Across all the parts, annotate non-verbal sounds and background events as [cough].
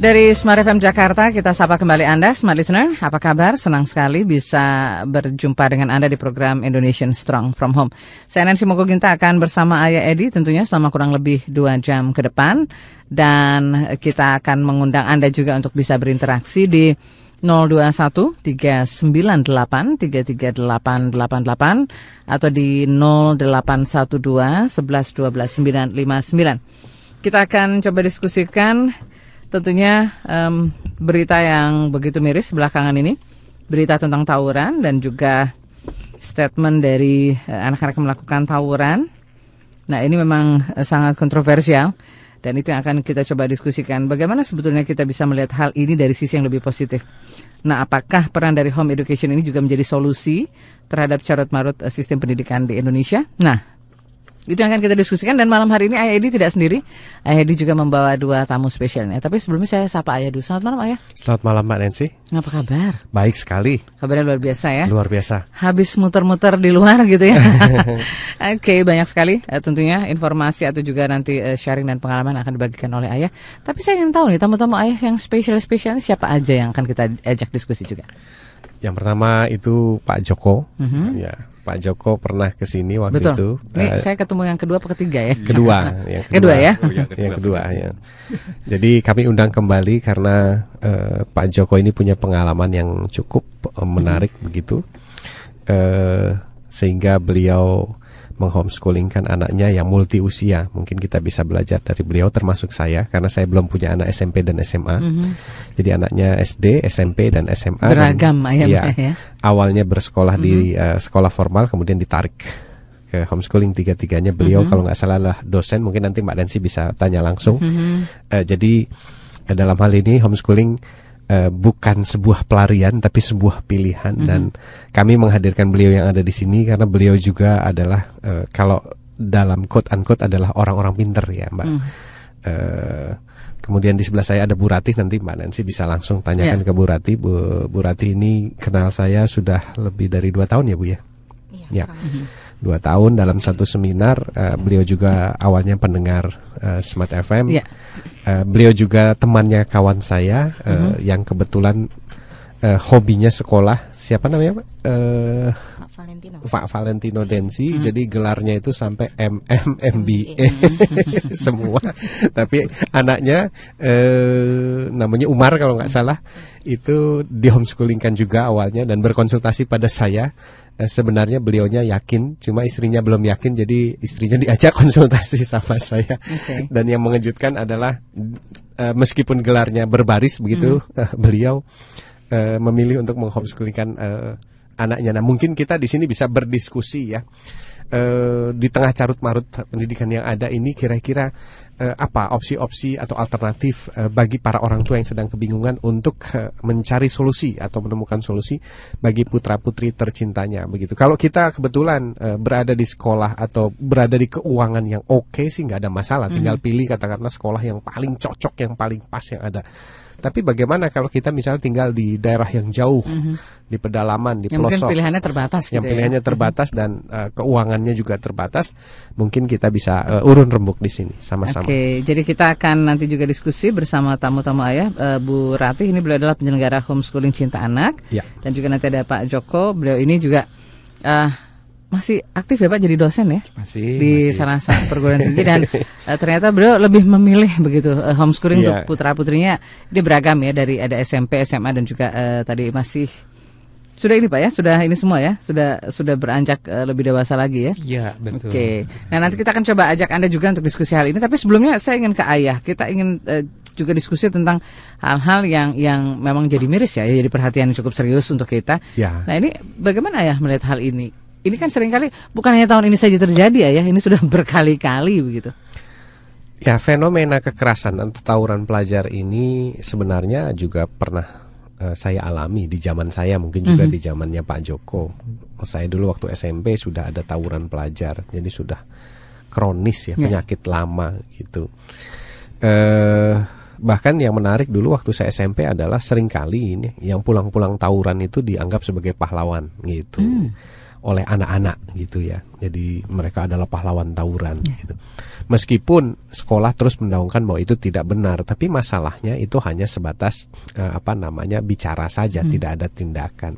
Dari Smart FM Jakarta, kita sapa kembali Anda, Smart Listener. Apa kabar? Senang sekali bisa berjumpa dengan Anda di program Indonesian Strong From Home. Saya Nancy Mokoginta akan bersama Ayah Edi tentunya selama kurang lebih dua jam ke depan. Dan kita akan mengundang Anda juga untuk bisa berinteraksi di 021 398 33888 atau di 0812 11 12 959. Kita akan coba diskusikan tentunya um, berita yang begitu miris belakangan ini, berita tentang tawuran dan juga statement dari uh, anak-anak yang melakukan tawuran. Nah ini memang uh, sangat kontroversial dan itu yang akan kita coba diskusikan. Bagaimana sebetulnya kita bisa melihat hal ini dari sisi yang lebih positif. Nah, apakah peran dari home education ini juga menjadi solusi terhadap carut marut uh, sistem pendidikan di Indonesia? Nah, itu yang akan kita diskusikan dan malam hari ini Ayah Edi tidak sendiri. Ayah Edi juga membawa dua tamu spesialnya. Tapi sebelumnya saya sapa Ayah dulu. Selamat malam Ayah. Selamat malam Mbak Nancy. Apa kabar? Baik sekali. Kabarnya luar biasa ya. Luar biasa. Habis muter-muter di luar gitu ya. [laughs] Oke, okay, banyak sekali uh, tentunya informasi atau juga nanti uh, sharing dan pengalaman akan dibagikan oleh Ayah. Tapi saya ingin tahu nih tamu-tamu Ayah yang spesial-spesial siapa aja yang akan kita ajak diskusi juga. Yang pertama itu Pak Joko. Mm -hmm. Ya, Pak Joko pernah ke sini waktu Betul. itu. Ini uh, saya ketemu yang kedua apa ketiga ya? Kedua, [laughs] yang kedua, kedua ya. Oh, yang kedua, yang kedua ya. Jadi kami undang kembali karena uh, Pak Joko ini punya pengalaman yang cukup uh, menarik hmm. begitu. Uh, sehingga beliau menghomeschoolingkan anaknya yang multi usia. Mungkin kita bisa belajar dari beliau termasuk saya karena saya belum punya anak SMP dan SMA. Mm -hmm. Jadi anaknya SD, SMP dan SMA beragam dan, ya, ya. Awalnya bersekolah mm -hmm. di uh, sekolah formal kemudian ditarik ke homeschooling tiga-tiganya. Beliau mm -hmm. kalau nggak salah lah dosen, mungkin nanti Mbak Nancy bisa tanya langsung. Mm -hmm. uh, jadi uh, dalam hal ini homeschooling uh, bukan sebuah pelarian tapi sebuah pilihan mm -hmm. dan kami menghadirkan beliau yang ada di sini karena beliau juga adalah uh, kalau dalam quote unquote adalah orang-orang pinter ya mbak. Mm. Uh, kemudian di sebelah saya ada Bu Ratih nanti Mbak Nancy bisa langsung tanyakan yeah. ke Bu Ratih. Bu, Bu Ratih ini kenal saya sudah lebih dari dua tahun ya Bu ya. Yeah, ya. Dua tahun dalam satu seminar uh, beliau juga awalnya pendengar uh, Smart FM. Yeah. Uh, beliau juga temannya kawan saya uh, mm -hmm. yang kebetulan uh, hobinya sekolah. Siapa namanya Pak? Uh, Pak Valentino. Pak Valentino Densi. Mm -hmm. Jadi gelarnya itu sampai MM MBA [laughs] semua. Tapi anaknya uh, namanya Umar kalau nggak salah itu di homeschoolingkan juga awalnya dan berkonsultasi pada saya sebenarnya beliaunya yakin, cuma istrinya belum yakin, jadi istrinya diajak [laughs] konsultasi sama saya. Okay. Dan yang mengejutkan adalah uh, meskipun gelarnya berbaris begitu, mm. uh, beliau uh, memilih untuk menghomeschoolingkan uh, anaknya. Nah, mungkin kita di sini bisa berdiskusi ya. Uh, di tengah carut marut pendidikan yang ada ini kira-kira uh, apa opsi-opsi atau alternatif uh, bagi para orang tua yang sedang kebingungan untuk uh, mencari solusi atau menemukan solusi bagi putra putri tercintanya begitu. Kalau kita kebetulan uh, berada di sekolah atau berada di keuangan yang oke okay, sih nggak ada masalah, tinggal -hmm. pilih katakanlah sekolah yang paling cocok, yang paling pas yang ada. Tapi bagaimana kalau kita misalnya tinggal di daerah yang jauh, mm -hmm. di pedalaman, di yang pelosok, mungkin pilihannya terbatas, yang gitu pilihannya ya? terbatas dan uh, keuangannya juga terbatas, mungkin kita bisa uh, urun rembuk di sini sama-sama. Oke, jadi kita akan nanti juga diskusi bersama tamu-tamu ayah, uh, Bu Ratih ini beliau adalah penyelenggara homeschooling cinta anak, ya. dan juga nanti ada Pak Joko, beliau ini juga. Uh, masih aktif ya Pak jadi dosen ya masih di masih. salah satu perguruan tinggi dan uh, [laughs] ternyata beliau lebih memilih begitu uh, homeschooling yeah. untuk putra putrinya dia beragam ya dari ada SMP SMA dan juga uh, tadi masih sudah ini Pak ya sudah ini semua ya sudah sudah beranjak uh, lebih dewasa lagi ya iya betul oke okay. nah nanti kita akan coba ajak anda juga untuk diskusi hal ini tapi sebelumnya saya ingin ke ayah kita ingin uh, juga diskusi tentang hal-hal yang yang memang jadi miris ya, jadi perhatian cukup serius untuk kita. Ya. Nah ini bagaimana ya melihat hal ini? Ini kan sering kali bukan hanya tahun ini saja terjadi ya, ini sudah [laughs] berkali-kali begitu. Ya, fenomena kekerasan atau tawuran pelajar ini sebenarnya juga pernah uh, saya alami di zaman saya mungkin juga mm-hmm. di zamannya Pak Joko. Saya dulu waktu SMP sudah ada tawuran pelajar, jadi sudah kronis ya, yeah. penyakit lama gitu. Uh, bahkan yang menarik dulu waktu saya SMP adalah sering kali ini yang pulang-pulang tawuran itu dianggap sebagai pahlawan gitu. Mm oleh anak-anak gitu ya. Jadi mereka adalah pahlawan tawuran yeah. gitu. Meskipun sekolah terus mendaungkan bahwa itu tidak benar, tapi masalahnya itu hanya sebatas uh, apa namanya bicara saja, hmm. tidak ada tindakan.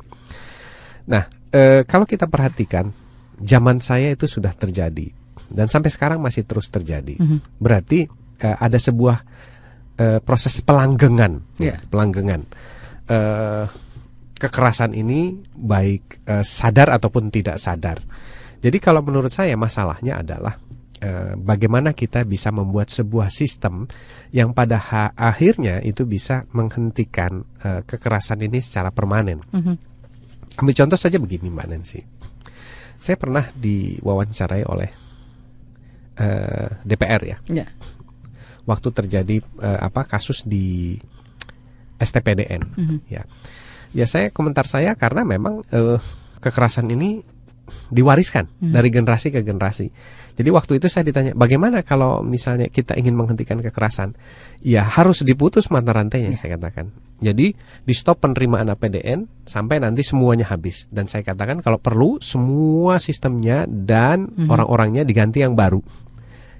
Nah, uh, kalau kita perhatikan zaman saya itu sudah terjadi dan sampai sekarang masih terus terjadi. Hmm. Berarti uh, ada sebuah uh, proses pelanggengan, yeah. pelanggengan. Uh, kekerasan ini baik uh, sadar ataupun tidak sadar. Jadi kalau menurut saya masalahnya adalah uh, bagaimana kita bisa membuat sebuah sistem yang pada akhirnya itu bisa menghentikan uh, kekerasan ini secara permanen. Mm -hmm. Ambil contoh saja begini Mbak Nancy. Saya pernah diwawancarai oleh uh, DPR ya. Yeah. Waktu terjadi uh, apa kasus di STPDN mm -hmm. ya Ya saya komentar saya karena memang uh, kekerasan ini diwariskan hmm. dari generasi ke generasi. Jadi waktu itu saya ditanya, bagaimana kalau misalnya kita ingin menghentikan kekerasan? Ya harus diputus mata rantainya, ya. saya katakan. Jadi di stop penerimaan APDN sampai nanti semuanya habis. Dan saya katakan kalau perlu semua sistemnya dan hmm. orang-orangnya diganti yang baru,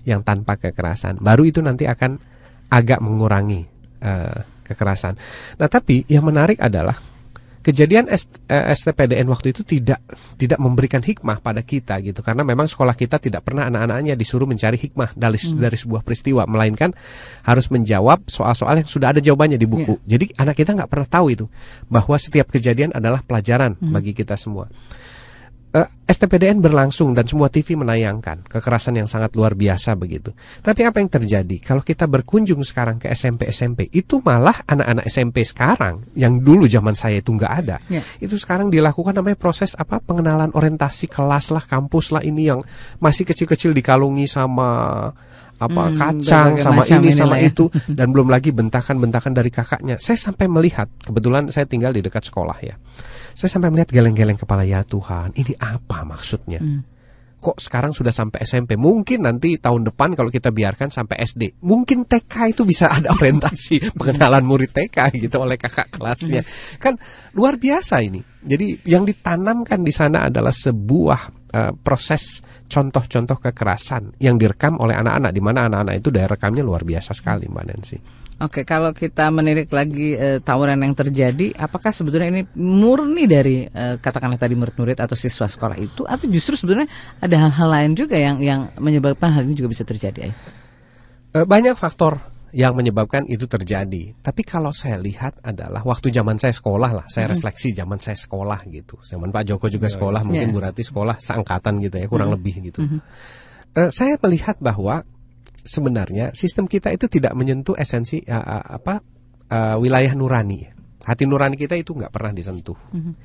yang tanpa kekerasan. Baru itu nanti akan agak mengurangi uh, kekerasan. Nah tapi yang menarik adalah kejadian STPDN eh, waktu itu tidak tidak memberikan hikmah pada kita gitu karena memang sekolah kita tidak pernah anak-anaknya disuruh mencari hikmah dari hmm. dari sebuah peristiwa melainkan harus menjawab soal-soal yang sudah ada jawabannya di buku. Yeah. Jadi anak kita nggak pernah tahu itu bahwa setiap kejadian adalah pelajaran hmm. bagi kita semua uh, eh, STPDN berlangsung dan semua TV menayangkan kekerasan yang sangat luar biasa begitu. Tapi apa yang terjadi kalau kita berkunjung sekarang ke SMP SMP itu malah anak-anak SMP sekarang yang dulu zaman saya itu nggak ada. Yeah. Itu sekarang dilakukan namanya proses apa pengenalan orientasi kelas lah, kampus lah ini yang masih kecil-kecil dikalungi sama apa hmm, kacang sama ini sama ya. itu [laughs] dan belum lagi bentakan-bentakan dari kakaknya. Saya sampai melihat kebetulan saya tinggal di dekat sekolah ya. Saya sampai melihat geleng-geleng kepala ya Tuhan, ini apa maksudnya? Hmm. Kok sekarang sudah sampai SMP? Mungkin nanti tahun depan kalau kita biarkan sampai SD. Mungkin TK itu bisa ada orientasi [laughs] pengenalan murid TK gitu oleh kakak kelasnya. Hmm. Kan luar biasa ini. Jadi yang ditanamkan di sana adalah sebuah uh, proses contoh-contoh kekerasan yang direkam oleh anak-anak di mana anak-anak itu daya rekamnya luar biasa sekali Mbak Nancy. Oke, kalau kita menirik lagi e, tawuran yang terjadi, apakah sebetulnya ini murni dari e, katakanlah tadi murid-murid atau siswa sekolah itu atau justru sebetulnya ada hal-hal lain juga yang yang menyebabkan hal ini juga bisa terjadi? E, banyak faktor yang menyebabkan itu terjadi. Tapi kalau saya lihat adalah waktu zaman saya sekolah lah, saya hmm. refleksi zaman saya sekolah gitu. Zaman Pak Joko juga iya, sekolah, yeah. mungkin Bu Rati sekolah seangkatan gitu ya, kurang hmm. lebih gitu. Hmm. Uh, saya melihat bahwa sebenarnya sistem kita itu tidak menyentuh esensi uh, uh, apa uh, wilayah nurani. Hati nurani kita itu nggak pernah disentuh. Hmm.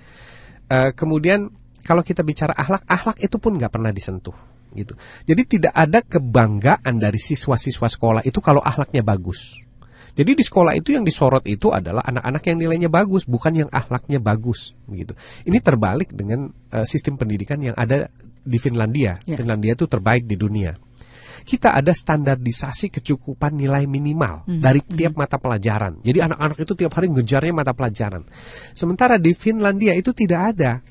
Uh, kemudian kalau kita bicara akhlak, akhlak itu pun nggak pernah disentuh gitu. Jadi tidak ada kebanggaan dari siswa-siswa sekolah itu kalau akhlaknya bagus. Jadi di sekolah itu yang disorot itu adalah anak-anak yang nilainya bagus, bukan yang akhlaknya bagus, gitu. Ini terbalik dengan uh, sistem pendidikan yang ada di Finlandia. Ya. Finlandia itu terbaik di dunia. Kita ada standarisasi kecukupan nilai minimal hmm. dari hmm. tiap mata pelajaran. Jadi anak-anak itu tiap hari ngejarnya mata pelajaran. Sementara di Finlandia itu tidak ada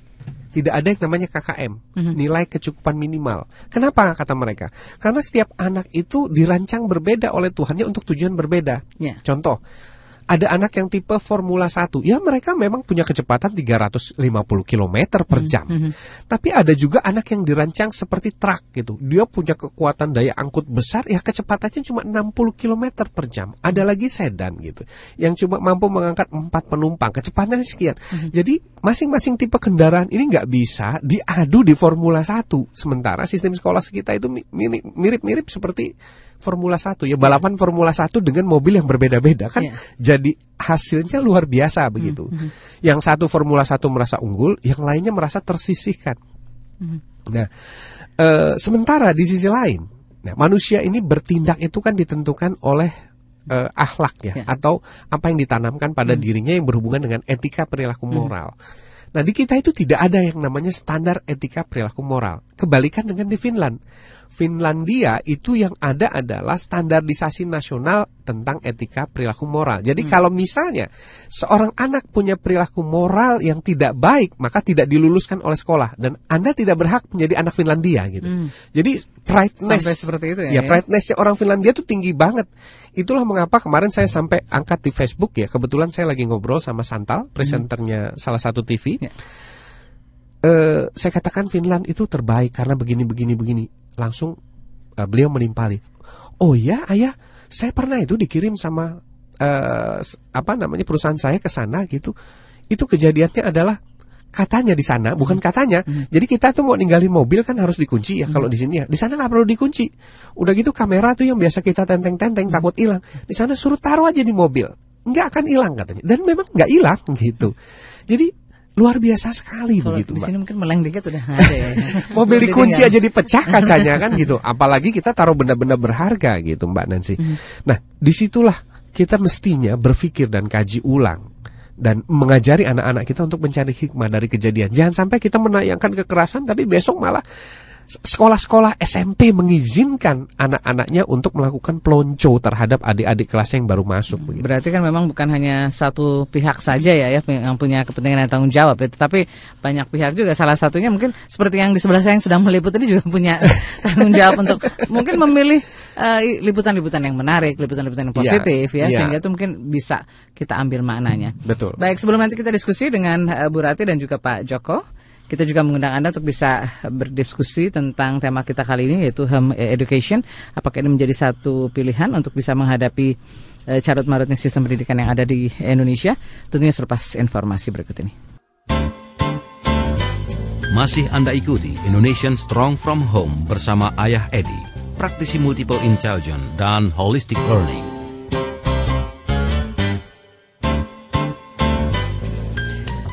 tidak ada yang namanya KKM, mm-hmm. nilai kecukupan minimal. Kenapa kata mereka? Karena setiap anak itu dirancang berbeda oleh Tuhannya untuk tujuan berbeda. Yeah. Contoh, ada anak yang tipe Formula 1. Ya mereka memang punya kecepatan 350 km per hmm, jam. Mm -hmm. Tapi ada juga anak yang dirancang seperti truk gitu. Dia punya kekuatan daya angkut besar ya kecepatannya cuma 60 km per jam. Ada lagi sedan gitu yang cuma mampu mengangkat 4 penumpang, kecepatannya sekian. Mm -hmm. Jadi masing-masing tipe kendaraan ini nggak bisa diadu di Formula 1. Sementara sistem sekolah kita itu mirip-mirip seperti Formula 1 ya balapan Formula 1 dengan mobil yang berbeda-beda kan yeah. jadi hasilnya luar biasa begitu. Mm -hmm. Yang satu Formula 1 merasa unggul, yang lainnya merasa tersisihkan. Mm -hmm. Nah, e, sementara di sisi lain, nah manusia ini bertindak itu kan ditentukan oleh uh, akhlak ya, Ya. atau apa yang ditanamkan pada Hmm. dirinya yang berhubungan dengan etika perilaku moral. Nah di kita itu tidak ada yang namanya standar etika perilaku moral. Kebalikan dengan di Finland. Finlandia itu yang ada adalah standarisasi nasional tentang etika perilaku moral. Jadi kalau misalnya seorang anak punya perilaku moral yang tidak baik, maka tidak diluluskan oleh sekolah dan Anda tidak berhak menjadi anak Finlandia gitu. Jadi prideness Sampai seperti itu ya, Ya, ya? prideness orang Finlandia itu tinggi banget. Itulah mengapa kemarin saya sampai angkat di Facebook ya. Kebetulan saya lagi ngobrol sama Santal, presenternya salah satu TV. Ya. Eh, saya katakan Finland itu terbaik karena begini begini begini. Langsung eh, beliau menimpali. Oh ya, ayah, saya pernah itu dikirim sama eh, s- apa namanya perusahaan saya ke sana gitu. Itu kejadiannya adalah katanya di sana, bukan katanya. Jadi kita tuh mau ninggalin mobil kan harus dikunci ya kalau di sini ya. Di sana nggak perlu dikunci. Udah gitu kamera tuh yang biasa kita tenteng-tenteng takut hilang. Di sana suruh taruh aja di mobil, nggak akan hilang katanya. Dan memang nggak hilang [laughs] gitu. Jadi luar biasa sekali Kalau begitu, di Mbak. sini mungkin meleng dikit udah ada ya. [laughs] Mobil dikunci aja dipecah [laughs] kacanya kan gitu. Apalagi kita taruh benda-benda berharga gitu Mbak Nancy. Nah di situlah kita mestinya berpikir dan kaji ulang dan mengajari anak-anak kita untuk mencari hikmah dari kejadian. Jangan sampai kita menayangkan kekerasan tapi besok malah sekolah-sekolah SMP mengizinkan anak-anaknya untuk melakukan pelonco terhadap adik-adik kelas yang baru masuk. begitu. Berarti kan memang bukan hanya satu pihak saja ya, ya yang punya kepentingan dan tanggung jawab, ya, tetapi banyak pihak juga. Salah satunya mungkin seperti yang di sebelah saya yang sedang meliput ini juga punya [laughs] tanggung jawab untuk mungkin memilih eh, liputan-liputan yang menarik, liputan-liputan yang Iya, positif ya, iya. sehingga itu mungkin bisa kita ambil maknanya. Betul. Baik, sebelum nanti kita diskusi dengan eh, Bu Rati dan juga Pak Joko, kita juga mengundang Anda untuk bisa berdiskusi tentang tema kita kali ini yaitu home education. Apakah ini menjadi satu pilihan untuk bisa menghadapi eh, carut marutnya sistem pendidikan yang ada di Indonesia? Tentunya selepas informasi berikut ini. Masih Anda ikuti Indonesian Strong from Home bersama Ayah Edi, praktisi multiple intelligence dan holistic learning.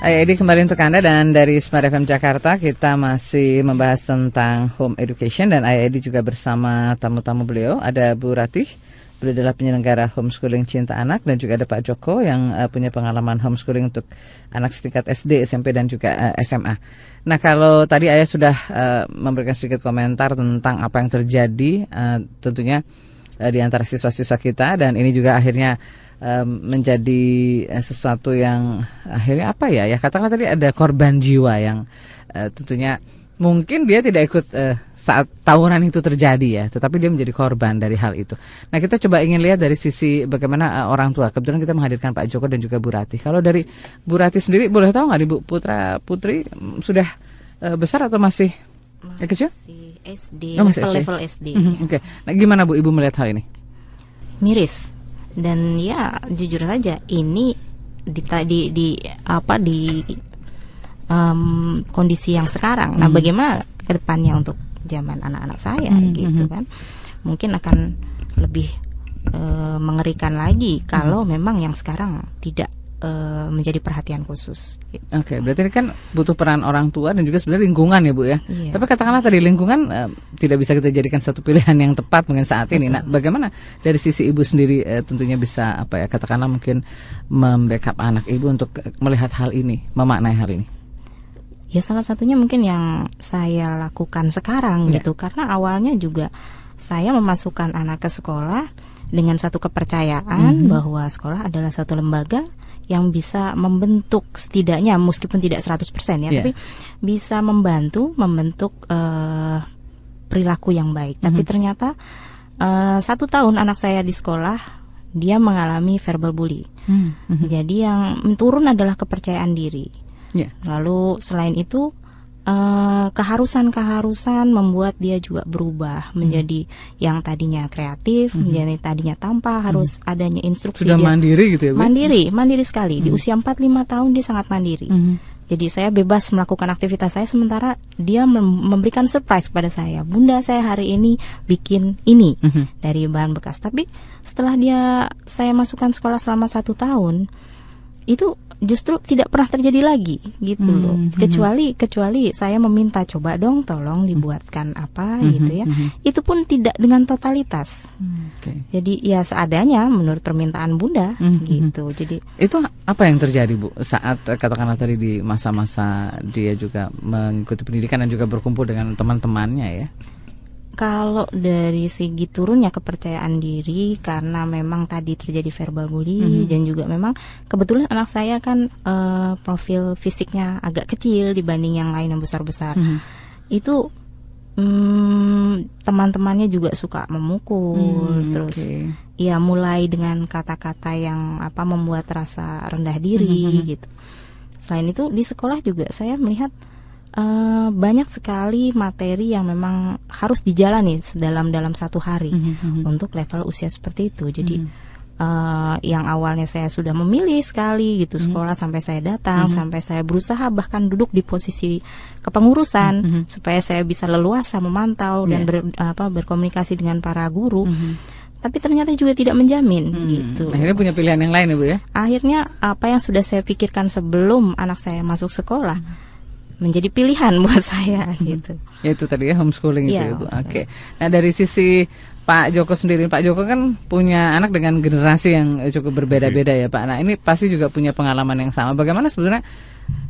Edi kembali untuk Anda. Dan dari Smart FM Jakarta kita masih membahas tentang home education. Dan Ayah juga bersama tamu-tamu beliau. Ada Bu Ratih, beliau adalah penyelenggara homeschooling cinta anak. Dan juga ada Pak Joko yang eh, punya pengalaman homeschooling untuk anak setingkat SD, SMP dan juga eh, SMA. Nah kalau tadi Ayah sudah eh, memberikan sedikit komentar tentang apa yang terjadi eh, tentunya eh, di antara siswa-siswa kita. Dan ini juga akhirnya menjadi eh, sesuatu yang akhirnya apa ya ya katakanlah tadi ada korban jiwa yang eh, tentunya mungkin dia tidak ikut eh, saat tawuran itu terjadi ya tetapi dia menjadi korban dari hal itu. Nah kita coba ingin lihat dari sisi bagaimana eh, orang tua. Kebetulan kita menghadirkan Pak Joko dan juga Bu Rati. Kalau dari Bu Rati sendiri boleh tahu nggak Ibu Putra Putri mm, sudah eh, besar atau masih eh, kecil? Masih SD, Oh, masih SD. level-level SD. Mhm, Oke. Nah gimana Bu Ibu melihat hal ini? Miris. Dan ya jujur saja ini di di, di apa di em, kondisi yang sekarang. Nah, bagaimana ke depannya untuk zaman anak-anak saya gitu kan? Mungkin akan lebih eh, mengerikan lagi kalau memang yang sekarang tidak eh, menjadi perhatian khusus. gitu. Oke, berarti ini kan butuh peran orang tua dan juga sebenarnya lingkungan ya Bu ya. Iya. Tapi katakanlah tadi lingkungan eh, tidak bisa kita jadikan satu pilihan yang tepat mungkin saat ini. Nah, bagaimana dari sisi ibu sendiri eh, tentunya bisa apa ya katakanlah mungkin membackup anak ibu untuk melihat hal ini, memaknai hal ini. Ya salah satunya mungkin yang saya lakukan sekarang Ya. gitu karena awalnya juga saya memasukkan anak ke sekolah dengan satu kepercayaan bahwa sekolah adalah satu lembaga yang bisa membentuk setidaknya meskipun tidak 100% ya Ya. tapi bisa membantu membentuk eh, perilaku yang baik. Tapi ternyata eh, satu tahun anak saya di sekolah dia mengalami verbal bully. Jadi yang turun adalah kepercayaan diri. Ya. Lalu selain itu eh, keharusan-keharusan membuat dia juga berubah Hmm. menjadi yang tadinya kreatif, menjadi tadinya tanpa harus adanya instruksi Hmm. Sudah dia mandiri gitu ya, Bu? mandiri, mandiri sekali. Di usia 4-5 tahun dia sangat mandiri. Mhm. Jadi saya bebas melakukan aktivitas saya sementara dia mem- memberikan surprise kepada saya. Bunda saya hari ini bikin ini Mhm. dari bahan bekas. Tapi setelah dia saya masukkan sekolah selama satu tahun, itu justru tidak pernah terjadi lagi gitu Hmm, loh. hmm. Kecuali kecuali saya meminta coba dong tolong dibuatkan apa Hmm, gitu ya. hmm. Itu pun tidak dengan totalitas. Jadi ya seadanya menurut permintaan Bunda Hmm, hmm. gitu. Jadi Itu apa yang terjadi Bu saat katakanlah tadi di masa-masa dia juga mengikuti pendidikan dan juga berkumpul dengan teman-temannya ya? Kalau dari segi turunnya kepercayaan diri karena memang tadi terjadi verbal bully Mhm. dan juga memang kebetulan anak saya kan eh, profil fisiknya agak kecil dibanding yang lain yang besar-besar. Mhm. Itu mm, teman-temannya juga suka memukul Hmm, terus oke. ya mulai dengan kata-kata yang apa membuat rasa rendah diri Mhm. gitu. Selain itu di sekolah juga saya melihat eh, banyak sekali materi yang memang harus dijalani dalam dalam satu hari Mhm, mhm. untuk level usia seperti itu. Jadi Mhm. eh, yang awalnya saya sudah memilih sekali gitu Mhm. sekolah sampai saya datang Mhm. sampai saya berusaha bahkan duduk di posisi kepengurusan Mhm. supaya saya bisa leluasa memantau dan Iya. ber- apa berkomunikasi dengan para guru. Mhm. Tapi ternyata juga tidak menjamin Hmm, gitu. Akhirnya punya pilihan yang lain ya Bu ya? Akhirnya apa yang sudah saya pikirkan sebelum anak saya masuk sekolah menjadi pilihan [laughs] buat saya gitu. Ya itu tadi ya homeschooling itu Iya, ya Bu. Oke. homeschooling. Nah dari sisi Pak Joko sendiri, Pak Joko kan punya anak dengan generasi yang eh, cukup berbeda-beda ya Pak. Nah ini pasti juga punya pengalaman yang sama. Bagaimana sebenarnya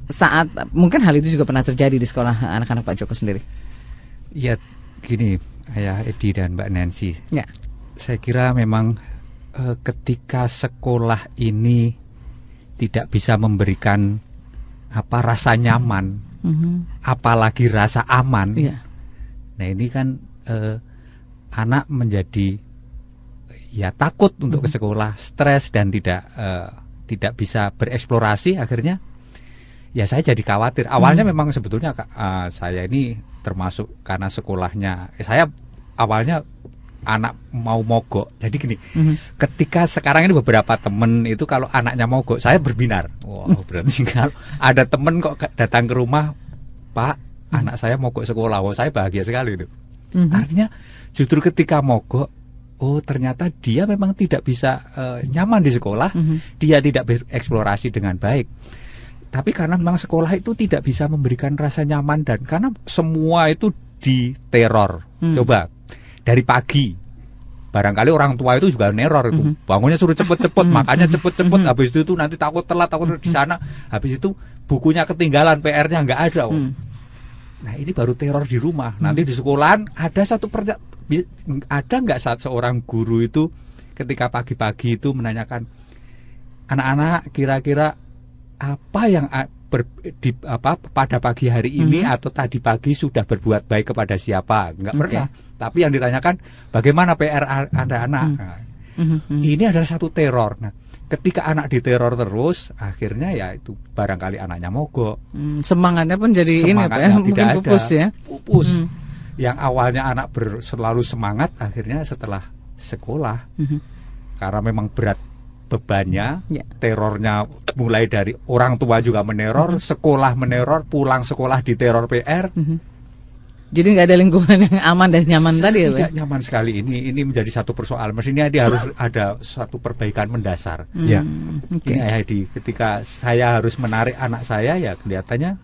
saat mungkin hal itu juga pernah terjadi di sekolah anak-anak Pak Joko sendiri? Ya gini, Ayah Edi dan Mbak Nancy. Ya. Saya kira memang eh, ketika sekolah ini tidak bisa memberikan apa rasa nyaman, Mhm. apalagi rasa aman. Iya. Nah ini kan eh, anak menjadi ya takut untuk ke sekolah, stres dan tidak eh, tidak bisa bereksplorasi. Akhirnya ya saya jadi khawatir. Awalnya memang sebetulnya eh, saya ini termasuk karena sekolahnya. eh, saya awalnya anak mau mogok. Jadi gini, Mhm. ketika sekarang ini beberapa temen itu kalau anaknya mogok, saya berbinar. Wow, berarti kalau ada temen kok datang ke rumah, Pak, anak saya mogok sekolah. Wah, saya bahagia sekali itu. Mhm. Artinya justru ketika mogok, oh ternyata dia memang tidak bisa eh, nyaman di sekolah, Mhm. dia tidak bereksplorasi dengan baik. Tapi karena memang sekolah itu tidak bisa memberikan rasa nyaman dan karena semua itu diteror. Hmm. Coba dari pagi barangkali orang tua itu juga neror itu Mhm. bangunnya suruh cepet-cepet makanya cepet-cepet Mhm. habis itu tuh nanti takut telat takut di sana habis itu bukunya ketinggalan PR-nya nggak ada oh. Hmm. Nah ini baru teror di rumah. Nanti di sekolahan ada satu bi- ada nggak saat seorang guru itu ketika pagi-pagi itu menanyakan anak-anak kira-kira apa yang ber- di, apa pada pagi hari ini Mhm. atau tadi pagi sudah berbuat baik kepada siapa? Nggak Oke. pernah. Tapi yang ditanyakan bagaimana PR a- ada anak. Hmm. Nah. Mhm. ini adalah satu teror. Nah, ketika anak diteror terus, akhirnya ya itu barangkali anaknya mogok. Hmm, semangatnya pun jadi ini Pak ya, Semangatnya mungkin tidak ada. pupus ya. Pupus. Hmm. Yang awalnya anak ber- selalu semangat, akhirnya setelah sekolah Mhm. karena memang berat bebannya, Ya. terornya mulai dari orang tua juga meneror, sekolah meneror, pulang sekolah diteror PR. Mhm. Jadi nggak ada lingkungan yang aman dan nyaman tadi ya Pak? Tidak nyaman sekali ini. Ini menjadi satu persoalan. Mestinya dia harus [laughs] ada suatu perbaikan mendasar. Ya. Hmm, Oke. Ini Heidi, ketika saya harus menarik anak saya ya kelihatannya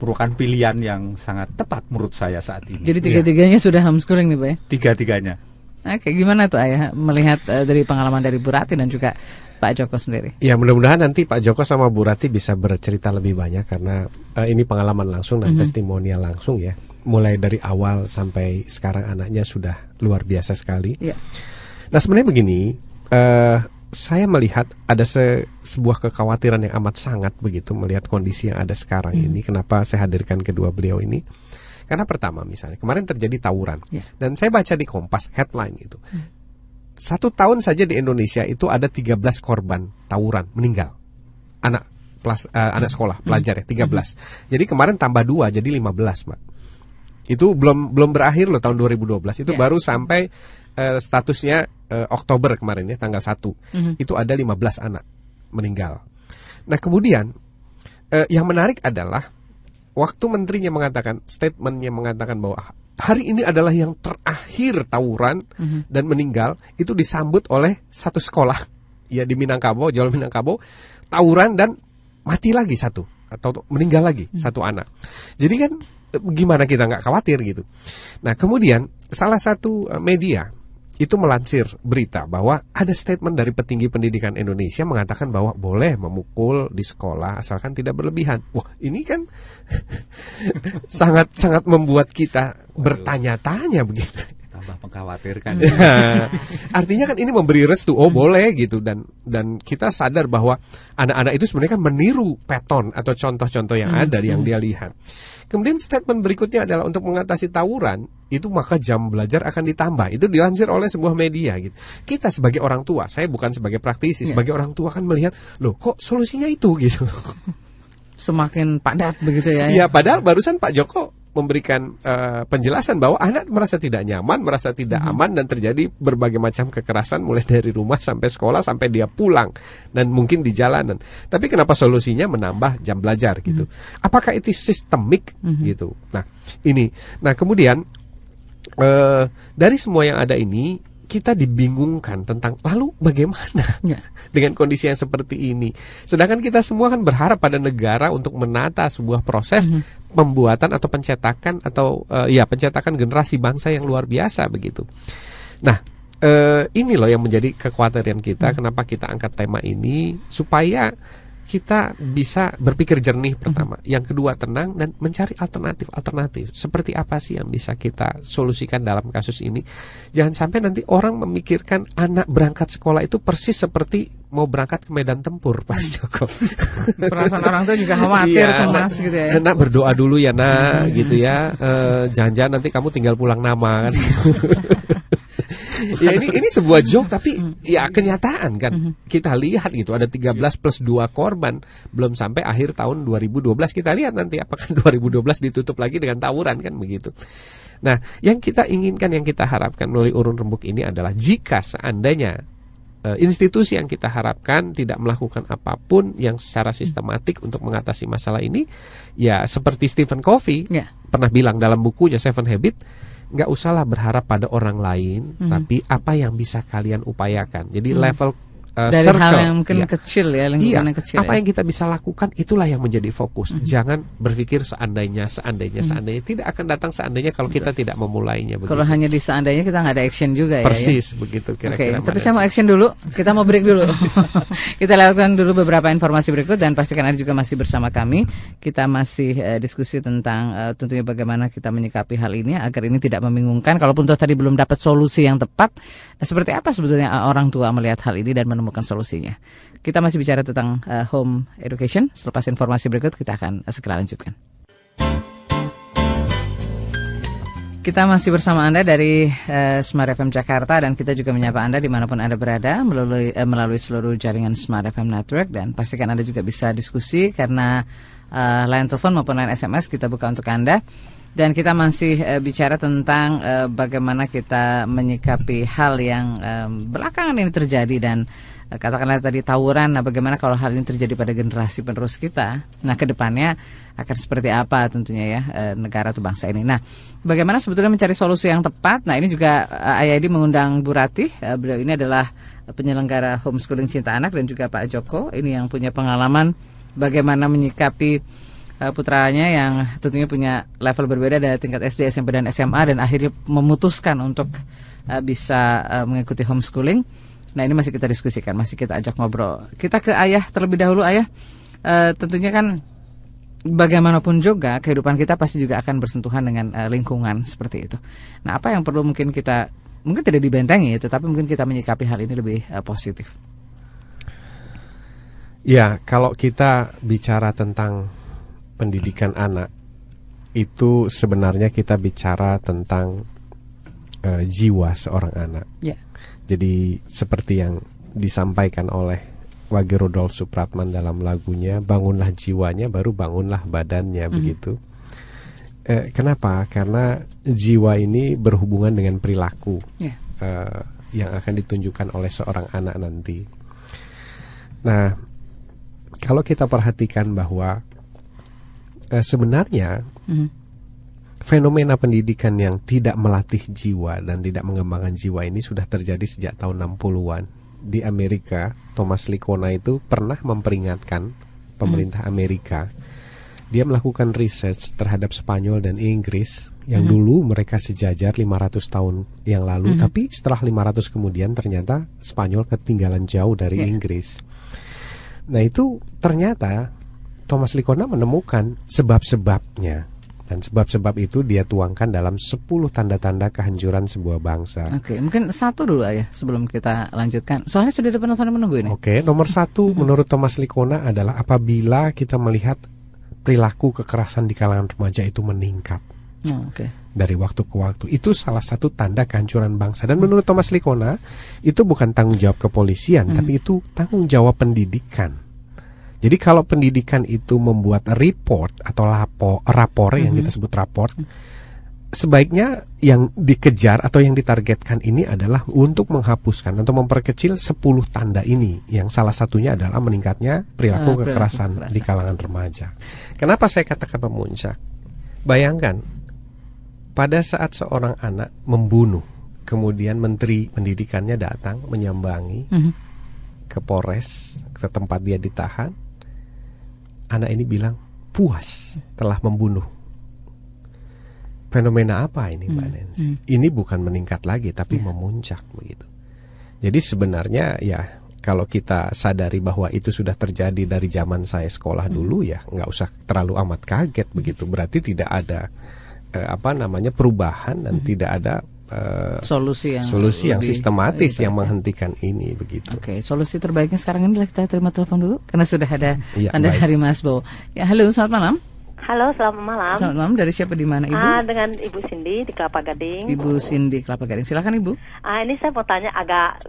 merupakan pilihan yang sangat tepat menurut saya saat ini. Jadi tiga-tiganya sudah homeschooling nih Pak ya? tiga-tiganya. Oke, gimana tuh ayah melihat eh, dari pengalaman dari Bu Rati dan juga Pak Joko sendiri? Ya mudah-mudahan nanti Pak Joko sama Bu Rati bisa bercerita lebih banyak karena eh, ini pengalaman langsung dan Mhm. testimonial langsung ya. Mulai dari awal sampai sekarang anaknya sudah luar biasa sekali. Iya. Nah sebenarnya begini, eh, saya melihat ada se- sebuah kekhawatiran yang amat sangat begitu melihat kondisi yang ada sekarang Hmm. ini. Kenapa saya hadirkan kedua beliau ini? Karena pertama misalnya kemarin terjadi tawuran Ya. dan saya baca di Kompas headline gitu. Satu tahun saja di Indonesia itu ada 13 korban tawuran meninggal. Anak pelas, eh, anak sekolah, pelajar ya, 13. Jadi kemarin tambah dua jadi 15, Mbak. Itu belum belum berakhir loh tahun 2012. Itu Ya. baru sampai eh, statusnya eh, Oktober kemarin ya, tanggal 1. Mhm. Itu ada 15 anak meninggal. Nah, kemudian eh, yang menarik adalah waktu menterinya mengatakan statementnya mengatakan bahwa hari ini adalah yang terakhir tawuran Mhm. dan meninggal itu disambut oleh satu sekolah ya di Minangkabau, Jawa Minangkabau, tawuran dan mati lagi satu atau meninggal lagi satu anak. Jadi kan gimana kita nggak khawatir gitu. Nah kemudian salah satu eh, media itu melansir berita bahwa ada statement dari petinggi pendidikan Indonesia mengatakan bahwa boleh memukul di sekolah asalkan tidak berlebihan. Wah, ini kan [laughs] sangat sangat membuat kita bertanya-tanya begitu. Tambah mengkhawatirkan. Ya, [laughs] artinya kan ini memberi restu, oh boleh gitu dan dan kita sadar bahwa anak-anak itu sebenarnya kan meniru peton atau contoh-contoh yang ada yang dia lihat. Kemudian statement berikutnya adalah untuk mengatasi tawuran itu maka jam belajar akan ditambah. Itu dilansir oleh sebuah media gitu. Kita sebagai orang tua, saya bukan sebagai praktisi, Ya. sebagai orang tua kan melihat, loh kok solusinya itu [laughs] gitu. Semakin padat begitu ya. Iya, padahal barusan Pak Joko memberikan eh, penjelasan bahwa anak merasa tidak nyaman, merasa tidak aman dan terjadi berbagai macam kekerasan mulai dari rumah sampai sekolah sampai dia pulang dan mungkin di jalanan. Tapi kenapa solusinya menambah jam belajar gitu? Apakah itu sistemik gitu? Nah, ini. Nah, kemudian eh dari semua yang ada ini kita dibingungkan tentang lalu bagaimana Ya. [laughs] dengan kondisi yang seperti ini. Sedangkan kita semua kan berharap pada negara untuk menata sebuah proses pembuatan atau pencetakan atau eh, ya pencetakan generasi bangsa yang luar biasa begitu. Nah, eh, ini loh yang menjadi kekhawatiran kita. Kenapa kita angkat tema ini supaya kita bisa berpikir jernih pertama, yang kedua tenang dan mencari alternatif-alternatif. Seperti apa sih yang bisa kita solusikan dalam kasus ini? Jangan sampai nanti orang memikirkan anak berangkat sekolah itu persis seperti mau berangkat ke medan tempur, Pak Joko. [laughs] Perasaan orang tua juga khawatir, Iya, cemas gitu ya. Nak berdoa dulu ya nak, gitu ya. Eh, Jangan-jangan nanti kamu tinggal pulang nama kan. [laughs] ya ini ini sebuah joke tapi ya kenyataan kan. Kita lihat gitu ada 13 plus 2 korban belum sampai akhir tahun 2012 kita lihat nanti apakah [laughs] 2012 ditutup lagi dengan tawuran kan begitu. Nah, yang kita inginkan yang kita harapkan melalui urun rembuk ini adalah jika seandainya eh, institusi yang kita harapkan tidak melakukan apa pun yang secara sistematik untuk mengatasi masalah ini, ya seperti Stephen Covey Ya. pernah bilang dalam bukunya Seven Habit, nggak usahlah berharap pada orang lain, tapi apa yang bisa kalian upayakan. Jadi level eh, Dari circle, hal yang mungkin iya. kecil ya, lingkungan Iya, yang kecil. apa ya. yang kita bisa lakukan itulah yang menjadi fokus. Jangan berpikir seandainya, seandainya, seandainya. Tidak akan datang seandainya kalau kita tidak memulainya. Kalau begitu. hanya di seandainya kita nggak ada action juga ya. ya. Persis begitu Oke, kira-kira. tapi Mbak saya mau action dulu. Kita mau break dulu. [laughs] kita lewatkan dulu beberapa informasi berikut dan pastikan Anda juga masih bersama kami. Kita masih eh, diskusi tentang eh, tentunya bagaimana kita menyikapi hal ini agar ini tidak membingungkan. Kalaupun toh tadi belum dapat solusi yang tepat, nah, seperti apa sebetulnya eh, orang tua melihat hal ini dan menemukan solusinya? Kita masih bicara tentang eh, home education. Selepas informasi berikut kita akan eh, segera lanjutkan. Kita masih bersama Anda dari eh, Smart FM Jakarta dan kita juga menyapa Anda di mana pun Anda berada melalui eh, melalui seluruh jaringan Smart FM Network dan pastikan Anda juga bisa diskusi karena eh, line telepon maupun line SMS kita buka untuk Anda dan kita masih eh, bicara tentang eh, bagaimana kita menyikapi hal yang eh, belakangan ini terjadi dan eh, katakanlah tadi tawuran nah bagaimana kalau hal ini terjadi pada generasi penerus kita nah ke depannya akan seperti apa tentunya ya eh, negara atau bangsa ini. Nah, bagaimana sebetulnya mencari solusi yang tepat? Nah, ini juga eh, Ayadi mengundang Bu Ratih. Eh, beliau ini adalah penyelenggara homeschooling cinta anak dan juga Pak Joko ini yang punya pengalaman bagaimana menyikapi eh, putranya yang tentunya punya level berbeda dari tingkat SD, SMP dan SMA dan akhirnya memutuskan untuk eh, bisa eh, mengikuti homeschooling. Nah, ini masih kita diskusikan, masih kita ajak ngobrol. Kita ke Ayah terlebih dahulu, Ayah. Tentunya kan bagaimanapun juga kehidupan kita pasti juga akan bersentuhan dengan lingkungan seperti itu. Nah, apa yang perlu mungkin kita mungkin tidak dibentengi, tetapi mungkin kita menyikapi hal ini lebih positif. Ya, kalau kita bicara tentang pendidikan anak, itu sebenarnya kita bicara tentang eh, jiwa seorang anak. Ya. Jadi seperti yang disampaikan oleh Wage Rudolf Supratman dalam lagunya, bangunlah jiwanya, baru bangunlah badannya, begitu. Eh, kenapa? Karena jiwa ini berhubungan dengan perilaku Ya. eh, yang akan ditunjukkan oleh seorang anak nanti. Nah, kalau kita perhatikan bahwa eh, sebenarnya Mhm. fenomena pendidikan yang tidak melatih jiwa dan tidak mengembangkan jiwa ini sudah terjadi sejak tahun 60-an. Di Amerika, Thomas Licona itu pernah memperingatkan pemerintah Amerika. Dia melakukan research terhadap Spanyol dan Inggris yang dulu mereka sejajar 500 tahun yang lalu, tapi setelah 500 kemudian ternyata Spanyol ketinggalan jauh dari Ya. Inggris. Nah, itu ternyata Thomas Licona menemukan sebab-sebabnya. Dan sebab-sebab itu dia tuangkan dalam 10 tanda-tanda kehancuran sebuah bangsa. Oke, mungkin satu dulu ya sebelum kita lanjutkan. Soalnya sudah ada penonton yang menunggu ini. Oke, nomor satu [laughs] menurut Thomas Licona adalah apabila kita melihat perilaku kekerasan di kalangan remaja itu meningkat Oh, Oke. dari waktu ke waktu. Itu salah satu tanda kehancuran bangsa. Dan menurut Thomas Licona, itu bukan tanggung jawab kepolisian, tapi itu tanggung jawab pendidikan. Jadi kalau pendidikan itu membuat report atau lapo, rapor yang kita sebut rapor, sebaiknya yang dikejar atau yang ditargetkan ini adalah untuk menghapuskan atau memperkecil 10 tanda ini yang salah satunya adalah meningkatnya perilaku perilaku kekerasan kekerasan. di kalangan remaja. Kenapa saya katakan memuncak? Bayangkan pada saat seorang anak membunuh, kemudian menteri pendidikannya datang menyambangi Mhm. ke Polres ke tempat dia ditahan, anak ini bilang puas telah membunuh. Fenomena apa ini, Mbak Nancy? Ini bukan meningkat lagi, tapi memuncak begitu. Jadi sebenarnya ya kalau kita sadari bahwa itu sudah terjadi dari zaman saya sekolah dulu ya nggak usah terlalu amat kaget begitu. Berarti tidak ada eh, apa namanya perubahan dan tidak ada eh, Solusi yang solusi yang lebih- sistematis lebih yang menghentikan ini begitu. Oke, solusi terbaiknya sekarang ini kita terima telepon dulu karena sudah ada Iya, tanda baik. dari Mas Bo. Ya, halo, selamat malam. Halo, selamat malam. Selamat malam dari siapa di mana Ibu? Ah, dengan Ibu Cindy di Kelapa Gading. Ibu Cindy Kelapa Gading. Silakan Ibu. Ah, ini saya mau tanya agak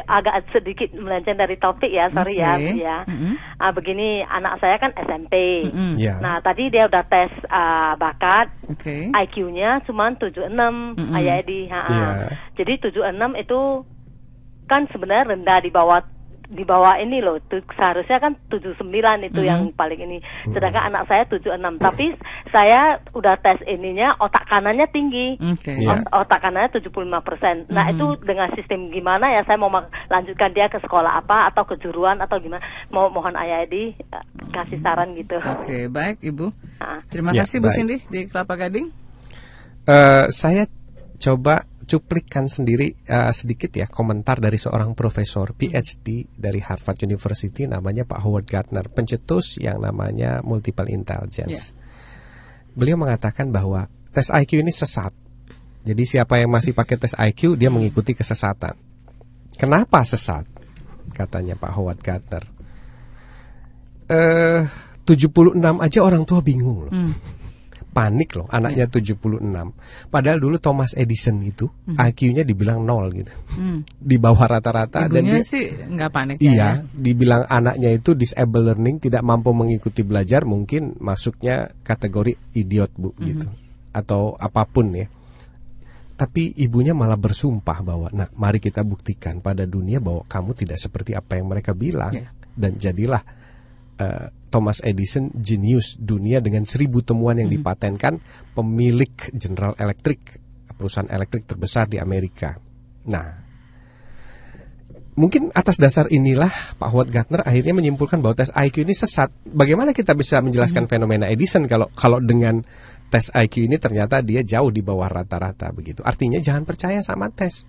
agak sedikit melenceng dari topik ya, sorry ya, Oke. Bu ya. Mm-mm. Ah, begini, anak saya kan SMP. Mm-mm. Ya. Nah, tadi dia udah tes ah, bakat, Oke. IQ-nya cuma 76, Mm-mm. Ayah Edi. ha, ha. Iya. Jadi 76 itu kan sebenarnya rendah di bawah di bawah ini loh tu- seharusnya kan 79 itu yang paling ini sedangkan anak saya 76 tapi saya udah tes ininya otak kanannya tinggi Oke. Iya. Ot- otak kanannya 75%. Nah, itu dengan sistem gimana ya saya mau lanjutkan dia ke sekolah apa atau kejuruan atau gimana? Mau mohon Ayah Edi eh, kasih saran gitu. Oke, baik Ibu. Ah. Terima Ya, kasih Bu baik. Cindy di Kelapa Gading. Eh, saya coba cuplikan sendiri eh, sedikit ya komentar dari seorang profesor PhD dari Harvard University namanya Pak Howard Gardner pencetus yang namanya multiple intelligence. Beliau mengatakan bahwa tes IQ ini sesat. Jadi siapa yang masih pakai tes IQ dia mengikuti kesesatan. Kenapa sesat? Katanya Pak Howard Gardner. Eh 76 aja orang tua bingung loh Hmm. Panik loh anaknya 76 padahal dulu Thomas Edison itu IQ-nya dibilang nol gitu. Hmm. di bawah rata-rata dan dia sih nggak panik iya ya. dibilang anaknya itu disable learning tidak mampu mengikuti belajar mungkin masuknya kategori idiot bu gitu. Atau apa pun ya. Tapi ibunya malah bersumpah bahwa nah mari kita buktikan pada dunia bahwa kamu tidak seperti apa yang mereka bilang. Ya. dan jadilah eh, Thomas Edison jenius dunia dengan seribu temuan yang dipatenkan pemilik General Electric perusahaan elektrik terbesar di Amerika. Nah, mungkin atas dasar inilah Pak Howard Gardner akhirnya menyimpulkan bahwa tes IQ ini sesat. Bagaimana kita bisa menjelaskan fenomena Edison kalau kalau dengan tes IQ ini ternyata dia jauh di bawah rata-rata begitu. Artinya jangan percaya sama tes.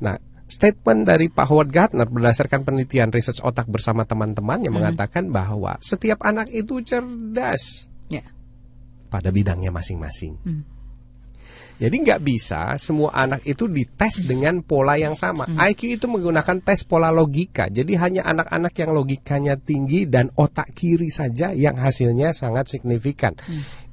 Nah, statement dari Pak Howard Gardner berdasarkan penelitian riset otak bersama teman-teman yang mengatakan bahwa setiap anak itu cerdas Ya. pada bidangnya masing-masing. Hmm. Jadi nggak bisa semua anak itu dites dengan pola yang sama. IQ itu menggunakan tes pola logika. Jadi hanya anak-anak yang logikanya tinggi dan otak kiri saja yang hasilnya sangat signifikan.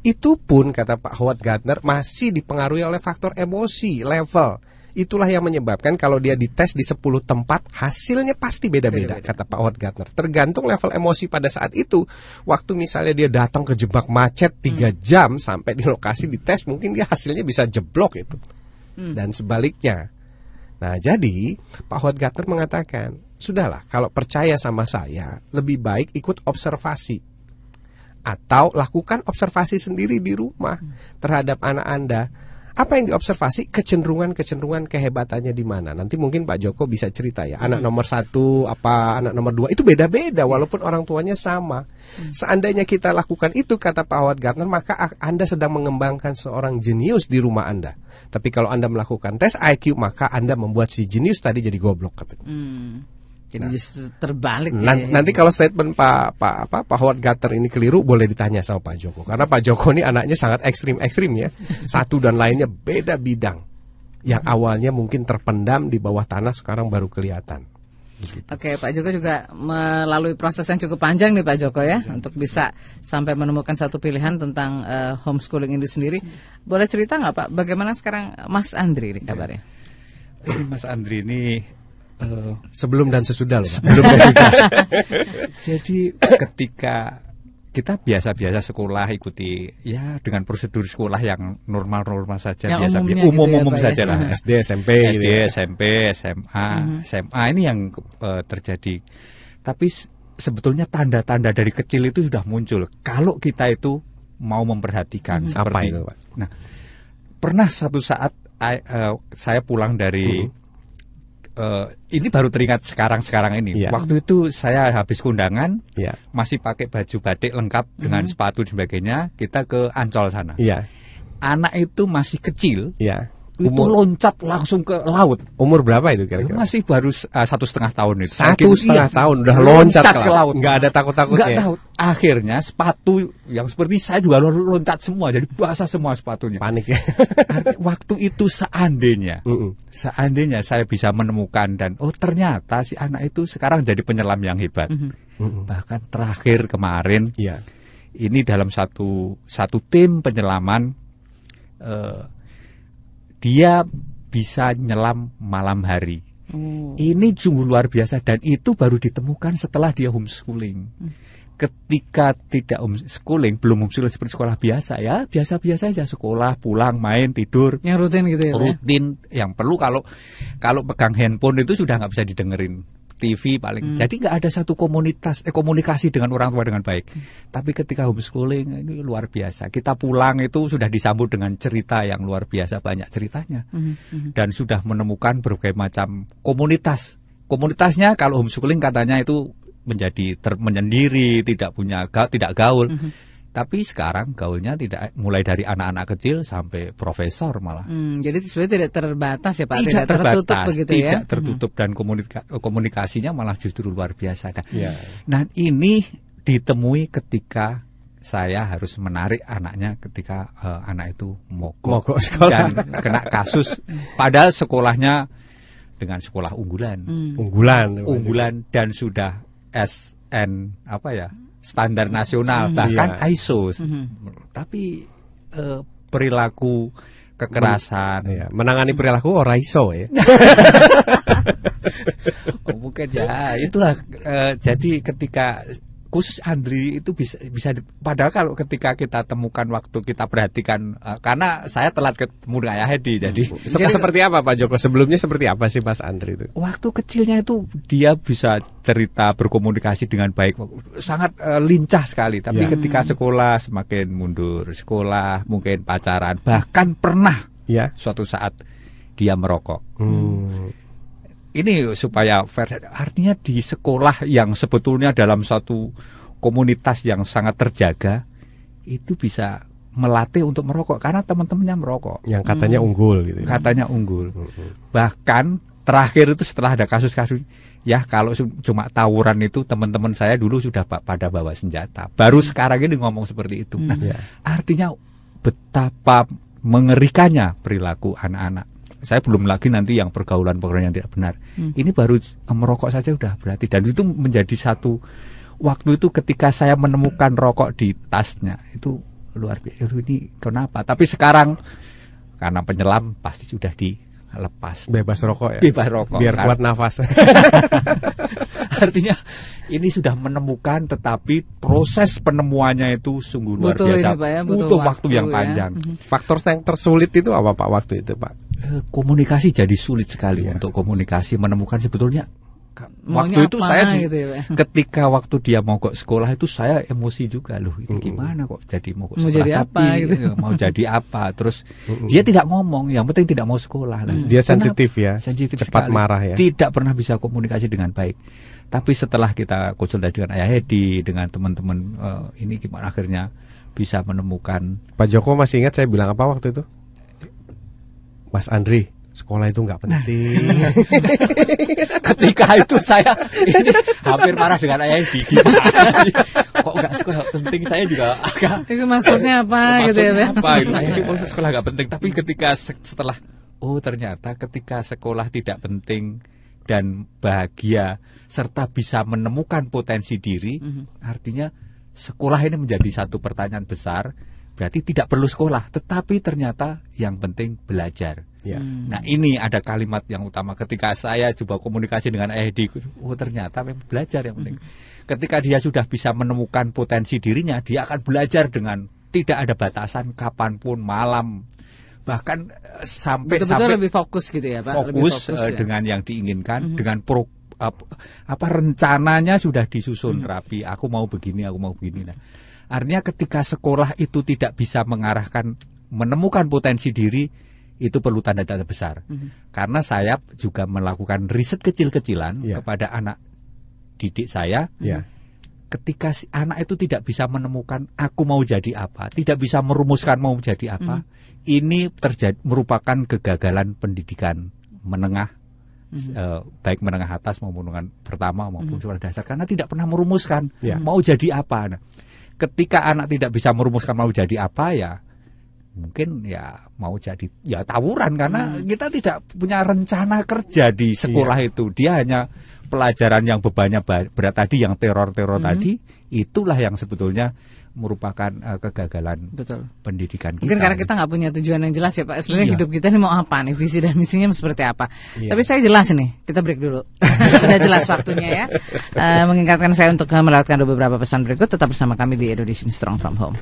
Itu pun kata Pak Howard Gardner masih dipengaruhi oleh faktor emosi level. Itulah yang menyebabkan kalau dia dites di 10 tempat hasilnya pasti beda-beda kata Pak Howard Gardner. Tergantung level emosi pada saat itu. Waktu misalnya dia datang ke jebak macet 3 jam sampai di lokasi dites mungkin dia hasilnya bisa jeblok itu. Dan sebaliknya. Nah, jadi Pak Howard Gardner mengatakan, "Sudahlah, kalau percaya sama saya, lebih baik ikut observasi atau lakukan observasi sendiri di rumah terhadap anak Anda. Apa yang diobservasi kecenderungan-kecenderungan kehebatannya di mana? Nanti mungkin Pak Joko bisa cerita ya. Anak nomor satu apa anak nomor dua itu beda-beda walaupun orang tuanya sama. Seandainya kita lakukan itu kata Pak Howard Gardner maka Anda sedang mengembangkan seorang jenius di rumah Anda. Tapi kalau Anda melakukan tes IQ maka Anda membuat si jenius tadi jadi goblok katanya. Hmm. Jadi justru terbalik Nan- ya. nanti kalau statement Pak Pak apa Pak Howard Gardner ini keliru boleh ditanya sama Pak Joko karena Pak Joko ini anaknya sangat ekstrim ekstrim ya [laughs] satu dan lainnya beda bidang yang awalnya mungkin terpendam di bawah tanah sekarang baru kelihatan. Oke, Pak Joko juga melalui proses yang cukup panjang nih Pak Joko ya untuk bisa sampai menemukan satu pilihan tentang eh, homeschooling ini sendiri. Boleh cerita nggak Pak? Bagaimana sekarang Mas Andri ini kabarnya? Ini Mas Andri ini eh, Sebelum dan sesudah loh. Pak. sebelum dan sudah. [laughs] Jadi ketika kita biasa-biasa sekolah ikuti ya dengan prosedur sekolah yang normal-normal saja Yang biasa umumnya biasa gitu ya, umum-umum Pak, ya. saja lah. SD SMP SD, gitu ya. SMP, SMA, SMA ini yang eh, terjadi. Tapi sebetulnya tanda-tanda dari kecil itu sudah muncul. Kalau kita itu mau memperhatikan Apa seperti itu, Pak? Nah, pernah satu saat I- eh, saya pulang dari eh, ini baru teringat sekarang-sekarang ini. Iya. Waktu itu saya habis kundangan Iya. masih pakai baju batik lengkap dengan sepatu dan sebagainya, kita ke Ancol sana. Iya. Anak itu masih kecil, Iya. Itu Umur loncat langsung ke laut. umur berapa itu kira-kira? Masih baru uh, satu setengah tahun itu. Satu kira- setengah iya, tahun udah loncat, ke laut. Nggak ada takut-takutnya. Nggak tahu. Akhirnya sepatu yang seperti saya juga loncat semua, jadi basah semua sepatunya. Panik ya. Waktu itu seandainya, Mm-mm. seandainya saya bisa menemukan dan oh ternyata si anak itu sekarang jadi penyelam yang hebat. Mm-mm. Bahkan terakhir kemarin Iya. ini dalam satu satu tim penyelaman eh, dia bisa nyelam malam hari. Oh. Ini sungguh luar biasa dan itu baru ditemukan setelah dia homeschooling. Ketika tidak homeschooling, belum homeschooling seperti sekolah biasa ya, biasa-biasa aja sekolah, pulang, main, tidur, Yang rutin gitu ya. Ya? rutin. Yang perlu kalau kalau pegang handphone itu sudah nggak bisa didengerin. TV paling. Jadi nggak ada satu komunitas eh, komunikasi dengan orang tua dengan baik. Tapi ketika homeschooling ini luar biasa. Kita pulang itu sudah disambut dengan cerita yang luar biasa banyak ceritanya Mhm, mhm. dan sudah menemukan berbagai macam komunitas. Komunitasnya kalau homeschooling katanya itu menjadi ter, menyendiri, tidak punya ga- tidak gaul. Tapi sekarang gaulnya tidak mulai dari anak-anak kecil sampai profesor malah. Hmm, jadi sebenarnya tidak terbatas ya Pak, tidak, tertutup terbatas, begitu tidak ya. tertutup dan komunika- komunikasinya malah justru luar biasa. Nah, Iya. Nah ini ditemui ketika saya harus menarik anaknya ketika eh, anak itu mogok, Mogok sekolah. dan kena kasus. Padahal sekolahnya dengan sekolah unggulan, Hmm. Unggulan. unggulan dan sudah SN apa ya standar nasional bahkan Iya. ISO. Tapi eh, perilaku kekerasan Iya, menangani perilaku orang iso ya. [laughs] Oh, mungkin ya itulah eh, jadi ketika khusus Andri itu bisa bisa padahal kalau ketika kita temukan waktu kita perhatikan eh, karena saya telat ketemu dengan Ayah Hedi jadi [laughs] Se- seperti apa Pak Joko? Sebelumnya seperti apa sih Mas Andri itu? waktu kecilnya itu dia bisa cerita berkomunikasi dengan baik sangat eh, lincah sekali tapi Ya. ketika sekolah semakin mundur sekolah mungkin pacaran bahkan pernah Ya. suatu saat dia merokok Hmm. Ini supaya fair artinya di sekolah yang sebetulnya dalam satu komunitas yang sangat terjaga itu bisa melatih untuk merokok karena teman-temannya merokok Yang katanya unggul gitu. ya. katanya unggul bahkan terakhir itu setelah ada kasus-kasus ya kalau cuma tawuran itu teman-teman saya dulu sudah pa- pada bawa senjata baru sekarang ini ngomong seperti itu Nah, Ya. artinya betapa mengerikannya perilaku anak-anak. Saya belum lagi nanti yang pergaulan-pergaulan yang tidak benar. Ini baru eh, merokok saja udah berarti dan itu menjadi satu waktu itu ketika saya menemukan rokok di tasnya itu luar biasa. Ini kenapa? Tapi sekarang karena penyelam pasti sudah dilepas. Bebas rokok ya. Bebas rokok. Biar Kan- kuat nafas. [laughs] Artinya ini sudah menemukan tetapi proses penemuannya itu sungguh luar Butuh biasa. ini, Pak, ya, butuh waktu, waktu yang ya. panjang. Faktor yang tersulit itu apa Pak waktu itu Pak? Eh, komunikasi jadi sulit sekali Iya. untuk komunikasi menemukan sebetulnya Maunya waktu itu saya gitu ya, ketika waktu dia mogok sekolah itu saya emosi juga loh ini gimana kok jadi mogok Mau sekolah jadi tapi apa gitu. [laughs] mau jadi apa terus dia tidak ngomong yang penting tidak mau sekolah Lah, Dia sensitif ya, sensitif cepat sekali. marah ya. tidak pernah bisa komunikasi dengan baik tapi setelah kita konsultasi dengan ayah Hedi dengan teman-teman eh, ini gimana akhirnya bisa menemukan Pak Joko masih ingat saya bilang apa waktu itu? Mas Andri, sekolah itu nggak penting. [laughs] ketika itu saya ini hampir marah dengan ayah sih? kok nggak sekolah penting saya juga agak Itu maksudnya apa gitu ya, Maksudnya apa itu Ayah, oh, sekolah nggak penting tapi ketika se- setelah oh ternyata ketika sekolah tidak penting dan bahagia serta bisa menemukan potensi diri Mhm. artinya sekolah ini menjadi satu pertanyaan besar berarti tidak perlu sekolah tetapi ternyata yang penting belajar ya. Nah ini ada kalimat yang utama ketika saya coba komunikasi dengan Edi, oh ternyata memang belajar yang penting. Ketika dia sudah bisa menemukan potensi dirinya, dia akan belajar dengan tidak ada batasan kapan pun malam bahkan eh, sampai Betul-betul sampai lebih fokus gitu ya, Pak? Lebih fokus, fokus eh, ya. dengan yang diinginkan, dengan pro, ap- apa rencananya sudah disusun rapi. Aku mau begini, aku mau begini. Nah, artinya ketika sekolah itu tidak bisa mengarahkan menemukan potensi diri, itu perlu tanda tanda besar. Karena saya juga melakukan riset kecil-kecilan Ya. kepada anak didik saya Ya. ketika si anak itu tidak bisa menemukan aku mau jadi apa, tidak bisa merumuskan mau jadi apa, ini terjadi merupakan kegagalan pendidikan menengah eh, baik menengah atas maupun menengah pertama maupun sekolah dasar karena tidak pernah merumuskan Ya. mau jadi apa. Nah, ketika anak tidak bisa merumuskan mau jadi apa ya mungkin ya mau jadi ya tawuran karena kita tidak punya rencana kerja di sekolah itu. Dia hanya pelajaran yang bebannya ba- berat tadi yang teror-teror tadi itulah yang sebetulnya merupakan eh, kegagalan Betul. pendidikan kita. Mungkin karena kita nggak punya tujuan yang jelas ya Pak. Sebenarnya Iya. hidup kita ini mau apa nih, visi dan misinya seperti apa. Iya. Tapi saya jelas nih, kita break dulu. [laughs] Sudah jelas waktunya ya. Eh, mengingatkan saya untuk eh, melewatkan beberapa pesan berikut. Tetap bersama kami di Education Strong from Home.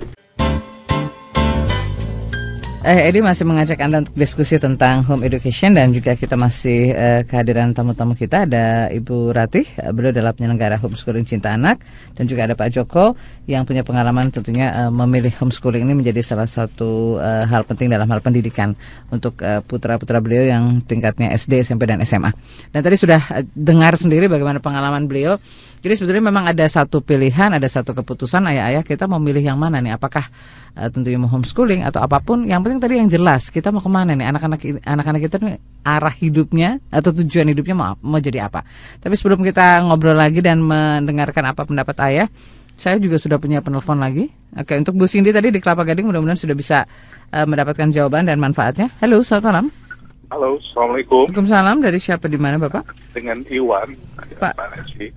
Eh, Edi masih mengajak Anda untuk diskusi tentang home education dan juga kita masih eh, kehadiran tamu-tamu kita ada Ibu Ratih, eh, beliau adalah penyelenggara homeschooling cinta anak dan juga ada Pak Joko yang punya pengalaman tentunya eh, memilih homeschooling ini menjadi salah satu eh, hal penting dalam hal pendidikan untuk eh, putra-putra beliau yang tingkatnya SD, SMP dan SMA. Dan tadi sudah eh, dengar sendiri bagaimana pengalaman beliau. Jadi sebetulnya memang ada satu pilihan, ada satu keputusan ayah-ayah kita mau milih yang mana nih? Apakah eh, tentunya mau homeschooling atau apa pun? Yang penting tadi yang jelas kita mau ke mana nih? Anak-anak anak-anak kita nih arah hidupnya atau tujuan hidupnya mau mau jadi apa? Tapi sebelum kita ngobrol lagi dan mendengarkan apa pendapat ayah, saya juga sudah punya penelpon lagi. Oke, untuk Bu Cindy tadi di Kelapa Gading mudah-mudahan sudah bisa eh, mendapatkan jawaban dan manfaatnya. Halo, selamat malam. Halo, Assalamualaikum. Waalaikumsalam. Dari siapa di mana Bapak? Dengan Iwan, Pak. Pak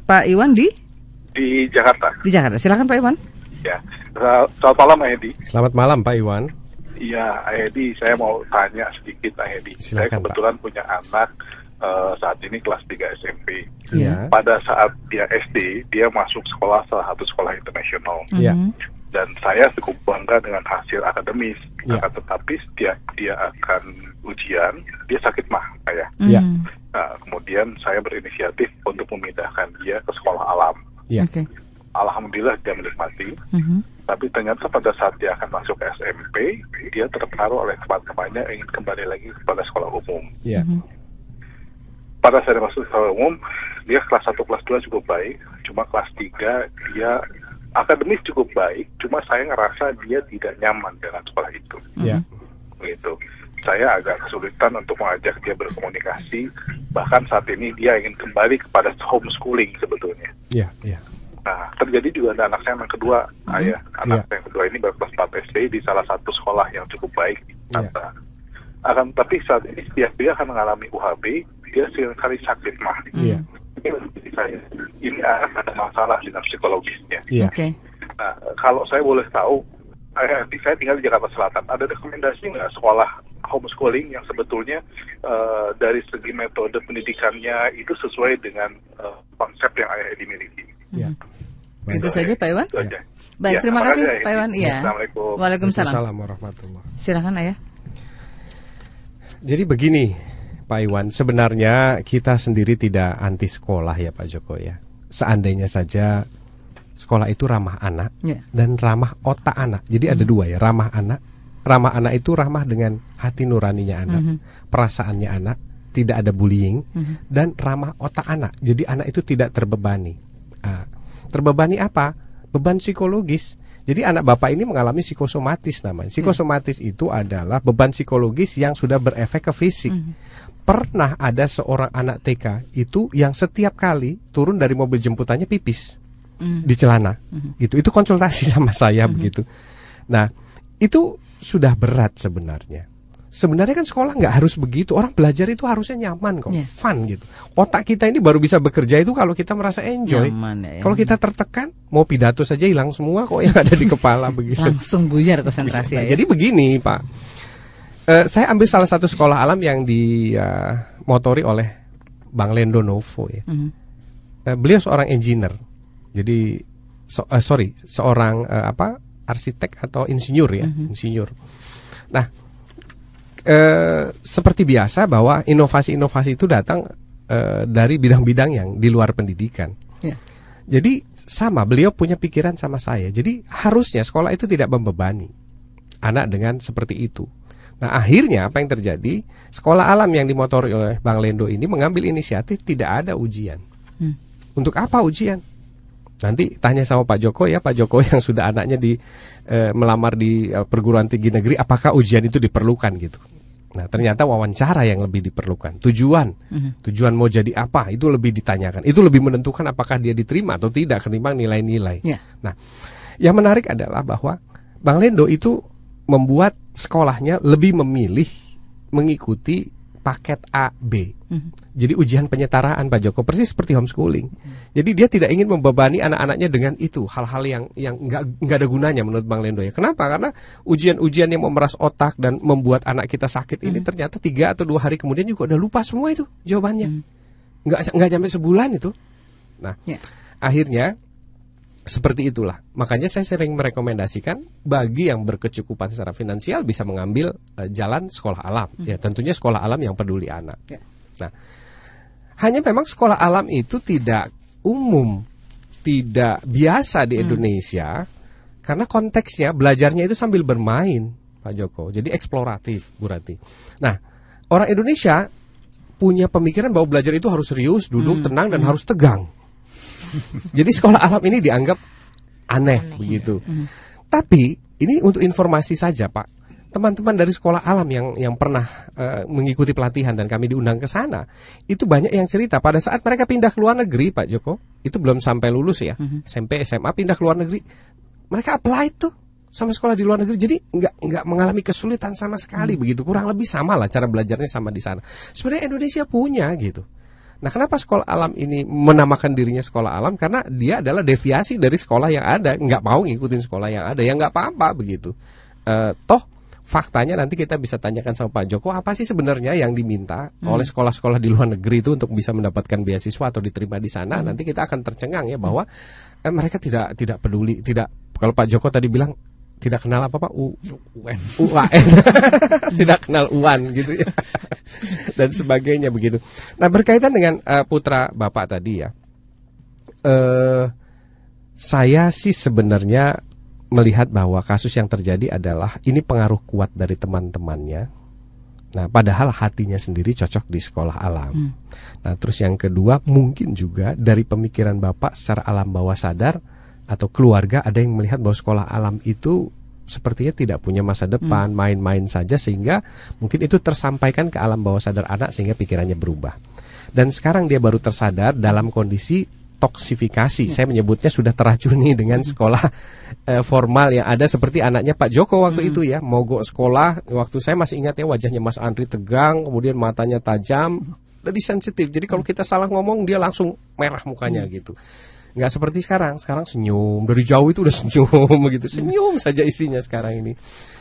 Pak Iwan di di Jakarta. di Jakarta. Silakan Pak Iwan. Ya, Sel- selamat malam, Edi. Selamat malam Pak Iwan. Iya, Edi, saya mau tanya sedikit, Edi. Saya Silakan, Pak. kebetulan punya anak eh, saat ini kelas 3 SMP. Iya. Pada saat dia SD, dia masuk sekolah salah satu sekolah internasional. Ya. Mhm. Dan saya cukup bangga dengan hasil akademis. Ya. Akan tetapi setiap dia akan ujian, dia sakit mah, ya. Mhm. Nah, kemudian saya berinisiatif untuk memindahkan dia ke sekolah alam. Ya. Oke. Alhamdulillah dia menikmati. Mhm. Tapi ternyata pada saat dia akan masuk ke SMP, dia terpengaruh oleh teman-temannya ingin kembali lagi kepada sekolah umum. Ya. Pada saat dia masuk sekolah umum, dia kelas 1, kelas 2 cukup baik. Cuma kelas 3, dia akademis cukup baik. Cuma saya ngerasa dia tidak nyaman dengan sekolah itu. Ya. Begitu. Saya agak kesulitan untuk mengajak dia berkomunikasi. Bahkan saat ini dia ingin kembali kepada homeschooling sebetulnya. Ya. Ya. Nah, terjadi juga ada anak saya yang kedua, ayah. Anak Iya. saya yang kedua ini baru kelas 4 SD di salah satu sekolah yang cukup baik di Iya. Jakarta. Akan tapi saat ini setiap dia akan mengalami UHB, dia sering kali sakit mah. Iya. Ini saya, ini ada masalah dengan psikologisnya. Iya. Oke. Nah, kalau saya boleh tahu, saya, saya tinggal di Jakarta Selatan. Ada rekomendasi nggak sekolah homeschooling yang sebetulnya eh, dari segi metode pendidikannya itu sesuai dengan eh, konsep yang ayah dimiliki? Ya. Itu saja Pak Iwan. Itu aja. Baik, Ya, terima kasih makasih, Pak Iwan. Iya. Assalamualaikum. Waalaikumsalam. Waalaikumsalam warahmatullahi Silakan ayah. Jadi begini, Pak Iwan, sebenarnya kita sendiri tidak anti sekolah ya Pak Joko ya. Seandainya saja sekolah itu ramah anak Ya. dan ramah otak anak. Jadi ada dua ya, ramah anak. Ramah anak itu ramah dengan hati nuraninya anak, perasaannya anak, tidak ada bullying dan ramah otak anak. Jadi anak itu tidak terbebani. Ah, terbebani apa? Beban psikologis. Jadi anak bapak ini mengalami psikosomatis namanya. Psikosomatis itu adalah beban psikologis yang sudah berefek ke fisik. Pernah ada seorang anak TK itu yang setiap kali turun dari mobil jemputannya pipis di celana. Itu itu konsultasi [laughs] sama saya begitu. Nah, itu sudah berat sebenarnya. Sebenarnya kan sekolah nggak harus begitu. Orang belajar itu harusnya nyaman kok, Iya. fun gitu. Otak kita ini baru bisa bekerja itu kalau kita merasa enjoy. Nyaman ya. Kalau kita tertekan, mau pidato saja hilang semua kok yang ada di kepala [laughs] begitu. langsung buyar konsentrasi Nah, ya. jadi begini Pak, Eh, saya ambil salah satu sekolah alam yang dimotori oleh Bang Lendo Novo ya. Mhm. Eh, beliau seorang engineer, jadi so- eh, sorry seorang eh, apa arsitek atau insinyur ya, insinyur. Nah, eh, seperti biasa bahwa inovasi-inovasi itu datang eh, dari bidang-bidang yang di luar pendidikan. Ya. Jadi sama beliau punya pikiran sama saya. Jadi harusnya sekolah itu tidak membebani anak dengan seperti itu. Nah akhirnya apa yang terjadi? Sekolah alam yang dimotori oleh Bang Lendo ini mengambil inisiatif tidak ada ujian. Hmm. Untuk apa ujian? Nanti tanya sama Pak Joko ya, Pak Joko yang sudah anaknya di eh, melamar di eh, perguruan tinggi negeri, apakah ujian itu diperlukan gitu? Nah ternyata wawancara yang lebih diperlukan. Tujuan, tujuan mau jadi apa itu lebih ditanyakan. Itu lebih menentukan apakah dia diterima atau tidak ketimbang nilai-nilai. Ya. Nah, yang menarik adalah bahwa Bang Lendo itu membuat sekolahnya lebih memilih mengikuti paket A B. Jadi ujian penyetaraan Pak Joko persis seperti homeschooling. Jadi dia tidak ingin membebani anak-anaknya dengan itu hal-hal yang yang nggak nggak ada gunanya menurut Bang Lendo ya. Kenapa? Karena ujian-ujian yang memeras otak dan membuat anak kita sakit ini ternyata tiga atau dua hari kemudian juga udah lupa semua itu jawabannya. Nggak nggak sampai sebulan itu. Nah, Ya. akhirnya seperti itulah. Makanya saya sering merekomendasikan bagi yang berkecukupan secara finansial bisa mengambil eh, jalan sekolah alam. Ya, tentunya sekolah alam yang peduli anak. Ya. Nah, hanya memang sekolah alam itu tidak umum, tidak biasa di Indonesia karena konteksnya belajarnya itu sambil bermain, Pak Joko. Jadi eksploratif, Bu Rati. Nah, orang Indonesia punya pemikiran bahwa belajar itu harus serius, duduk tenang dan harus tegang. [laughs] Jadi sekolah alam ini dianggap aneh, Aneh. begitu. Tapi ini untuk informasi saja, Pak. Teman-teman dari sekolah alam yang yang pernah eh, mengikuti pelatihan dan kami diundang ke sana, itu banyak yang cerita pada saat mereka pindah ke luar negeri, Pak Joko. Itu belum sampai lulus ya. SMP, SMA pindah ke luar negeri. Mereka apply tuh sama sekolah di luar negeri. Jadi nggak nggak mengalami kesulitan sama sekali begitu. Kurang lebih sama lah cara belajarnya sama di sana. Sebenarnya Indonesia punya gitu. Nah, kenapa sekolah alam ini menamakan dirinya sekolah alam? Karena dia adalah deviasi dari sekolah yang ada, nggak mau ngikutin sekolah yang ada, ya nggak apa-apa begitu. Eh, toh faktanya nanti kita bisa tanyakan sama Pak Joko apa sih sebenarnya yang diminta oleh sekolah-sekolah di luar negeri itu untuk bisa mendapatkan beasiswa atau diterima di sana. Nanti kita akan tercengang ya bahwa eh, mereka tidak tidak peduli, tidak kalau Pak Joko tadi bilang tidak kenal apa Pak U, UN. UAN [laughs] tidak kenal UAN gitu ya [laughs] [laughs] dan sebagainya begitu. Nah berkaitan dengan eh, putra bapak tadi ya, eh saya sih sebenarnya melihat bahwa kasus yang terjadi adalah ini pengaruh kuat dari teman-temannya. Nah padahal hatinya sendiri cocok di sekolah alam. Nah terus yang kedua mungkin juga dari pemikiran bapak secara alam bawah sadar atau keluarga ada yang melihat bahwa sekolah alam itu sepertinya tidak punya masa depan, main-main saja sehingga mungkin itu tersampaikan ke alam bawah sadar anak sehingga pikirannya berubah. Dan sekarang dia baru tersadar dalam kondisi toksifikasi. Saya menyebutnya sudah teracuni dengan sekolah eh, formal yang ada seperti anaknya Pak Joko waktu itu ya, mogok sekolah. Waktu saya masih ingat ya wajahnya Mas Andri tegang, kemudian matanya tajam, jadi sensitif. Jadi kalau kita salah ngomong dia langsung merah mukanya gitu nggak seperti sekarang. Sekarang senyum. Dari jauh itu udah senyum begitu [laughs] senyum saja isinya sekarang ini.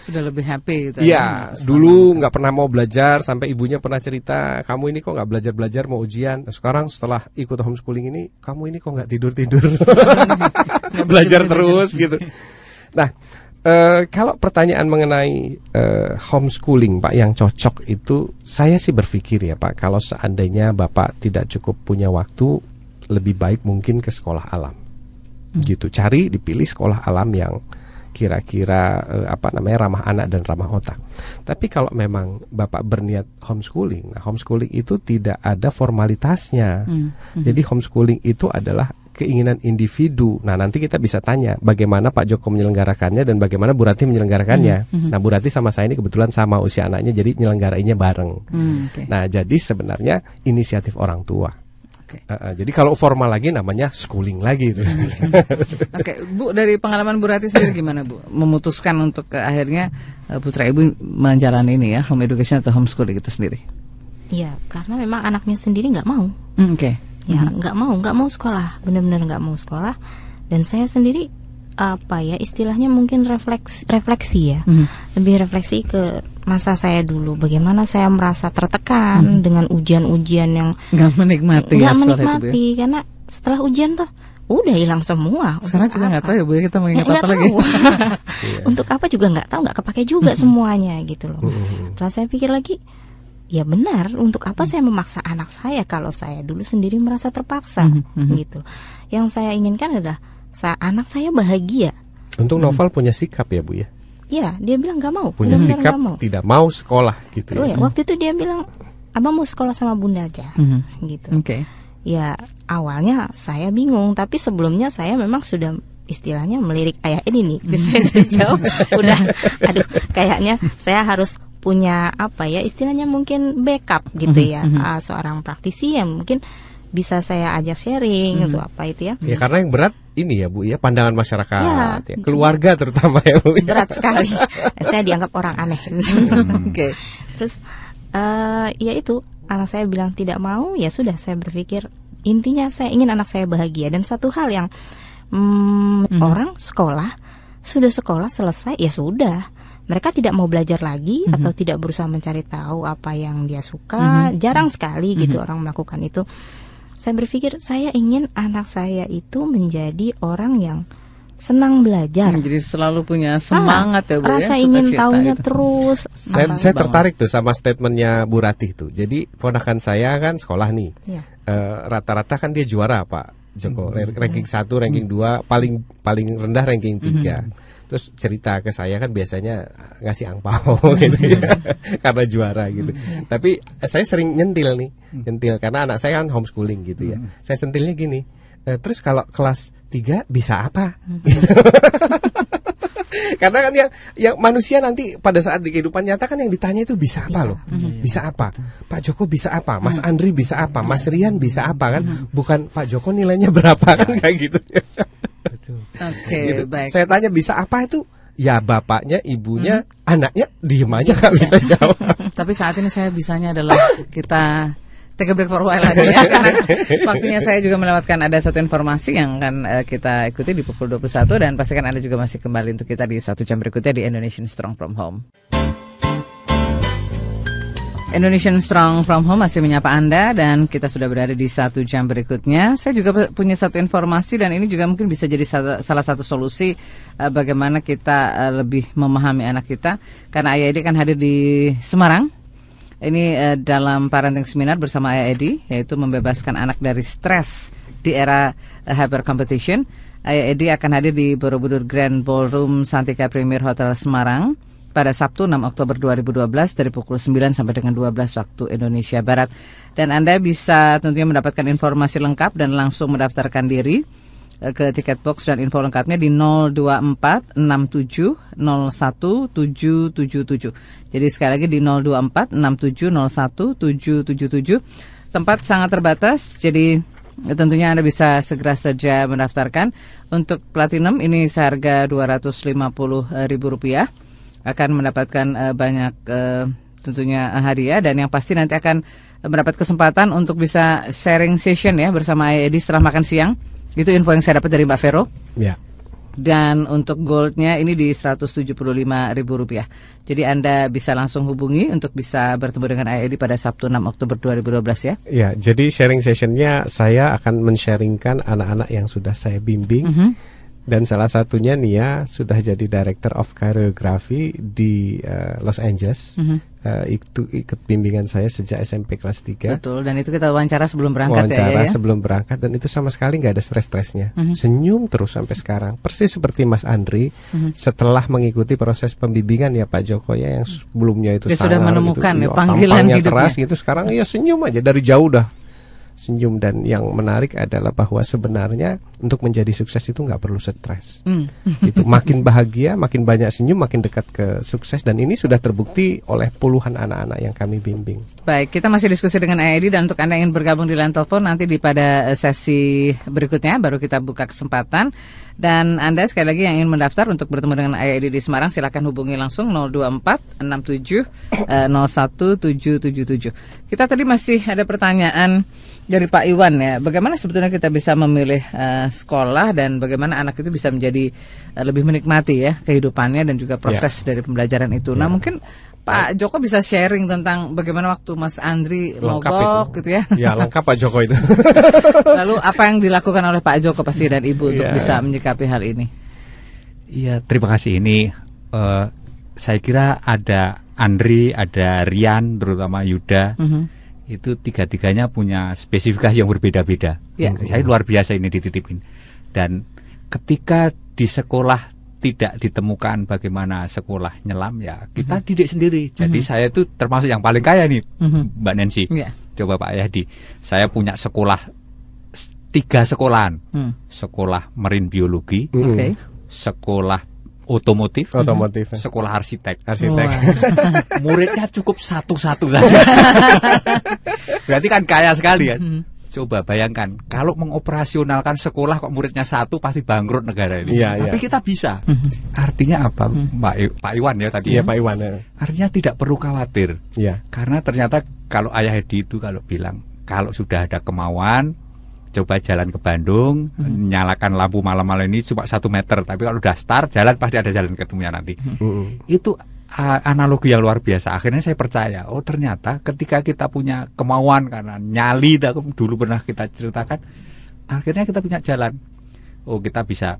Sudah lebih happy gitu. Iya, dulu nggak pernah mau belajar sampai ibunya pernah cerita, kamu ini kok nggak belajar belajar mau ujian. Nah, Sekarang setelah ikut homeschooling ini, kamu ini kok nggak tidur tidur, [laughs] [laughs] belajar terus gitu. Nah, eh, kalau pertanyaan mengenai eh, homeschooling Pak yang cocok itu saya sih berpikir ya Pak kalau seandainya Bapak tidak cukup punya waktu lebih baik mungkin ke sekolah alam. Gitu. Cari dipilih sekolah alam yang kira-kira eh, apa namanya ramah anak dan ramah otak. Tapi kalau memang Bapak berniat homeschooling, nah homeschooling itu tidak ada formalitasnya. Hmm. Jadi homeschooling itu adalah keinginan individu. Nah, nanti kita bisa tanya bagaimana Pak Joko menyelenggarakannya dan bagaimana Bu Rati menyelenggarakannya. Nah, Bu Rati sama saya ini kebetulan sama usia anaknya jadi nyelenggarainya bareng. Hmm, oke. Nah, jadi sebenarnya inisiatif orang tua. Oke. Uh, uh, jadi kalau formal lagi namanya schooling lagi itu. [laughs] Oke, Bu dari pengalaman Bu Rati sendiri gimana Bu? Memutuskan untuk ke akhirnya eh, putra Ibu menjalani ini ya home education atau homeschooling itu sendiri. Ya, karena memang anaknya sendiri nggak mau. Hmm, Oke. Ya, nggak mau, nggak mau sekolah, benar-benar nggak mau sekolah. Dan saya sendiri apa ya istilahnya mungkin refleks refleksi ya, Mhm. lebih refleksi ke masa saya dulu. Bagaimana saya merasa tertekan dengan ujian-ujian yang Nggak menikmati ya nggak sekolah menikmati ya? karena setelah ujian tuh udah hilang semua. Sekarang Untuk juga nggak tahu ya Bu ya kita mau ingat Nggak apa lagi. tahu. [laughs] Untuk apa juga nggak tahu, nggak kepake juga semuanya gitu loh. Setelah saya pikir lagi, ya benar. Untuk apa saya memaksa anak saya kalau saya dulu sendiri merasa terpaksa gitu. Yang saya inginkan adalah sa anak saya bahagia. Untung Novel punya sikap ya Bu ya. Ya, dia bilang nggak mau, Punya benar-benar sikap mau. tidak mau sekolah gitu Oh ya. ya, waktu itu dia bilang, abang mau sekolah sama bunda aja, Mhm. gitu. Oke. Ya awalnya saya bingung, tapi sebelumnya saya memang sudah istilahnya melirik ayah ini nih. Terus [laughs] saya dari jauh udah, aduh, kayaknya saya harus punya apa ya istilahnya mungkin backup gitu ya, Ah, seorang praktisi yang mungkin bisa saya ajak sharing untuk apa itu ya. Ya karena yang berat ini ya Bu ya pandangan masyarakat Ya. ya, keluarga terutama ya Bu. ya. Berat sekali, [laughs] saya dianggap orang aneh. Oke. Terus eh ya itu anak saya bilang tidak mau ya sudah saya berpikir intinya saya ingin anak saya bahagia dan satu hal yang mm, orang sekolah sudah sekolah selesai ya sudah mereka tidak mau belajar lagi atau tidak berusaha mencari tahu apa yang dia suka jarang sekali gitu orang melakukan itu saya berpikir saya ingin anak saya itu menjadi orang yang senang belajar Hmm, Jadi selalu punya semangat ya Bu ya. rasa ingin sukacita tahunya itu. terus Saya, apa- saya banget. tertarik tuh sama statementnya Bu Ratih tuh. Jadi ponakan saya kan sekolah nih. Ya. Eh, Rata-rata kan dia juara Pak Joko. Ra- Ranking 1, ranking 2, paling paling rendah ranking 3. Terus cerita ke saya kan biasanya ngasih angpau [laughs] gitu ya. [laughs] Karena juara gitu. Tapi saya sering nyentil nih. Nyentil karena anak saya kan homeschooling gitu ya. Saya sentilnya gini. "Eh, terus kalau kelas 3 bisa apa? [laughs] Karena kan yang yang manusia nanti pada saat di kehidupan nyata kan yang ditanya itu bisa apa loh? Bisa apa? Pak Joko bisa apa? Mas Andri bisa apa? Mas Rian bisa apa kan? Bukan Pak Joko nilainya berapa kan kayak gitu. Oke, Gitu. baik. Saya tanya bisa apa itu? Ya bapaknya, ibunya, anaknya diem aja nggak bisa jawab. [laughs] Tapi saat ini saya bisanya adalah kita take a break for a while lagi ya karena [laughs] waktunya saya juga melewatkan ada satu informasi yang akan eh, kita ikuti di pukul 21 dan pastikan Anda juga masih kembali untuk kita di satu jam berikutnya di Indonesian Strong From Home. Indonesian Strong From Home masih menyapa Anda dan kita sudah berada di satu jam berikutnya. Saya juga pu- punya satu informasi dan ini juga mungkin bisa jadi sa- salah satu solusi eh, bagaimana kita eh, lebih memahami anak kita. Karena Ayah Edi kan hadir di Semarang. Ini eh, dalam parenting seminar bersama Ayah Edi yaitu membebaskan anak dari stres di era hyper competition. Ayah Edi akan hadir di Borobudur Grand Ballroom Santika Premier Hotel Semarang pada Sabtu 6 Oktober 2012 dari pukul 9 sampai dengan 12 waktu Indonesia Barat. Dan Anda bisa tentunya mendapatkan informasi lengkap dan langsung mendaftarkan diri eh, ke tiket box dan info lengkapnya di 024 67 01 777. Jadi sekali lagi di 024 67 01 777. Tempat sangat terbatas, jadi eh, tentunya Anda bisa segera saja mendaftarkan. Untuk platinum ini seharga Rp250.000 akan mendapatkan eh, banyak eh, tentunya hadiah dan yang pasti nanti akan mendapat kesempatan untuk bisa sharing session ya bersama Edi setelah makan siang. Itu info yang saya dapat dari Mbak Vero. Ya. Dan untuk goldnya ini di Rp175.000. Jadi Anda bisa langsung hubungi untuk bisa bertemu dengan Edi pada Sabtu 6 Oktober 2012 ya. Ya, jadi sharing sessionnya saya akan men-sharingkan anak-anak yang sudah saya bimbing Mhm. Dan salah satunya Nia sudah jadi Director of Choreography di uh, Los Angeles. Mhm. Uh, itu ikut bimbingan saya sejak SMP kelas 3. Betul, dan itu kita wawancara sebelum berangkat ya, wawancara ya. sebelum berangkat dan itu sama sekali nggak ada stres-stresnya. Mhm. Senyum terus sampai sekarang. Persis seperti Mas Andri Mhm. setelah mengikuti proses pembimbingan ya Pak Joko ya yang sebelumnya itu Dia sudah sangar menemukan gitu, ya panggilan hidupnya. keras gitu sekarang ya senyum aja dari jauh dah senyum dan yang menarik adalah bahwa sebenarnya untuk menjadi sukses itu nggak perlu stres Hmm. itu makin bahagia makin banyak senyum makin dekat ke sukses dan ini sudah terbukti oleh puluhan anak-anak yang kami bimbing Baik, kita masih diskusi dengan Edi dan untuk Anda yang ingin bergabung di line telepon nanti di pada eh, sesi berikutnya baru kita buka kesempatan. Dan Anda sekali lagi yang ingin mendaftar untuk bertemu dengan Edi di Semarang silakan hubungi langsung 024 67 eh, 01777. Kita tadi masih ada pertanyaan dari Pak Iwan ya. Bagaimana sebetulnya kita bisa memilih eh, sekolah dan bagaimana anak itu bisa menjadi eh, lebih menikmati ya kehidupannya dan juga proses dari pembelajaran itu. Nah, mungkin Pak Joko bisa sharing tentang bagaimana waktu Mas Andri lengkap mogok itu gitu ya. ya lengkap Pak Joko itu [laughs] Lalu apa yang dilakukan oleh Pak Joko pasti dan Ibu untuk Iya. bisa menyikapi hal ini? Iya, terima kasih. Ini eh, saya kira ada Andri, ada Rian, terutama Yuda. Mhm. Itu tiga-tiganya punya spesifikasi yang berbeda-beda. Ya. Saya luar biasa ini dititipin. Dan ketika di sekolah tidak ditemukan bagaimana sekolah nyelam ya kita didik sendiri. Jadi saya itu termasuk yang paling kaya nih, Mhm. Mbak Nancy. Iya. Coba Pak Yadi, saya punya sekolah tiga sekolahan, Hmm. sekolah marin biologi, Mm. Oke. sekolah otomotif, otomotif sekolah arsitek. arsitek Wah. [laughs] Muridnya cukup satu-satu saja. [laughs] Berarti kan kaya sekali kan. Mhm. Coba bayangkan, kalau mengoperasionalkan sekolah kok muridnya satu pasti bangkrut negara ini. Iya, Tapi iya. kita bisa. Artinya apa, Pak, I- Pak Iwan ya tadi? Iya ya? Pak Iwan ya. Artinya tidak perlu khawatir. Iya. Karena ternyata kalau ayah Edi itu kalau bilang kalau sudah ada kemauan coba jalan ke Bandung nyalakan lampu malam-malam ini cuma satu meter tapi kalau udah start jalan pasti ada jalan ketemunya nanti. Mm-mm. itu a- analogi yang luar biasa. Akhirnya saya percaya oh ternyata ketika kita punya kemauan karena nyali dah- dulu pernah kita ceritakan akhirnya kita punya jalan. Oh kita bisa.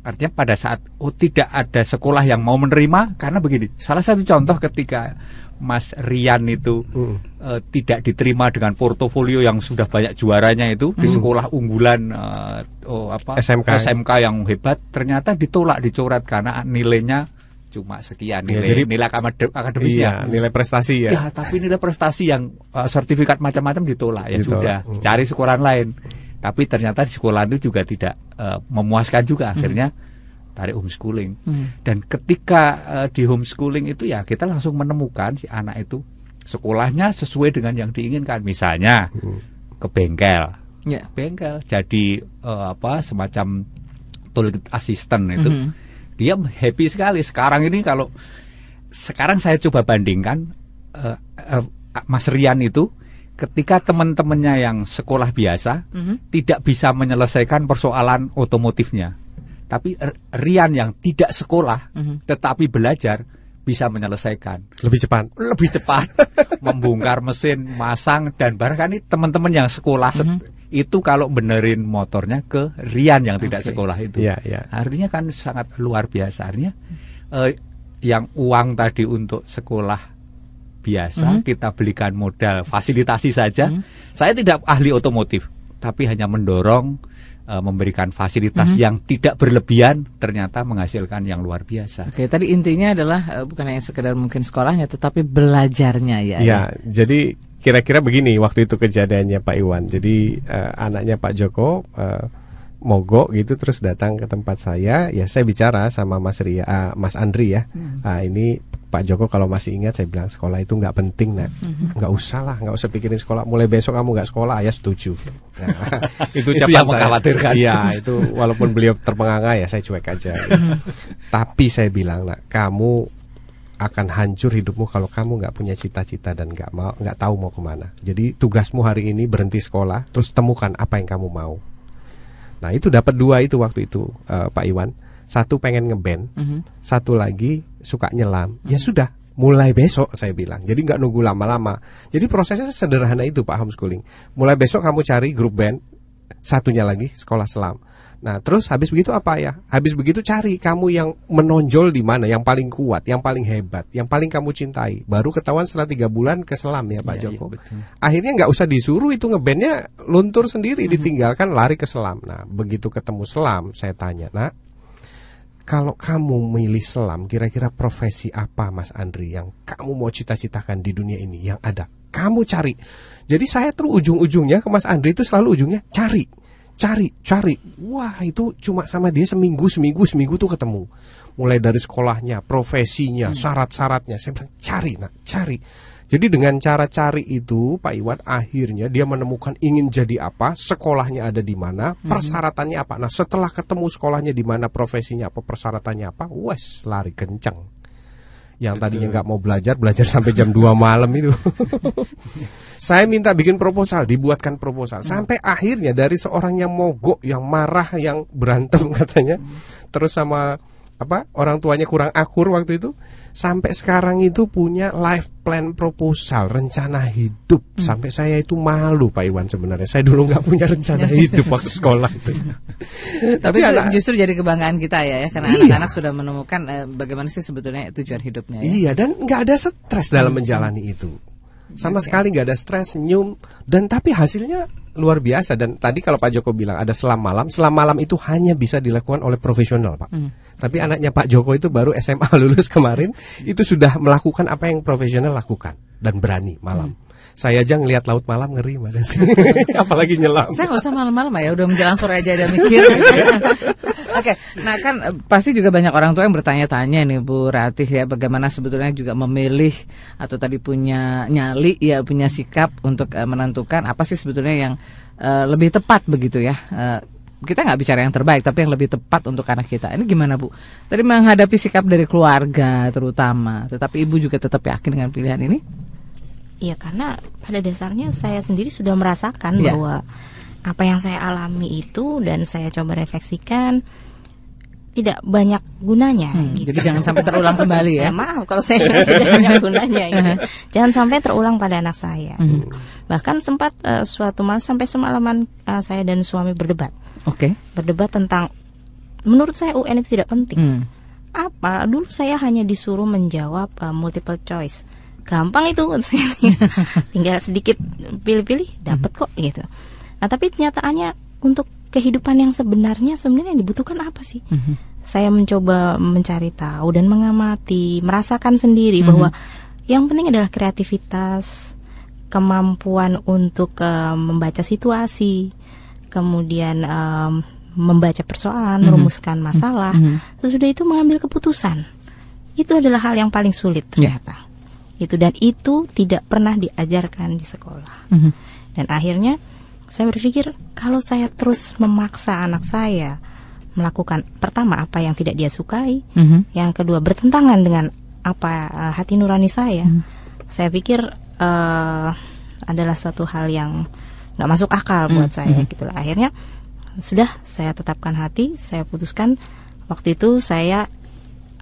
Artinya pada saat oh tidak ada sekolah yang mau menerima karena begini salah satu contoh ketika Mas Rian itu Mm. eh, tidak diterima dengan portofolio yang sudah banyak juaranya itu di sekolah unggulan eh, oh apa SMK. SMK yang hebat ternyata ditolak dicoret karena nilainya cuma sekian Ya, nilai jadi- nilai akadem- akademisnya. Iya, nilai prestasi ya. Ya, tapi nilai prestasi yang eh, sertifikat macam-macam ditolak ya Ditolak. sudah Hmm. cari sekolahan lain. Tapi ternyata di sekolah itu juga tidak eh, memuaskan juga akhirnya tarik homeschooling. Hmm. Dan ketika eh, di homeschooling itu ya kita langsung menemukan si anak itu sekolahnya sesuai dengan yang diinginkan. Misalnya ke bengkel, Ya. bengkel jadi eh, apa semacam toilet assistant itu Mhm. dia happy sekali sekarang ini kalau sekarang saya coba bandingkan eh, eh, Mas Rian itu ketika teman-temannya yang sekolah biasa Mhm. tidak bisa menyelesaikan persoalan otomotifnya tapi Rian yang tidak sekolah Mhm. tetapi belajar bisa menyelesaikan Lebih cepat. lebih cepat [laughs] membongkar mesin, masang dan bahkan ini teman-teman yang sekolah set- itu kalau benerin motornya ke Rian yang tidak Oke. sekolah itu. Iya, iya. Artinya kan sangat luar biasa. Artinya eh, yang uang tadi untuk sekolah biasa kita belikan modal fasilitasi saja. Saya tidak ahli otomotif, tapi hanya mendorong eh, memberikan fasilitas yang tidak berlebihan ternyata menghasilkan yang luar biasa. Oke, tadi intinya adalah eh, bukan hanya sekedar mungkin sekolahnya, tetapi belajarnya ya. Ya, jadi kira-kira begini waktu itu kejadiannya Pak Iwan. Jadi eh, anaknya Pak Joko eh, mogok gitu terus datang ke tempat saya. Ya saya bicara sama Mas Ria, ah, Mas Andri ya. Ah, ini Pak Joko kalau masih ingat saya bilang sekolah itu nggak penting nak, nggak usah lah, nggak usah pikirin sekolah. Mulai besok kamu nggak sekolah, ayah setuju. Nah, [laughs] itu Itu yang saya. mengkhawatirkan. Iya, itu walaupun beliau terpenganga ya saya cuek aja. gitu. Tapi saya bilang nak, kamu akan hancur hidupmu kalau kamu nggak punya cita-cita dan nggak mau nggak tahu mau ke mana. Jadi tugasmu hari ini berhenti sekolah, terus temukan apa yang kamu mau. Nah itu dapat dua itu waktu itu eh, Pak Iwan. Satu pengen ngeband, Mhm. satu lagi suka nyelam. Ya sudah, mulai besok saya bilang. Jadi nggak nunggu lama-lama. Jadi prosesnya sederhana itu Pak homeschooling. Mulai besok kamu cari grup band, satunya lagi sekolah selam. Nah, terus habis begitu apa ya? Habis begitu cari kamu yang menonjol di mana, yang paling kuat, yang paling hebat, yang paling kamu cintai. Baru ketahuan setelah tiga bulan ke selam ya Pak Iya, Joko. betul. Akhirnya nggak usah disuruh itu ngebandnya luntur sendiri, ditinggalkan lari ke selam. Nah, begitu ketemu selam, saya tanya, nak, kalau kamu milih selam, kira-kira profesi apa Mas Andri yang kamu mau cita-citakan di dunia ini yang ada? Kamu cari. Jadi saya tuh ujung-ujungnya ke Mas Andri itu selalu ujungnya cari, cari, cari. Wah itu cuma sama dia seminggu, seminggu, seminggu tuh ketemu. Mulai dari sekolahnya, profesinya, syarat-syaratnya. Saya bilang cari, nak, cari. Jadi dengan cara cari itu, Pak Iwan akhirnya dia menemukan ingin jadi apa, sekolahnya ada di mana, persyaratannya apa. Nah setelah ketemu sekolahnya di mana, profesinya apa, persyaratannya apa, wes lari kenceng. Yang tadinya nggak mau belajar, belajar sampai jam 2 malam itu. [laughs] Saya minta bikin proposal, dibuatkan proposal. Sampai akhirnya dari seorang yang mogok, yang marah, yang berantem katanya, terus sama apa orang tuanya kurang akur waktu itu, sampai sekarang itu punya life plan proposal, rencana hidup. Sampai saya itu malu Pak Iwan sebenarnya. Saya dulu nggak punya rencana [laughs] hidup waktu sekolah itu. Tapi itu [laughs] anak- justru jadi kebanggaan kita ya, ya karena Iya. anak-anak sudah menemukan eh, bagaimana sih sebetulnya tujuan hidupnya. Ya. Iya dan nggak ada stres dalam menjalani itu. Sama sekali nggak ada stres, senyum dan tapi hasilnya luar biasa dan tadi kalau Pak Joko bilang ada selam malam, selam malam itu hanya bisa dilakukan oleh profesional Pak. Tapi anaknya Pak Joko itu baru SMA [laughs] lulus kemarin itu sudah melakukan apa yang profesional lakukan dan berani malam. Saya aja ngelihat laut malam ngeri mana sih, [laughs] apalagi nyelam. Saya nggak usah malam-malam ya, udah menjelang sore aja ada mikir. [laughs] Oke, nah kan eh, pasti juga banyak orang tua yang bertanya-tanya nih Bu Ratih ya, bagaimana sebetulnya juga memilih atau tadi punya nyali ya, punya sikap untuk eh, menentukan apa sih sebetulnya yang eh, lebih tepat begitu ya. Eh, kita nggak bicara yang terbaik, tapi yang lebih tepat untuk anak kita. Ini gimana Bu? Tadi menghadapi sikap dari keluarga terutama, tetapi Ibu juga tetap yakin dengan pilihan ini? Iya karena pada dasarnya saya sendiri sudah merasakan Iya. bahwa apa yang saya alami itu dan saya coba refleksikan tidak banyak gunanya. Hmm, gitu. jadi jangan sampai terulang [laughs] kembali ya. Ya, maaf kalau saya tidak banyak gunanya. gitu. Jangan sampai terulang pada anak saya. Hmm. Bahkan sempat eh, suatu malam sampai semalaman eh, saya dan suami berdebat, Oke. berdebat tentang menurut saya UN itu tidak penting Hmm. apa dulu saya hanya disuruh menjawab uh, multiple choice gampang itu [laughs] tinggal, sedikit pilih-pilih dapat kok gitu. Nah tapi kenyataannya untuk kehidupan yang sebenarnya sebenarnya yang dibutuhkan apa sih? Saya mencoba mencari tahu dan mengamati merasakan sendiri bahwa yang penting adalah kreativitas kemampuan untuk uh, membaca situasi kemudian um, membaca persoalan merumuskan masalah. Sesudah itu mengambil keputusan. Itu adalah hal yang paling sulit Ya. ternyata itu dan itu tidak pernah diajarkan di sekolah. Mhm. dan akhirnya saya berpikir kalau saya terus memaksa anak saya melakukan pertama apa yang tidak dia sukai Mhm. yang kedua bertentangan dengan apa eh, hati nurani saya saya pikir eh, adalah suatu hal yang nggak masuk akal buat saya gitulah akhirnya sudah saya tetapkan hati saya putuskan. Waktu itu saya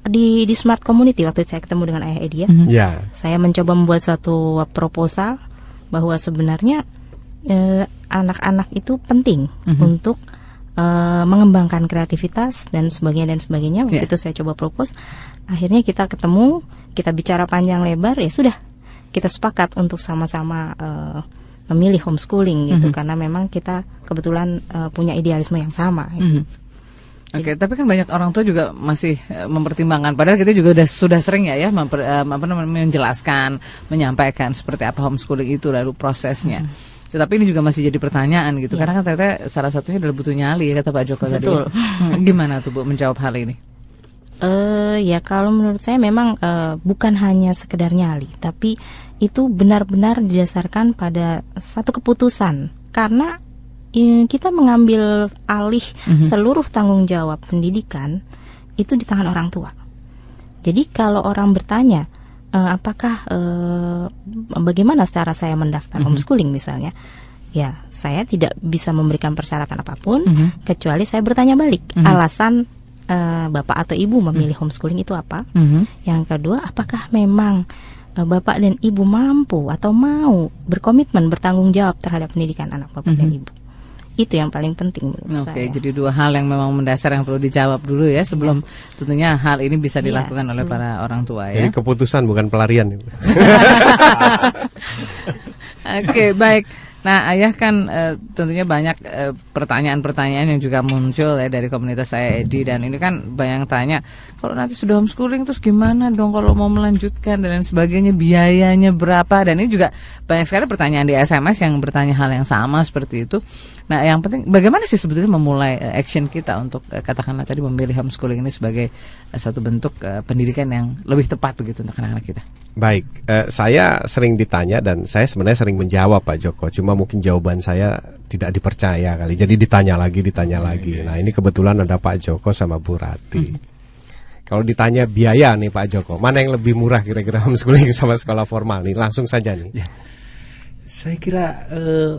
di di smart community waktu saya ketemu dengan ayah Edia Ya. saya mencoba membuat suatu proposal bahwa sebenarnya eh, anak-anak itu penting untuk eh, mengembangkan kreativitas dan sebagainya dan sebagainya. Waktu Ya. itu saya coba propose. Akhirnya kita ketemu, kita bicara panjang lebar ya sudah. Kita sepakat untuk sama-sama eh, memilih homeschooling gitu karena memang kita kebetulan eh, punya idealisme yang sama. Mhm. Oke, tapi kan banyak orang tua juga masih eh, mempertimbangkan. Padahal kita juga udah sudah sering ya ya memper, eh, apa namanya, menjelaskan, menyampaikan seperti apa homeschooling itu lalu prosesnya. Tetapi ini juga masih jadi pertanyaan gitu. Karena kan ternyata salah satunya adalah butuh nyali ya kata Pak Joko tadi. Hmm, Gimana tuh Bu menjawab hal ini? Eh ya kalau menurut saya memang eh, bukan hanya sekedar nyali, tapi itu benar-benar didasarkan pada satu keputusan karena kita mengambil alih seluruh tanggung jawab pendidikan itu di tangan orang tua. Jadi kalau orang bertanya eh, apakah eh, bagaimana cara saya mendaftar homeschooling misalnya, ya saya tidak bisa memberikan persyaratan apa pun kecuali saya bertanya balik alasan eh, bapak atau ibu memilih homeschooling itu apa. Mhm. Yang kedua, apakah memang bapak dan ibu mampu atau mau berkomitmen bertanggung jawab terhadap pendidikan anak bapak dan ibu. Itu yang paling penting menurut Oke, saya. jadi dua hal yang memang mendasar yang perlu dijawab dulu ya sebelum tentunya hal ini bisa Iya, dilakukan oleh sebelum- para orang tua Jadi ya. keputusan bukan pelarian. [laughs] Oke, baik. Nah, ayah kan eh, tentunya banyak eh, pertanyaan-pertanyaan yang juga muncul ya dari komunitas saya Edi dan ini kan banyak tanya kalau nanti sudah homeschooling terus gimana dong kalau mau melanjutkan dan lain sebagainya biayanya berapa dan ini juga banyak sekali pertanyaan di SMS yang bertanya hal yang sama seperti itu. Nah, yang penting bagaimana sih sebetulnya memulai eh, action kita untuk katakanlah tadi memilih homeschooling ini sebagai satu bentuk pendidikan yang lebih tepat begitu untuk anak-anak kita. Baik, saya sering ditanya dan saya sebenarnya sering menjawab Pak Joko. Cuma mungkin jawaban saya tidak dipercaya kali. Jadi ditanya lagi, ditanya lagi. Nah ini kebetulan ada Pak Joko sama Bu Rati. Kalau ditanya biaya nih Pak Joko, mana yang lebih murah kira-kira homeschooling [laughs] sama sekolah formal nih? Langsung saja nih. Saya kira eh,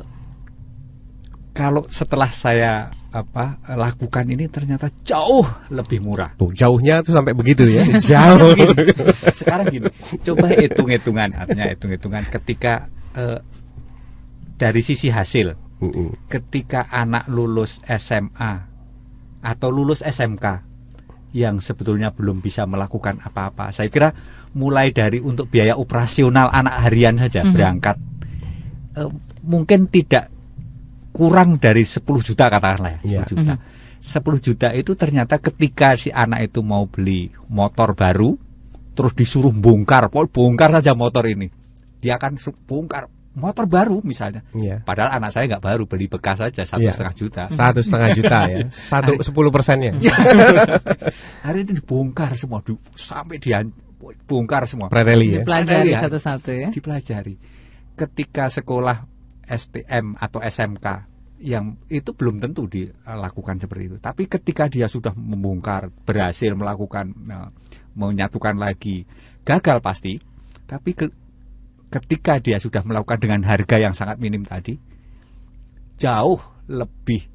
kalau setelah saya apa lakukan ini ternyata jauh lebih murah. Tuh jauhnya tuh sampai begitu ya. [laughs] Jauh. Sekarang gini, coba hitung-hitungan artinya hitung-hitungan ketika eh, dari sisi hasil, Mm-mm. ketika anak lulus SMA atau lulus SMK yang sebetulnya belum bisa melakukan apa-apa. Saya kira mulai dari untuk biaya operasional anak harian saja berangkat eh, mungkin tidak kurang dari 10 juta katakanlah ya, 10 Iya. juta. 10 juta itu ternyata ketika si anak itu mau beli motor baru terus disuruh bongkar, bongkar saja motor ini. Dia akan bongkar motor baru misalnya. Iya. Padahal anak saya nggak baru beli bekas saja satu Iya. setengah juta. Satu setengah juta ya. [laughs] Satu sepuluh persennya. [laughs] Hari itu dibongkar semua, di- sampai dia bongkar semua. Prereli ya. Dipelajari satu-satu ya. Dipelajari. Ketika sekolah STM atau SMK yang itu belum tentu dilakukan seperti itu. Tapi ketika dia sudah membongkar, berhasil melakukan eh, menyatukan lagi, gagal pasti. Tapi ke- ketika dia sudah melakukan dengan harga yang sangat minim tadi, jauh lebih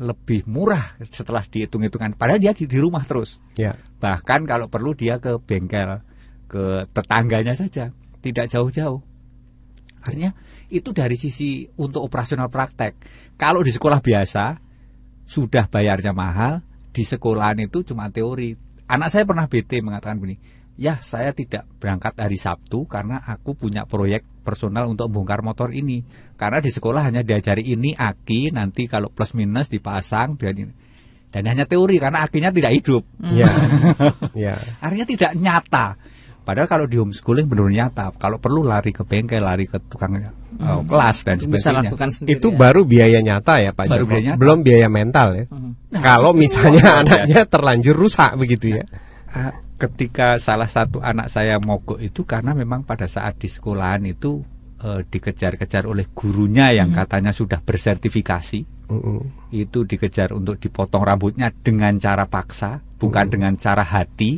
lebih murah setelah dihitung-hitungan. Padahal dia di, di rumah terus. Ya. Bahkan kalau perlu dia ke bengkel, ke tetangganya saja, tidak jauh-jauh. Artinya itu dari sisi untuk operasional praktek. Kalau di sekolah biasa sudah bayarnya mahal, di sekolahan itu cuma teori. Anak saya pernah BT mengatakan begini, ya saya tidak berangkat hari Sabtu karena aku punya proyek personal untuk bongkar motor ini. Karena di sekolah hanya diajari ini aki, nanti kalau plus minus dipasang biar ini. Dan hanya teori karena akinya tidak hidup. Ya. [laughs] Ya. Artinya tidak nyata. Padahal kalau di homeschooling benar nyata. Kalau perlu lari ke bengkel, lari ke tukang eh, kelas dan Bisa sebagainya. lakukan sendiri. Itu ya. baru biaya nyata ya Pak Baru Joko. biaya nyata. Belum biaya mental ya. Kalau misalnya luar biasa. anaknya terlanjur rusak begitu ya. Ah, Ketika salah satu anak saya mogok itu karena memang pada saat di sekolahan itu eh, dikejar-kejar oleh gurunya yang katanya sudah bersertifikasi. Mm-mm. Itu dikejar untuk dipotong rambutnya dengan cara paksa, bukan dengan cara hati.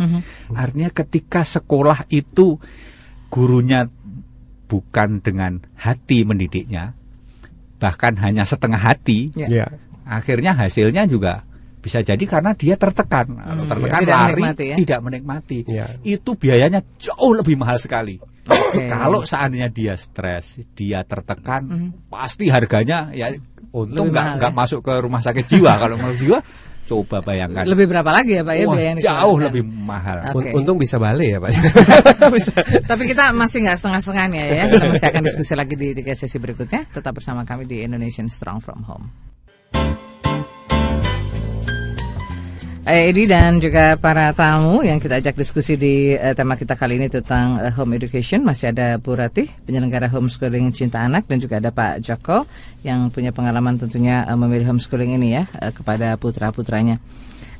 Artinya ketika sekolah itu gurunya bukan dengan hati mendidiknya, bahkan hanya setengah hati, Ya. Ya. akhirnya hasilnya juga bisa jadi karena dia tertekan, Kalau tertekan Tidak lari menikmati ya. tidak menikmati. Ya. Itu biayanya jauh lebih mahal sekali. Oke. Kalau seandainya dia stres, dia tertekan, pasti harganya ya untung nggak nggak ya. masuk ke rumah sakit jiwa. [laughs] Kalau rumah sakit jiwa, coba bayangkan, Lebih berapa lagi ya Pak ya Wah, biaya yang jauh dikeluarkan? lebih mahal. Ah. Oke. Untung bisa balik ya Pak. [laughs] Tapi kita masih nggak setengah-setengahnya ya. Kita masih akan diskusi lagi di tiga sesi berikutnya. Tetap bersama kami di Indonesian Strong From Home. Eh, Edi dan juga para tamu yang kita ajak diskusi di eh, tema kita kali ini tentang eh, home education masih ada Bu Ratih penyelenggara homeschooling cinta anak dan juga ada Pak Joko yang punya pengalaman tentunya eh, memilih homeschooling ini ya eh, kepada putra putranya.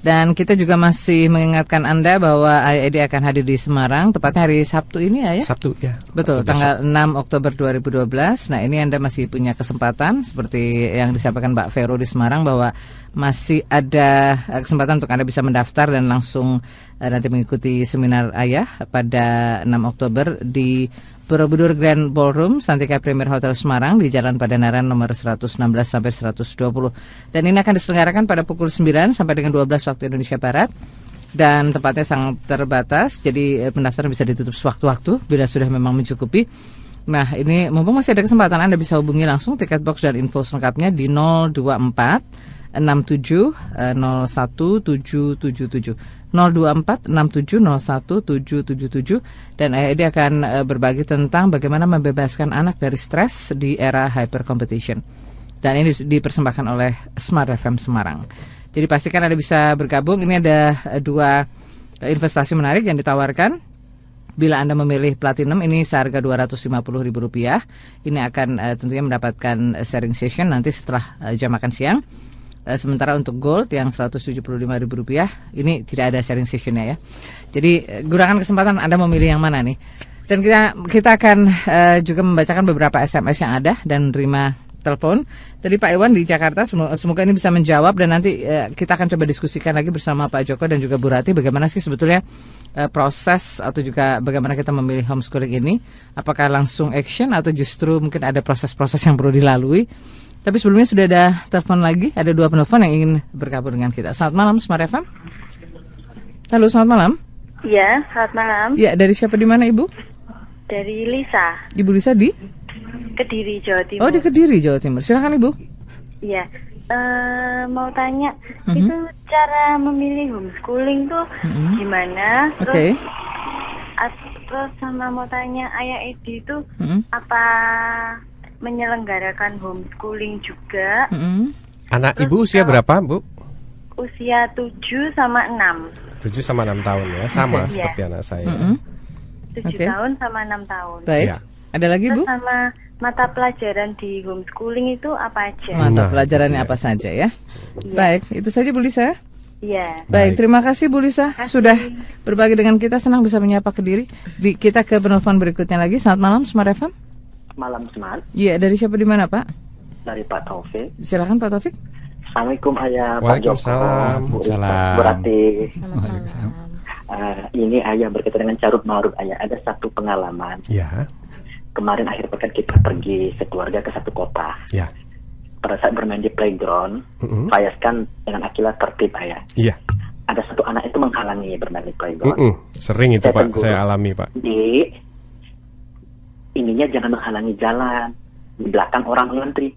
Dan kita juga masih mengingatkan Anda bahwa Edi akan hadir di Semarang tepatnya hari Sabtu ini ya. ya? Sabtu ya. Betul, tanggal 6 Oktober 2012. Nah, ini Anda masih punya kesempatan seperti yang disampaikan Mbak Vero di Semarang bahwa masih ada eh, kesempatan untuk Anda bisa mendaftar dan langsung eh, nanti mengikuti seminar Ayah pada 6 Oktober di Borobudur Grand Ballroom Santika Premier Hotel Semarang di Jalan Padanaran nomor 116 sampai 120. Dan ini akan diselenggarakan pada pukul 9 sampai dengan 12 waktu Indonesia Barat dan tempatnya sangat terbatas jadi eh, pendaftaran bisa ditutup sewaktu-waktu bila sudah memang mencukupi Nah, ini mumpung masih ada kesempatan Anda bisa hubungi langsung tiket box dan info selengkapnya di 024 67 eh, 01777 024 67 01777 dan AID akan eh, berbagi tentang bagaimana membebaskan anak dari stres di era hyper competition. Dan ini dipersembahkan oleh Smart FM Semarang. Jadi pastikan Anda bisa bergabung. Ini ada eh, dua eh, investasi menarik yang ditawarkan. Bila Anda memilih Platinum ini seharga Rp250.000. Ini akan tentunya mendapatkan sharing session nanti setelah jam makan siang. Uh, sementara untuk Gold yang Rp175.000 ini tidak ada sharing sessionnya ya. Jadi uh, gunakan kesempatan Anda memilih yang mana nih. Dan kita kita akan uh, juga membacakan beberapa SMS yang ada dan menerima telepon. Tadi Pak Iwan di Jakarta semoga, semoga ini bisa menjawab dan nanti uh, kita akan coba diskusikan lagi bersama Pak Joko dan juga Bu Rati bagaimana sih sebetulnya uh, proses atau juga bagaimana kita memilih homeschooling ini. Apakah langsung action atau justru mungkin ada proses-proses yang perlu dilalui. Tapi sebelumnya sudah ada telepon lagi, ada dua penelpon yang ingin bergabung dengan kita. Selamat malam Smart FM. Halo, selamat malam. Iya, selamat malam. Ya, dari siapa di mana Ibu? Dari Lisa, Ibu Lisa di? Kediri, Jawa Timur. Oh, di Kediri, Jawa Timur. Silakan Ibu. Iya. Eh, mau tanya, Mhm. itu cara memilih homeschooling tuh Mhm. gimana? Oke. Terus, at- terus sama mau tanya, Ayah Edi itu Mhm. apa menyelenggarakan homeschooling juga? Mhm. Anak ibu usia berapa, Bu? Usia 7 sama 6. 7 sama 6 tahun ya, sama Oke. seperti anak saya. Mhm. 7 Oke. tahun sama 6 tahun. Baik. Ya. Ada lagi Terus Bu? sama mata pelajaran di homeschooling itu apa aja? Mata Nah, pelajarannya apa saja ya? Iya. Baik, itu saja Bu Lisa. Iya. Baik, Baik. terima kasih Bu Lisa Kasih. sudah berbagi dengan kita. Senang bisa menyapa Kediri. Di, kita ke penelpon berikutnya lagi. Selamat malam, Smart FM. Malam Smart Iya, dari siapa di mana Pak? dari Pak Taufik. Silakan Pak Taufik. Assalamualaikum Ayah Pak Joko. Waalaikumsalam. Berarti Waalaikumsalam. eh, ini Ayah berkaitan dengan carut marut Ayah. Ada satu pengalaman. Ya, Kemarin akhir pekan kita pergi sekeluarga ke satu kota. ya. Pada saat bermain di playground, Mm-mm. Fayaz kan dengan Akila tertib Ayah. Iya. Ada satu anak itu menghalangi bermain di playground. Mm-mm. Sering itu Saya Pak, tegur. saya alami Pak. Di ininya jangan menghalangi jalan. Di belakang orang ngantri.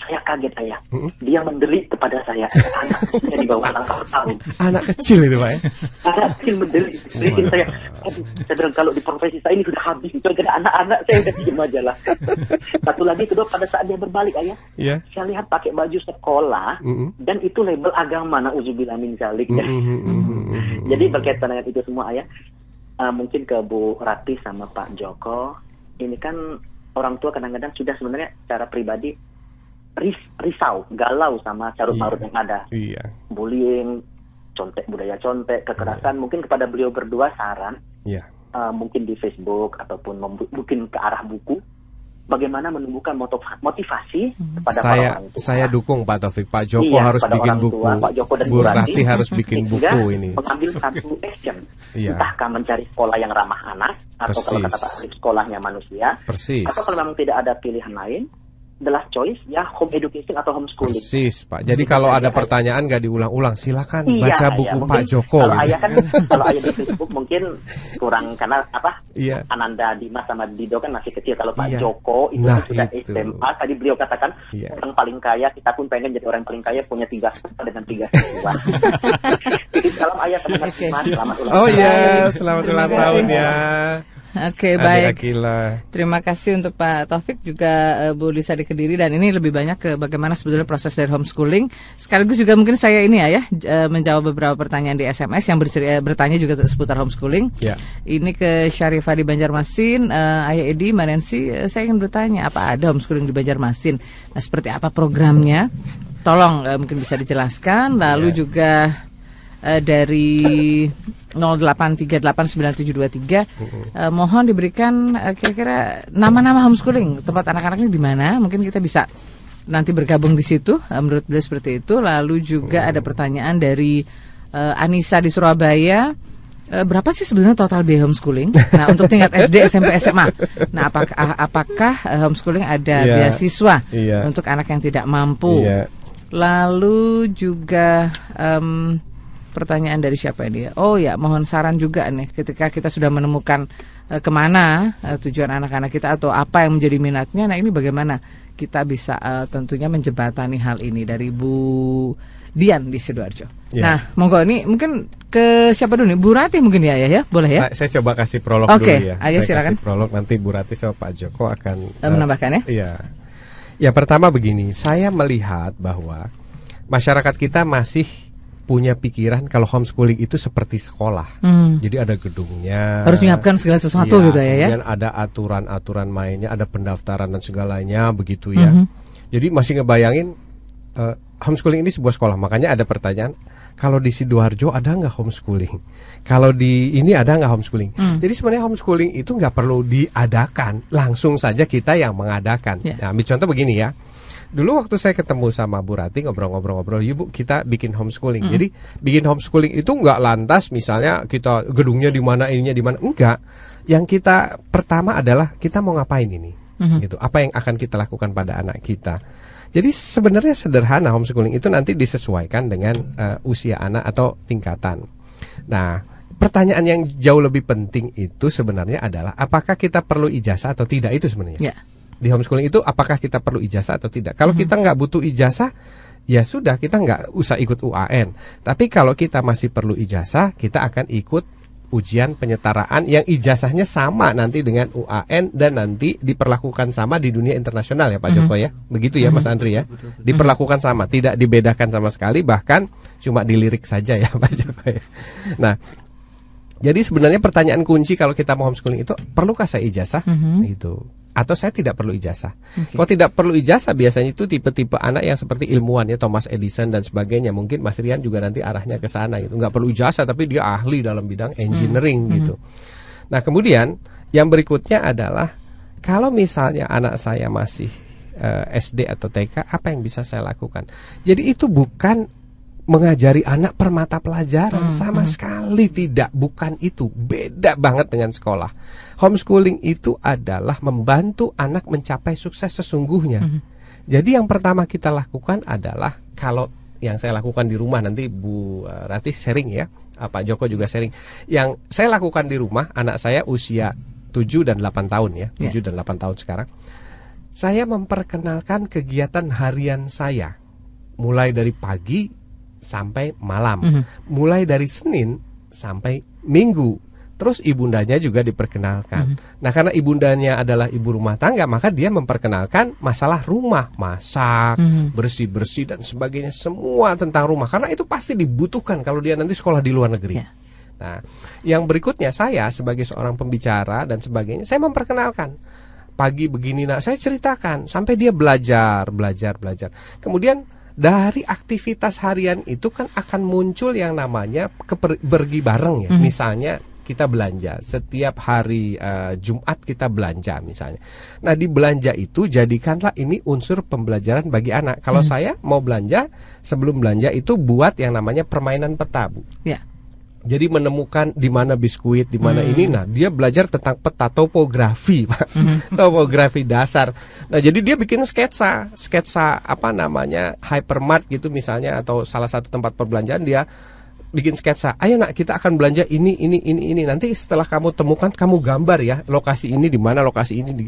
Saya kaget ayah. Mm-mm. Dia mendelik kepada saya. Anaknya di bawah enam tahun. Anak kecil itu Pak ya. Anak kecil mendelik. Bikin saya. Aduh, saya bilang kalau di profesi saya ini sudah habis. Itu ada anak-anak saya udah diem aja lah. Satu lagi kedua pada saat dia berbalik ayah. Iya. Saya lihat pakai baju sekolah. Mm-mm. Dan itu label agama. Nauzubillah min zalik. Mm-mm, mm-mm, mm-mm. Jadi berkaitan dengan itu semua ayah, eh, mungkin ke Bu Rati sama Pak Joko, ini kan orang tua kadang-kadang sudah sebenarnya secara pribadi ris- risau, galau sama carut Iya. marut yang ada, Iya. bullying, contek budaya contek, kekerasan. Mungkin kepada beliau berdua saran, Iya. eh, mungkin di Facebook ataupun mungkin ke arah buku, bagaimana menumbuhkan motiv- motivasi kepada para Saya orang tua. saya dukung Pak Taufik. Pak Joko Iya, harus bikin orang buku. tua, Pak Joko dan Bu Rati. Rati harus bikin buku ini. mengambil satu action Iya. entahkah mencari sekolah yang ramah anak atau kalau Persis. kata Pak Arif sekolahnya manusia Persis. atau kalau memang tidak ada pilihan lain the last choice ya home education atau homeschooling Persis, Pak. Jadi kalau ada pertanyaan nggak diulang-ulang, silakan Iya, baca iya. buku Pak Joko. Kalau gitu. ayah kan, kalau ayah di Facebook mungkin kurang karena apa? Iya. Ananda Dimas sama Dido kan masih kecil. Kalau Pak Iya. Joko itu Nah, sudah itu. SMA. Tadi beliau katakan Iya. orang paling kaya. Kita pun pengen jadi orang paling kaya punya tiga dengan tiga siswa. [laughs] Jadi salam ayah. Mas. Selamat ulang Oh tahun. iya, selamat ulang tahun ya. Oke, Adik baik. Akila. Terima kasih untuk Pak Taufik juga eh, Bu Lisa di Kediri dan ini lebih banyak ke bagaimana sebetulnya proses dari homeschooling. Sekaligus juga mungkin saya ini ya ya eh, menjawab beberapa pertanyaan di SMS yang berseri- eh, bertanya juga seputar homeschooling. Ya. Ini ke Syarifah di Banjarmasin, eh, Ayah Edi, Manensi, eh, saya ingin bertanya apa ada homeschooling di Banjarmasin? Nah, seperti apa programnya? Tolong mungkin bisa dijelaskan. Lalu juga eh, dari 08389723 eh, mohon diberikan eh, kira-kira nama-nama homeschooling tempat anak-anaknya di mana mungkin kita bisa nanti bergabung di situ eh, menurut beliau seperti itu lalu juga ada pertanyaan dari eh, Anissa di Surabaya berapa sih sebenarnya total biaya homeschooling? [laughs] Nah, untuk tingkat SD, SMP, SMA. Nah, apakah apakah eh, homeschooling ada Iya. beasiswa Iya. untuk anak yang tidak mampu? Iya. Lalu juga em, pertanyaan dari siapa ini? ya? Oh ya, mohon saran juga nih ketika kita sudah menemukan eh, ke mana eh, tujuan anak-anak kita atau apa yang menjadi minatnya. Nah ini bagaimana kita bisa eh, tentunya menjembatani hal ini dari Bu Dian di sidoarjo. Ya. Nah, monggo ini mungkin ke siapa dulu nih? Bu Rati mungkin ya, ya, ya? boleh ya? Saya, saya coba kasih prolog Oke, dulu ya. ayo saya silakan. kasih prolog nanti Bu Rati sama Pak Joko akan Eh, menambahkan ya? Iya. Ya pertama begini, saya melihat bahwa masyarakat kita masih punya pikiran kalau homeschooling itu seperti sekolah. Hmm. Jadi ada gedungnya. Harus menyiapkan segala sesuatu Iya, gitu ya, ya? Kemudian ada aturan-aturan mainnya, ada pendaftaran dan segalanya begitu ya. Mhm. Jadi masih ngebayangin eh, homeschooling ini sebuah sekolah. Makanya ada pertanyaan, kalau di sidoarjo ada nggak homeschooling? Kalau di ini ada nggak homeschooling? Hmm. Jadi sebenarnya homeschooling itu nggak perlu diadakan, langsung saja kita yang mengadakan. Ya. Nah, ambil contoh begini ya. Dulu waktu saya ketemu sama Bu Rati ngobrol-ngobrol-ngobrol, yuk Bu kita bikin homeschooling. Hmm. Jadi bikin homeschooling itu nggak lantas misalnya kita gedungnya di mana ininya di mana, enggak. Yang kita pertama adalah kita mau ngapain ini, Mhm. gitu. Apa yang akan kita lakukan pada anak kita. Jadi sebenarnya sederhana homeschooling itu nanti disesuaikan dengan eh, usia anak atau tingkatan. Nah, pertanyaan yang jauh lebih penting itu sebenarnya adalah apakah kita perlu ijazah atau tidak itu sebenarnya. Ya. Di homeschooling itu apakah kita perlu ijazah atau tidak? Kalau kita nggak butuh ijazah, ya sudah kita nggak usah ikut UAN. Tapi kalau kita masih perlu ijazah, kita akan ikut ujian penyetaraan yang ijazahnya sama nanti dengan UAN dan nanti diperlakukan sama di dunia internasional ya Pak Joko ya. Begitu ya Mas Andri ya. Diperlakukan sama, tidak dibedakan sama sekali bahkan cuma dilirik saja ya [laughs] Pak Joko ya. Nah, jadi sebenarnya pertanyaan kunci kalau kita mau homeschooling itu perlukah saya ijazah? Mhm. Itu atau saya tidak perlu ijazah. Kalau tidak perlu ijazah biasanya itu tipe-tipe anak yang seperti ilmuwan ya Thomas Edison dan sebagainya. Mungkin Mas Rian juga nanti arahnya ke sana gitu. nggak perlu ijazah tapi dia ahli dalam bidang engineering gitu. Nah, kemudian yang berikutnya adalah kalau misalnya anak saya masih eh, SD atau TK, apa yang bisa saya lakukan? Jadi itu bukan mengajari anak per mata pelajaran sama sekali tidak. Bukan itu. Beda banget dengan sekolah. Homeschooling itu adalah membantu anak mencapai sukses sesungguhnya. Jadi yang pertama kita lakukan adalah kalau yang saya lakukan di rumah nanti Bu eh, Rati sharing ya. Ah, Pak Joko juga sharing. Yang saya lakukan di rumah anak saya usia 7 dan 8 tahun ya. 7 dan 8 tahun sekarang. Saya memperkenalkan kegiatan harian saya. Mulai dari pagi sampai malam, Mhm. mulai dari Senin sampai Minggu. Terus ibundanya juga diperkenalkan. Nah, karena ibundanya adalah ibu rumah tangga, maka dia memperkenalkan masalah rumah, masak, Mhm. bersih-bersih dan sebagainya, semua tentang rumah. Karena itu pasti dibutuhkan kalau dia nanti sekolah di luar negeri. Ya. Nah, yang berikutnya saya sebagai seorang pembicara dan sebagainya, saya memperkenalkan pagi begini nah saya ceritakan sampai dia belajar belajar belajar kemudian dari aktivitas harian itu kan akan muncul yang namanya pergi bareng ya. Mhm. misalnya kita belanja. Setiap hari eh, Jumat kita belanja misalnya. Nah di belanja itu jadikanlah ini unsur pembelajaran bagi anak. Kalau saya mau belanja sebelum belanja itu buat yang namanya permainan peta bu. Ya. Jadi menemukan di mana biskuit, di mana ini. Nah, dia belajar tentang peta topografi, [laughs] Pak. topografi dasar. Nah, jadi dia bikin sketsa, sketsa apa namanya? hypermart gitu misalnya atau salah satu tempat perbelanjaan dia bikin sketsa. Ayo nak kita akan belanja ini ini ini ini. Nanti setelah kamu temukan kamu gambar ya lokasi ini di mana lokasi ini. Di...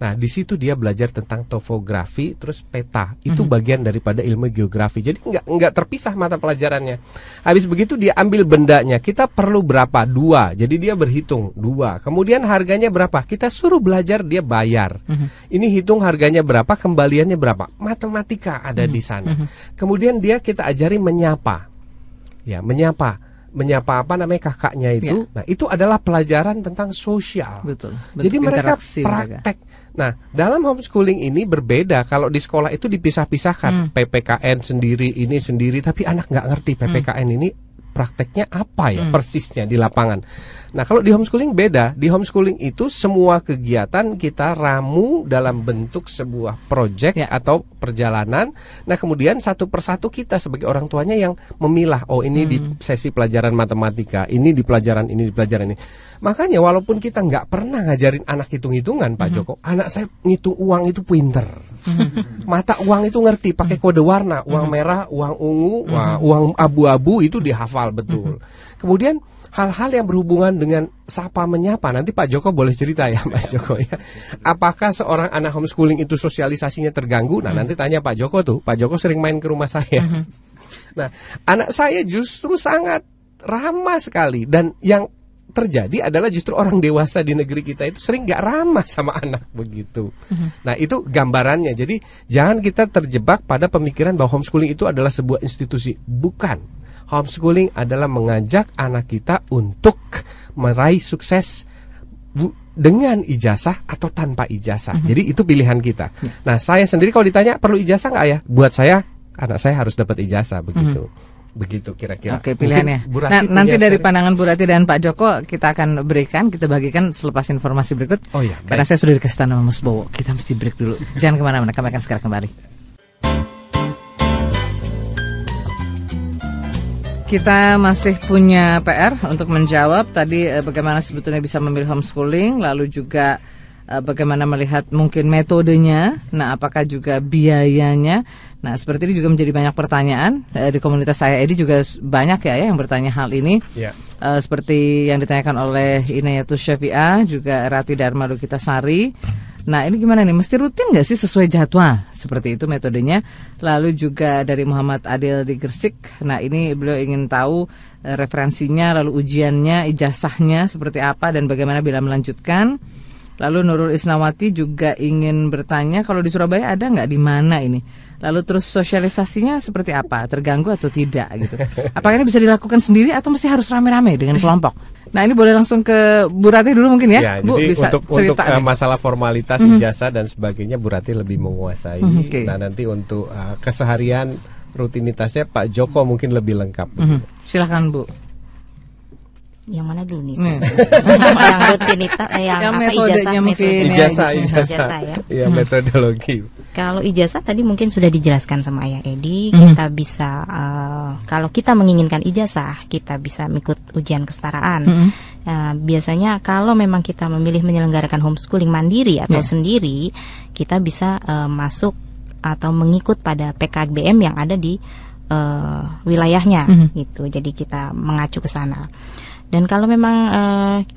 Nah di situ dia belajar tentang topografi terus peta. Itu bagian daripada ilmu geografi. Jadi nggak nggak terpisah mata pelajarannya. Habis begitu dia ambil bendanya. Kita perlu berapa? Dua. Jadi dia berhitung dua. Kemudian harganya berapa? Kita suruh belajar dia bayar. Ini hitung harganya berapa, kembaliannya berapa. Matematika ada di sana. Kemudian dia kita ajari menyapa ya menyapa menyapa apa namanya kakaknya itu nah itu adalah pelajaran tentang sosial Betul. jadi mereka interaksi mereka. praktek nah dalam homeschooling ini berbeda kalau di sekolah itu dipisah-pisahkan Hmm. ppkn sendiri ini sendiri tapi anak nggak ngerti ppkn ini prakteknya apa ya Hmm. persisnya di lapangan nah kalau di homeschooling beda di homeschooling itu semua kegiatan kita ramu dalam bentuk sebuah project Ya. atau perjalanan. Nah, kemudian satu persatu kita sebagai orang tuanya yang memilah, oh ini di Hmm. sesi pelajaran matematika, ini di pelajaran ini di pelajaran ini. Makanya walaupun kita nggak pernah ngajarin anak hitung-hitungan, Hmm. Pak Joko, anak saya ngitung uang itu pinter. Mata uang itu ngerti, pakai kode warna, uang merah, uang ungu, wah, uang abu-abu itu dihafalkan hafal betul. Kemudian hal-hal yang berhubungan dengan sapa menyapa nanti Pak Joko boleh cerita ya Pak Joko ya. Apakah seorang anak homeschooling itu sosialisasinya terganggu? Nah nanti tanya Pak Joko tuh. Pak Joko sering main ke rumah saya. Nah anak saya justru sangat ramah sekali dan yang terjadi adalah justru orang dewasa di negeri kita itu sering nggak ramah sama anak begitu. Nah itu gambarannya. Jadi jangan kita terjebak pada pemikiran bahwa homeschooling itu adalah sebuah institusi. Bukan. Homeschooling adalah mengajak anak kita untuk meraih sukses dengan ijazah atau tanpa ijazah. Jadi itu pilihan kita. Nah saya sendiri kalau ditanya perlu ijazah nggak ya? Buat saya anak saya harus dapat ijazah begitu. Begitu kira-kira. Oke pilihannya. Nah nanti dari seri- pandangan Bu Rati dan Pak Joko kita akan berikan, kita bagikan selepas informasi berikut. Oh iya, Karena baik. saya sudah dikasih tanda sama Mas Bowo, kita mesti break dulu. Jangan ke mana-mana, kami akan segera kembali. Kita masih punya PR untuk menjawab tadi eh, bagaimana sebetulnya bisa memilih homeschooling, lalu juga eh, bagaimana melihat mungkin metodenya, nah apakah juga biayanya. Nah seperti ini juga menjadi banyak pertanyaan Eh, di komunitas saya ini juga banyak ya, ya yang bertanya hal ini. Ya. Eh, seperti yang ditanyakan oleh Inayatus Syafi'ah juga Rati Dharma Lukita Sari. Nah ini gimana nih? Mesti rutin nggak sih sesuai jadwal? Seperti itu metodenya. Lalu juga dari Muhammad Adil di Gresik. Nah ini beliau ingin tahu eh, referensinya, lalu ujiannya, ijazahnya seperti apa dan bagaimana bila melanjutkan. Lalu Nurul Isnawati juga ingin bertanya kalau di Surabaya ada nggak di mana ini? Lalu terus sosialisasinya seperti apa? Terganggu atau tidak gitu? Apakah ini bisa dilakukan sendiri atau mesti harus rame-rame dengan kelompok? Nah ini boleh langsung ke Bu Rati dulu mungkin ya, Ya, Bu jadi bisa untuk untuk cerita eh, nih. masalah formalitas Mhm. ijazah dan sebagainya Bu Rati lebih menguasai. Mhm, oke. Nah, nanti untuk eh, keseharian rutinitasnya Pak Joko mungkin lebih lengkap. Mhm. Silakan Bu. Yang mana dulu nih? Hmm. [laughs] yang rutinitas, eh, yang, Yang apa metodenya ijazah, mungkin metode. Ijazah, ijazah. ijazah, ya. ya metodologi. Kalau ijazah tadi mungkin sudah dijelaskan sama Ayah Edi, Mhm. kita bisa eh, kalau kita menginginkan ijazah, kita bisa mengikut ujian kesetaraan. Mhm. Nah, biasanya kalau memang kita memilih menyelenggarakan homeschooling mandiri atau Ya. sendiri, kita bisa eh, masuk atau mengikut pada PKBM yang ada di eh, wilayahnya Mhm. gitu. Jadi kita mengacu ke sana. Dan kalau memang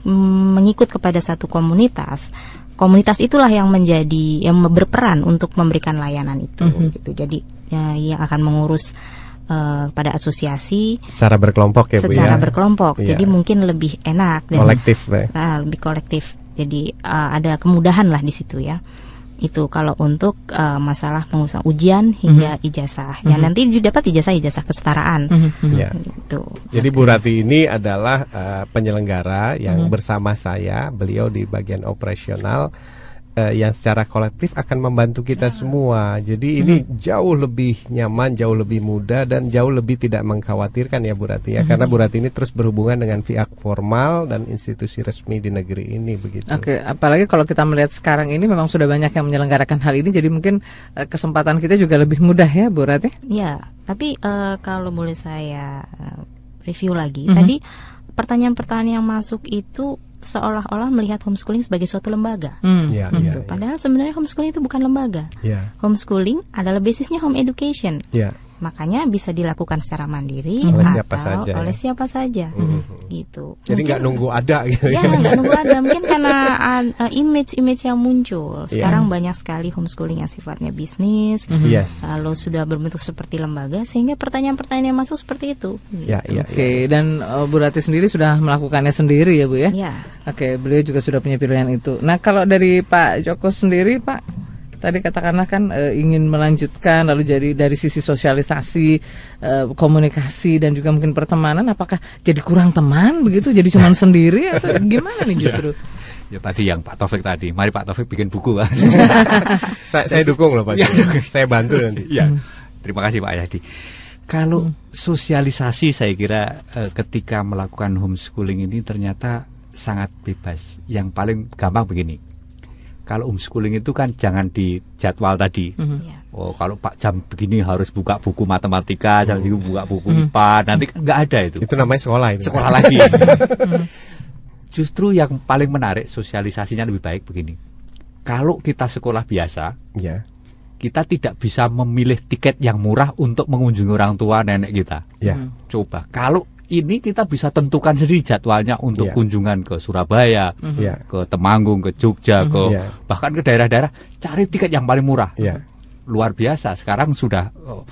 mm, mengikut kepada satu komunitas, komunitas itulah yang menjadi yang berperan untuk memberikan layanan itu Mhm. gitu. Jadi ya, yang akan mengurus eh, pada asosiasi Secara berkelompok ya Bu secara ya. berkelompok. Iya. Jadi mungkin lebih enak dan kolektif ya. Ah, lebih kolektif. Jadi eh, ada kemudahan lah di situ ya. Itu kalau untuk eh, masalah pengurusan ujian hingga ijazah. Ya Mhm. nanti dapat ijazah ijazah kesetaraan. Mhm, mhm. Ya. Gitu. Jadi Bu Rati ini adalah eh, penyelenggara yang Mhm. bersama saya, beliau di bagian operasional eh, yang secara kolektif akan membantu kita semua. Jadi ini jauh lebih nyaman, jauh lebih mudah dan jauh lebih tidak mengkhawatirkan ya Bu Rati ya. Karena Bu Rati ini terus berhubungan dengan pihak formal dan institusi resmi di negeri ini begitu. Oke, apalagi kalau kita melihat sekarang ini memang sudah banyak yang menyelenggarakan hal ini, jadi mungkin eh, kesempatan kita juga lebih mudah ya, Bu Rati. Ya, tapi eh, kalau boleh saya review lagi, Mhm. tadi pertanyaan-pertanyaan yang masuk itu seolah-olah melihat homeschooling sebagai suatu lembaga. Hmm. Ya, ya, Gitu. Padahal sebenarnya homeschooling itu bukan lembaga. ya, Homeschooling adalah basisnya home education. ya. Makanya bisa dilakukan secara mandiri Oleh atau siapa saja, ya. oleh siapa saja. Mhm. Gitu. Jadi nggak nunggu ada gitu Ya, nggak nunggu ada. Mungkin karena uh, image-image yang muncul. Iya. Sekarang banyak sekali homeschooling yang sifatnya bisnis. Yes. Lalu sudah berbentuk seperti lembaga sehingga pertanyaan-pertanyaan yang masuk seperti itu. Ya, ya, Oke, dan eh, Bu Rati sendiri sudah melakukannya sendiri ya, Bu ya? Ya. Oke, beliau juga sudah punya pilihan itu. Nah, kalau dari Pak Joko sendiri, Pak, tadi katakanlah kan eh, ingin melanjutkan, lalu jadi dari sisi sosialisasi, eh, komunikasi dan juga mungkin pertemanan, apakah jadi kurang teman begitu? Jadi cuma [laughs] sendiri atau gimana nih justru? Ya tadi yang Pak Taufik tadi. Mari Pak Taufik bikin buku kan. [laughs] [laughs] Saya, saya dukung loh Pak. Ya. Saya bantu nanti. Ya. Terima kasih Pak Yadi. Kalau sosialisasi saya kira eh, ketika melakukan homeschooling ini ternyata sangat bebas. Yang paling gampang begini. Kalau homeschooling itu kan jangan di jadwal tadi. Ya. Oh, kalau Pak jam begini harus buka buku matematika, jam segini buka buku Hmm. IPA, nanti kan nggak ada itu. Itu namanya sekolah itu. Sekolah lagi. [laughs] Justru yang paling menarik sosialisasinya lebih baik begini. Kalau kita sekolah biasa, Ya. kita tidak bisa memilih tiket yang murah untuk mengunjungi orang tua nenek kita. Ya. Hmm. Coba kalau ini kita bisa tentukan sendiri jadwalnya untuk Iya. kunjungan ke Surabaya, Iya. ke Temanggung, ke Jogja, ke Iya. bahkan ke daerah-daerah cari tiket yang paling murah. Iya. Luar biasa. Sekarang sudah oh,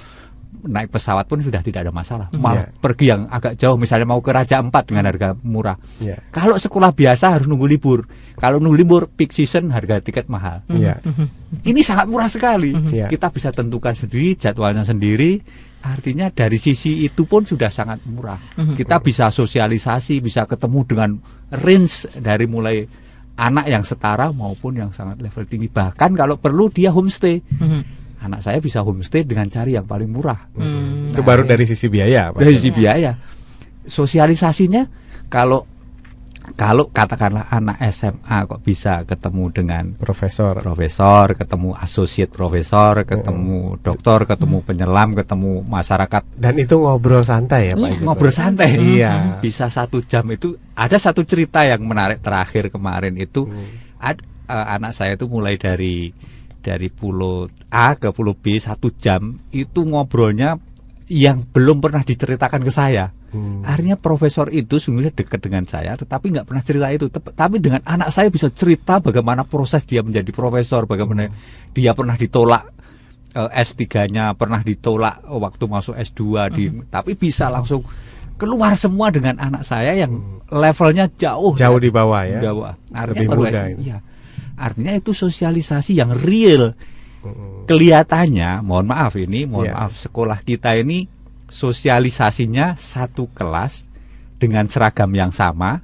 naik pesawat pun sudah tidak ada masalah. Malah Iya. pergi yang agak jauh misalnya mau ke Raja Empat dengan harga murah. Iya. Kalau sekolah biasa harus nunggu libur. Kalau nunggu libur peak season harga tiket mahal. Iya. Ini sangat murah sekali. Iya. Kita bisa tentukan sendiri jadwalnya sendiri. Artinya dari sisi itu pun sudah sangat murah. Kita bisa sosialisasi, bisa ketemu dengan range dari mulai anak yang setara maupun yang sangat level tinggi. Bahkan kalau perlu dia homestay. Anak saya bisa homestay dengan cari yang paling murah. Itu baru dari sisi biaya, Pak. Dari sisi biaya. Sosialisasinya kalau kalau katakanlah anak SMA kok bisa ketemu dengan Profesor. profesor, ketemu associate profesor, ketemu dokter, ketemu penyelam, ketemu masyarakat Dan itu ngobrol santai ya, Pak. Iya. ngobrol santai. Iya. Bisa satu jam itu ada satu cerita yang menarik terakhir kemarin itu ad- eh, anak saya itu mulai dari dari pulau A ke pulau B satu jam itu ngobrolnya yang belum pernah diceritakan ke saya. Hmm. Artinya profesor itu sungguhnya dekat dengan saya, tetapi nggak pernah cerita itu. Tep- Tapi dengan anak saya bisa cerita bagaimana proses dia menjadi profesor, bagaimana dia pernah ditolak eh, S3-nya, pernah ditolak waktu masuk S2 di, tapi bisa langsung keluar semua dengan anak saya yang levelnya jauh Jauh di bawah ya. di bawah. Artinya Lebih muda iya. Artinya itu sosialisasi yang real. Kelihatannya, mohon maaf ini, mohon Iya. maaf sekolah kita ini sosialisasinya satu kelas dengan seragam yang sama,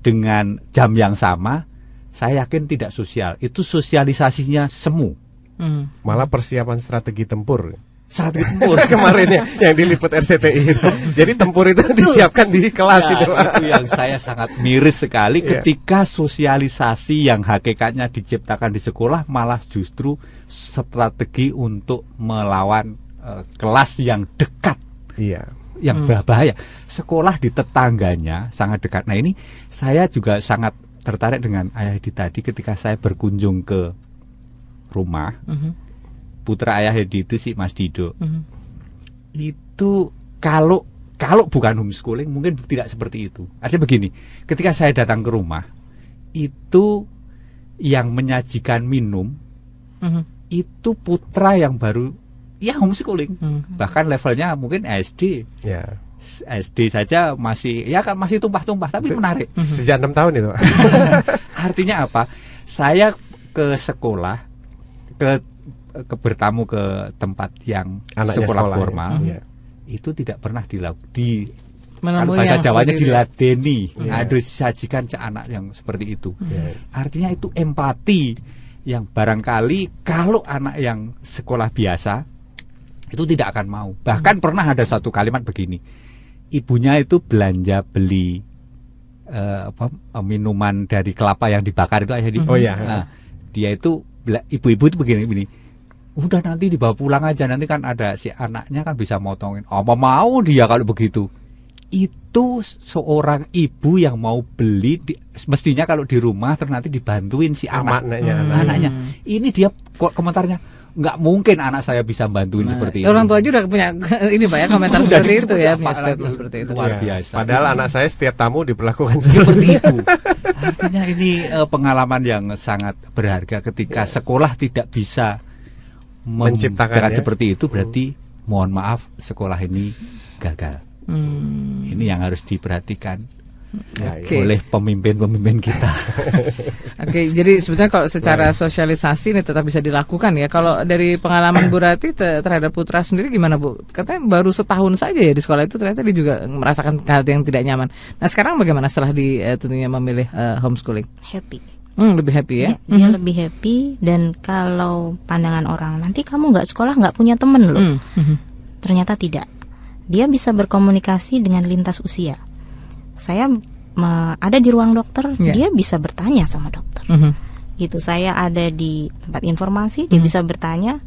dengan jam yang sama. Saya yakin tidak sosial. Itu sosialisasinya semu. Hmm. Malah persiapan strategi tempur. Strategi [laughs] tempur. Kemarin ya yang diliput RCTI itu. Jadi tempur itu disiapkan di kelas Ya, itu. Itu yang saya sangat miris sekali Iya. ketika sosialisasi yang hakikatnya diciptakan di sekolah malah justru strategi untuk melawan eh, kelas yang dekat Iya. yang berbahaya. Sekolah di tetangganya sangat dekat. Nah ini saya juga sangat tertarik dengan Ayah Hedi tadi ketika saya berkunjung ke rumah. Putra Ayah Hedi itu si Mas Dido. Itu kalau kalau bukan homeschooling mungkin tidak seperti itu. Artinya begini, ketika saya datang ke rumah itu yang menyajikan minum Mhm. itu putra yang baru ya homeschooling. Mhm. Bahkan levelnya mungkin SD. Ya. SD saja masih ya kan masih tumpah-tumpah tapi menarik. Sejak enam tahun itu. [laughs] Artinya apa? Saya ke sekolah ke ke bertamu ke tempat yang Anaknya sekolah, sekolah, ya. formal Iya. itu tidak pernah dilakukan di kalau Menemui bahasa yang Jawanya diladeni Iya. ada disajikan ke anak yang seperti itu Iya. artinya itu empati yang barangkali kalau anak yang sekolah biasa itu tidak akan mau. Bahkan pernah ada satu kalimat begini. Ibunya itu belanja beli eh, apa minuman dari kelapa yang dibakar itu ayah di Oh, iya. Nah, dia itu ibu-ibu itu begini begini. Udah nanti dibawa pulang aja nanti kan ada si anaknya kan bisa motongin. Apa mau dia kalau begitu? Itu seorang ibu yang mau beli di- mestinya kalau di rumah terus nanti dibantuin si anak. Anaknya, Hmm. anak. anaknya ini dia kok komentarnya nggak mungkin anak saya bisa bantuin seperti ini Orang tua aja udah punya [laughs] ini Pak ya komentar Sudah seperti itu disebut ya, punya statement seperti itu. Luar Iya. biasa. Padahal anak saya setiap tamu diperlakukan seperti itu. Artinya ini eh, pengalaman yang sangat berharga ketika sekolah tidak bisa Menciptakan, menciptakan ya. seperti itu berarti mohon maaf sekolah ini gagal. Hmm. Ini yang harus diperhatikan Ya, Oke. oleh pemimpin-pemimpin kita. [laughs] Oke, jadi sebetulnya kalau secara sosialisasi ini tetap bisa dilakukan ya. Kalau dari pengalaman Bu Rati te- terhadap putra sendiri gimana Bu? Katanya baru setahun saja ya di sekolah itu ternyata dia juga merasakan hal yang tidak nyaman. Nah sekarang bagaimana setelah di eh, tentunya memilih eh, homeschooling? happy. Hmm, lebih happy ya? Iya, dia lebih happy dan kalau pandangan orang nanti kamu nggak sekolah nggak punya temen loh. Hmm, mhm. Ternyata tidak. Dia bisa berkomunikasi dengan lintas usia. Saya me- ada di ruang dokter, Iya. dia bisa bertanya sama dokter. Mhm. Gitu. Saya ada di tempat informasi, dia bisa bertanya.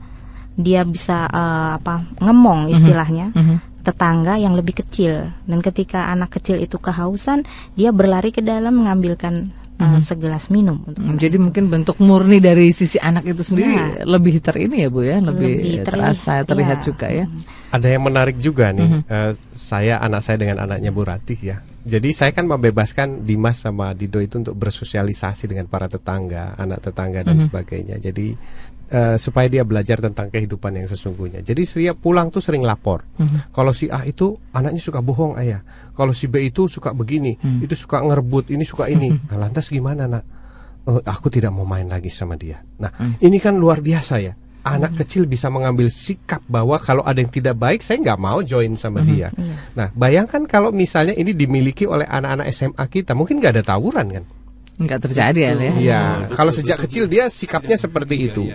Dia bisa eh, apa ngemong istilahnya. Mhm. Tetangga yang lebih kecil dan ketika anak kecil itu kehausan, dia berlari ke dalam mengambilkan eh, segelas minum untuk Hmm, Jadi itu. mungkin bentuk murni dari sisi anak itu sendiri Ya. lebih ter ini ya Bu ya, lebih, Lebih terlihat, terasa terlihat iya. juga ya. Hmm. Ada yang menarik juga nih. Mhm. Eh, saya anak saya dengan anaknya Bu Ratih ya. Jadi saya kan membebaskan Dimas sama Dido itu untuk bersosialisasi dengan para tetangga, anak tetangga dan Mhm. sebagainya. Jadi eh, supaya dia belajar tentang kehidupan yang sesungguhnya. Jadi setiap pulang tuh sering lapor. Mhm. Kalau si A itu anaknya suka bohong ayah. Kalau si B itu suka begini, Hmm. itu suka ngerebut, ini suka ini. Nah, lantas gimana nak? "Eh, aku tidak mau main lagi sama dia. Nah, Hmm. ini kan luar biasa ya. Anak kecil bisa mengambil sikap bahwa kalau ada yang tidak baik, saya nggak mau join sama dia. Iya. Nah, bayangkan kalau misalnya ini dimiliki oleh anak-anak SMA kita, mungkin nggak ada tawuran kan? Nggak terjadi ya, ya. Iya, kalau sejak kecil dia sikapnya seperti itu.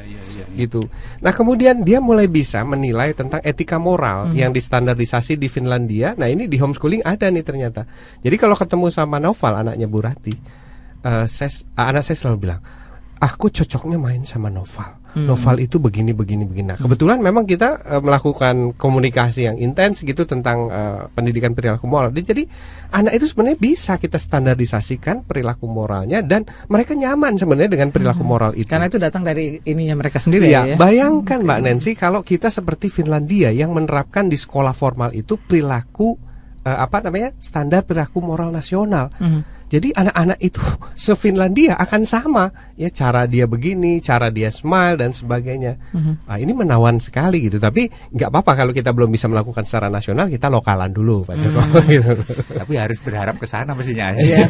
Gitu. Nah, kemudian dia mulai bisa menilai tentang etika moral yang distandarisasi di Finlandia. Nah, ini di homeschooling ada nih ternyata. Jadi kalau ketemu sama Noval anaknya Bu Rati, eh, saya, anak saya selalu bilang, aku cocoknya main sama Noval. Noval itu begini begini begini. Nah, kebetulan memang kita eh, melakukan komunikasi yang intens gitu tentang eh, pendidikan perilaku moral. Jadi anak itu sebenarnya bisa kita standarisasikan perilaku moralnya dan mereka nyaman sebenarnya dengan perilaku moral itu. Karena itu datang dari ininya mereka sendiri Iya, ya. bayangkan Mbak Nancy kalau kita seperti Finlandia yang menerapkan di sekolah formal itu perilaku eh, apa namanya standar perilaku moral nasional. Mhm. Jadi anak-anak itu [laughs] se-Finlandia akan sama ya cara dia begini, cara dia smile dan sebagainya. Mhm. Ah, ini menawan sekali gitu. Tapi nggak apa-apa kalau kita belum bisa melakukan secara nasional, kita lokalan dulu, Pak Joko. [laughs] gitu. Tapi harus berharap ke sana mestinya. [laughs] Iya.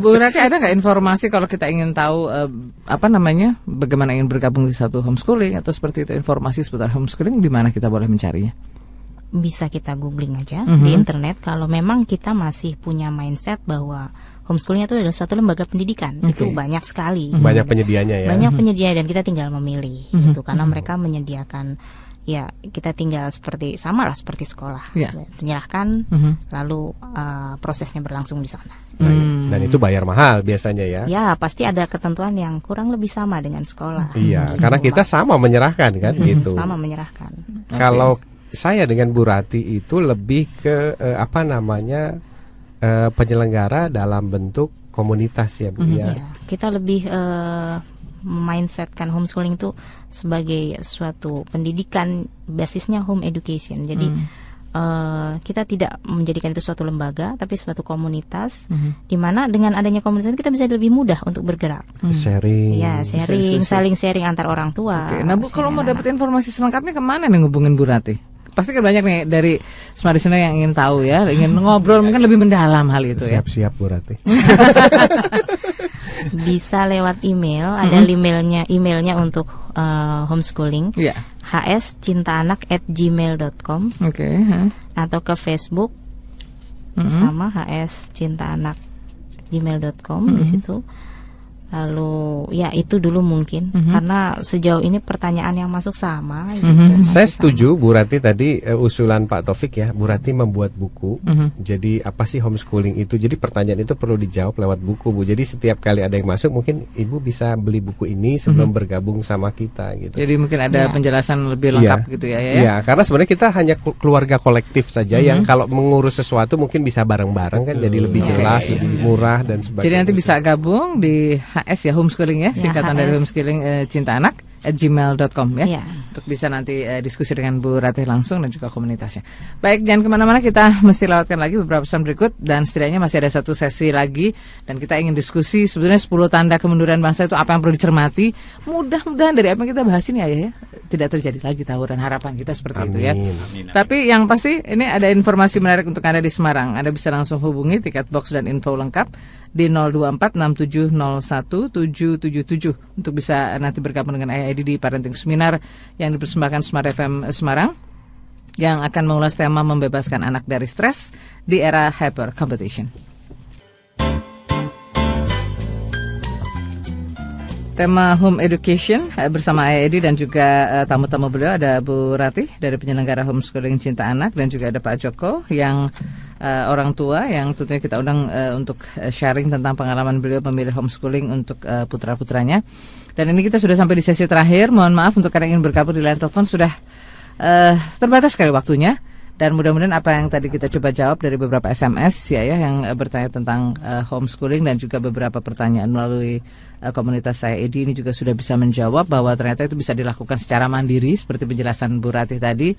Bu Rati ada nggak informasi kalau kita ingin tahu eh, apa namanya bagaimana ingin bergabung di satu homeschooling atau seperti itu informasi seputar homeschooling di mana kita boleh mencarinya? Bisa kita googling aja Mhm. di internet kalau memang kita masih punya mindset bahwa homeschooling itu adalah suatu lembaga pendidikan Oke. itu banyak sekali Banyak penyedianya ya. banyak penyedia dan kita tinggal memilih Mhm. gitu karena mereka menyediakan ya kita tinggal seperti sama lah seperti sekolah Ya. menyerahkan Mhm. lalu uh, prosesnya berlangsung di sana Hmm. Dan itu bayar mahal biasanya ya. ya pasti ada ketentuan yang kurang lebih sama dengan sekolah Iya, Gitu, karena kita sama menyerahkan kan Mhm, gitu. sama menyerahkan Kalau saya dengan Bu Rati itu lebih ke eh, apa namanya eh, penyelenggara dalam bentuk komunitas ya Bu ya. Ya, kita lebih eh, mindsetkan homeschooling itu sebagai suatu pendidikan basisnya home education. Jadi eh, kita tidak menjadikan itu suatu lembaga, tapi suatu komunitas, di mana dengan adanya komunitas kita bisa lebih mudah untuk bergerak. Sharing. Ya, sharing, saling sharing antar orang tua. Oke, nah Bu kalau mau dapat informasi selengkapnya ke mana nih ngubungin Bu Rati? Pasti kan banyak nih dari Smart Listener yang ingin tahu ya, ingin ngobrol mungkin lebih mendalam hal itu ya. Siap-siap Bu Rati. [laughs] bisa lewat email, ada emailnya emailnya untuk eh, homeschooling. Iya. hscintaanak@gmail.com Oke. ha. atau ke Facebook sama HS Cinta Anak gmail.com di situ. Lalu ya itu dulu mungkin karena sejauh ini pertanyaan yang masuk sama. gitu, masih Saya sama. setuju Bu Rati tadi eh, usulan Pak Taufik ya. Bu Rati membuat buku. Mhm. Jadi apa sih homeschooling itu? Jadi pertanyaan itu perlu dijawab lewat buku Bu. Jadi setiap kali ada yang masuk mungkin Ibu bisa beli buku ini sebelum bergabung sama kita gitu. Jadi mungkin ada Ya. penjelasan lebih lengkap gitu ya ya. Iya, karena sebenarnya kita hanya keluarga kolektif saja yang kalau mengurus sesuatu mungkin bisa bareng-bareng kan jadi lebih jelas, lebih murah dan sebagainya. Jadi nanti bisa gabung di HS ya homeschooling ya, singkatan dari HS. homeschooling eh, cinta anak at gmail.com ya. Iya. Untuk bisa nanti eh, diskusi dengan Bu Ratih langsung dan juga komunitasnya. Baik, jangan ke mana-mana kita mesti lewatkan lagi beberapa pesan berikut dan setidaknya masih ada satu sesi lagi dan kita ingin diskusi sebenarnya 10 tanda kemunduran bangsa itu apa yang perlu dicermati. Mudah-mudahan dari apa yang kita bahas ini ayah ya tidak terjadi lagi tawuran harapan kita seperti itu ya. Amin. Tapi yang pasti ini ada informasi menarik untuk Anda di Semarang. Anda bisa langsung hubungi tiket box dan info lengkap di 0246701777 untuk bisa nanti bergabung dengan AID di Parenting Seminar yang dipersembahkan Smart FM Semarang yang akan mengulas tema membebaskan anak dari stres di era hyper competition. Tema Home Education eh, bersama AED dan juga eh, tamu-tamu beliau ada Bu Ratih dari penyelenggara homeschooling Cinta Anak dan juga ada Pak Joko yang eh, orang tua yang tentunya kita undang eh, untuk eh, sharing tentang pengalaman beliau memilih homeschooling untuk eh, putra-putranya. Dan ini kita sudah sampai di sesi terakhir. Mohon maaf untuk kalian ingin bergabung di line telepon sudah eh, terbatas sekali waktunya. Dan mudah-mudahan apa yang tadi kita coba jawab dari beberapa SMS ya ya yang bertanya tentang eh, homeschooling dan juga beberapa pertanyaan melalui eh, komunitas saya Edi ini juga sudah bisa menjawab bahwa ternyata itu bisa dilakukan secara mandiri seperti penjelasan Bu Ratih tadi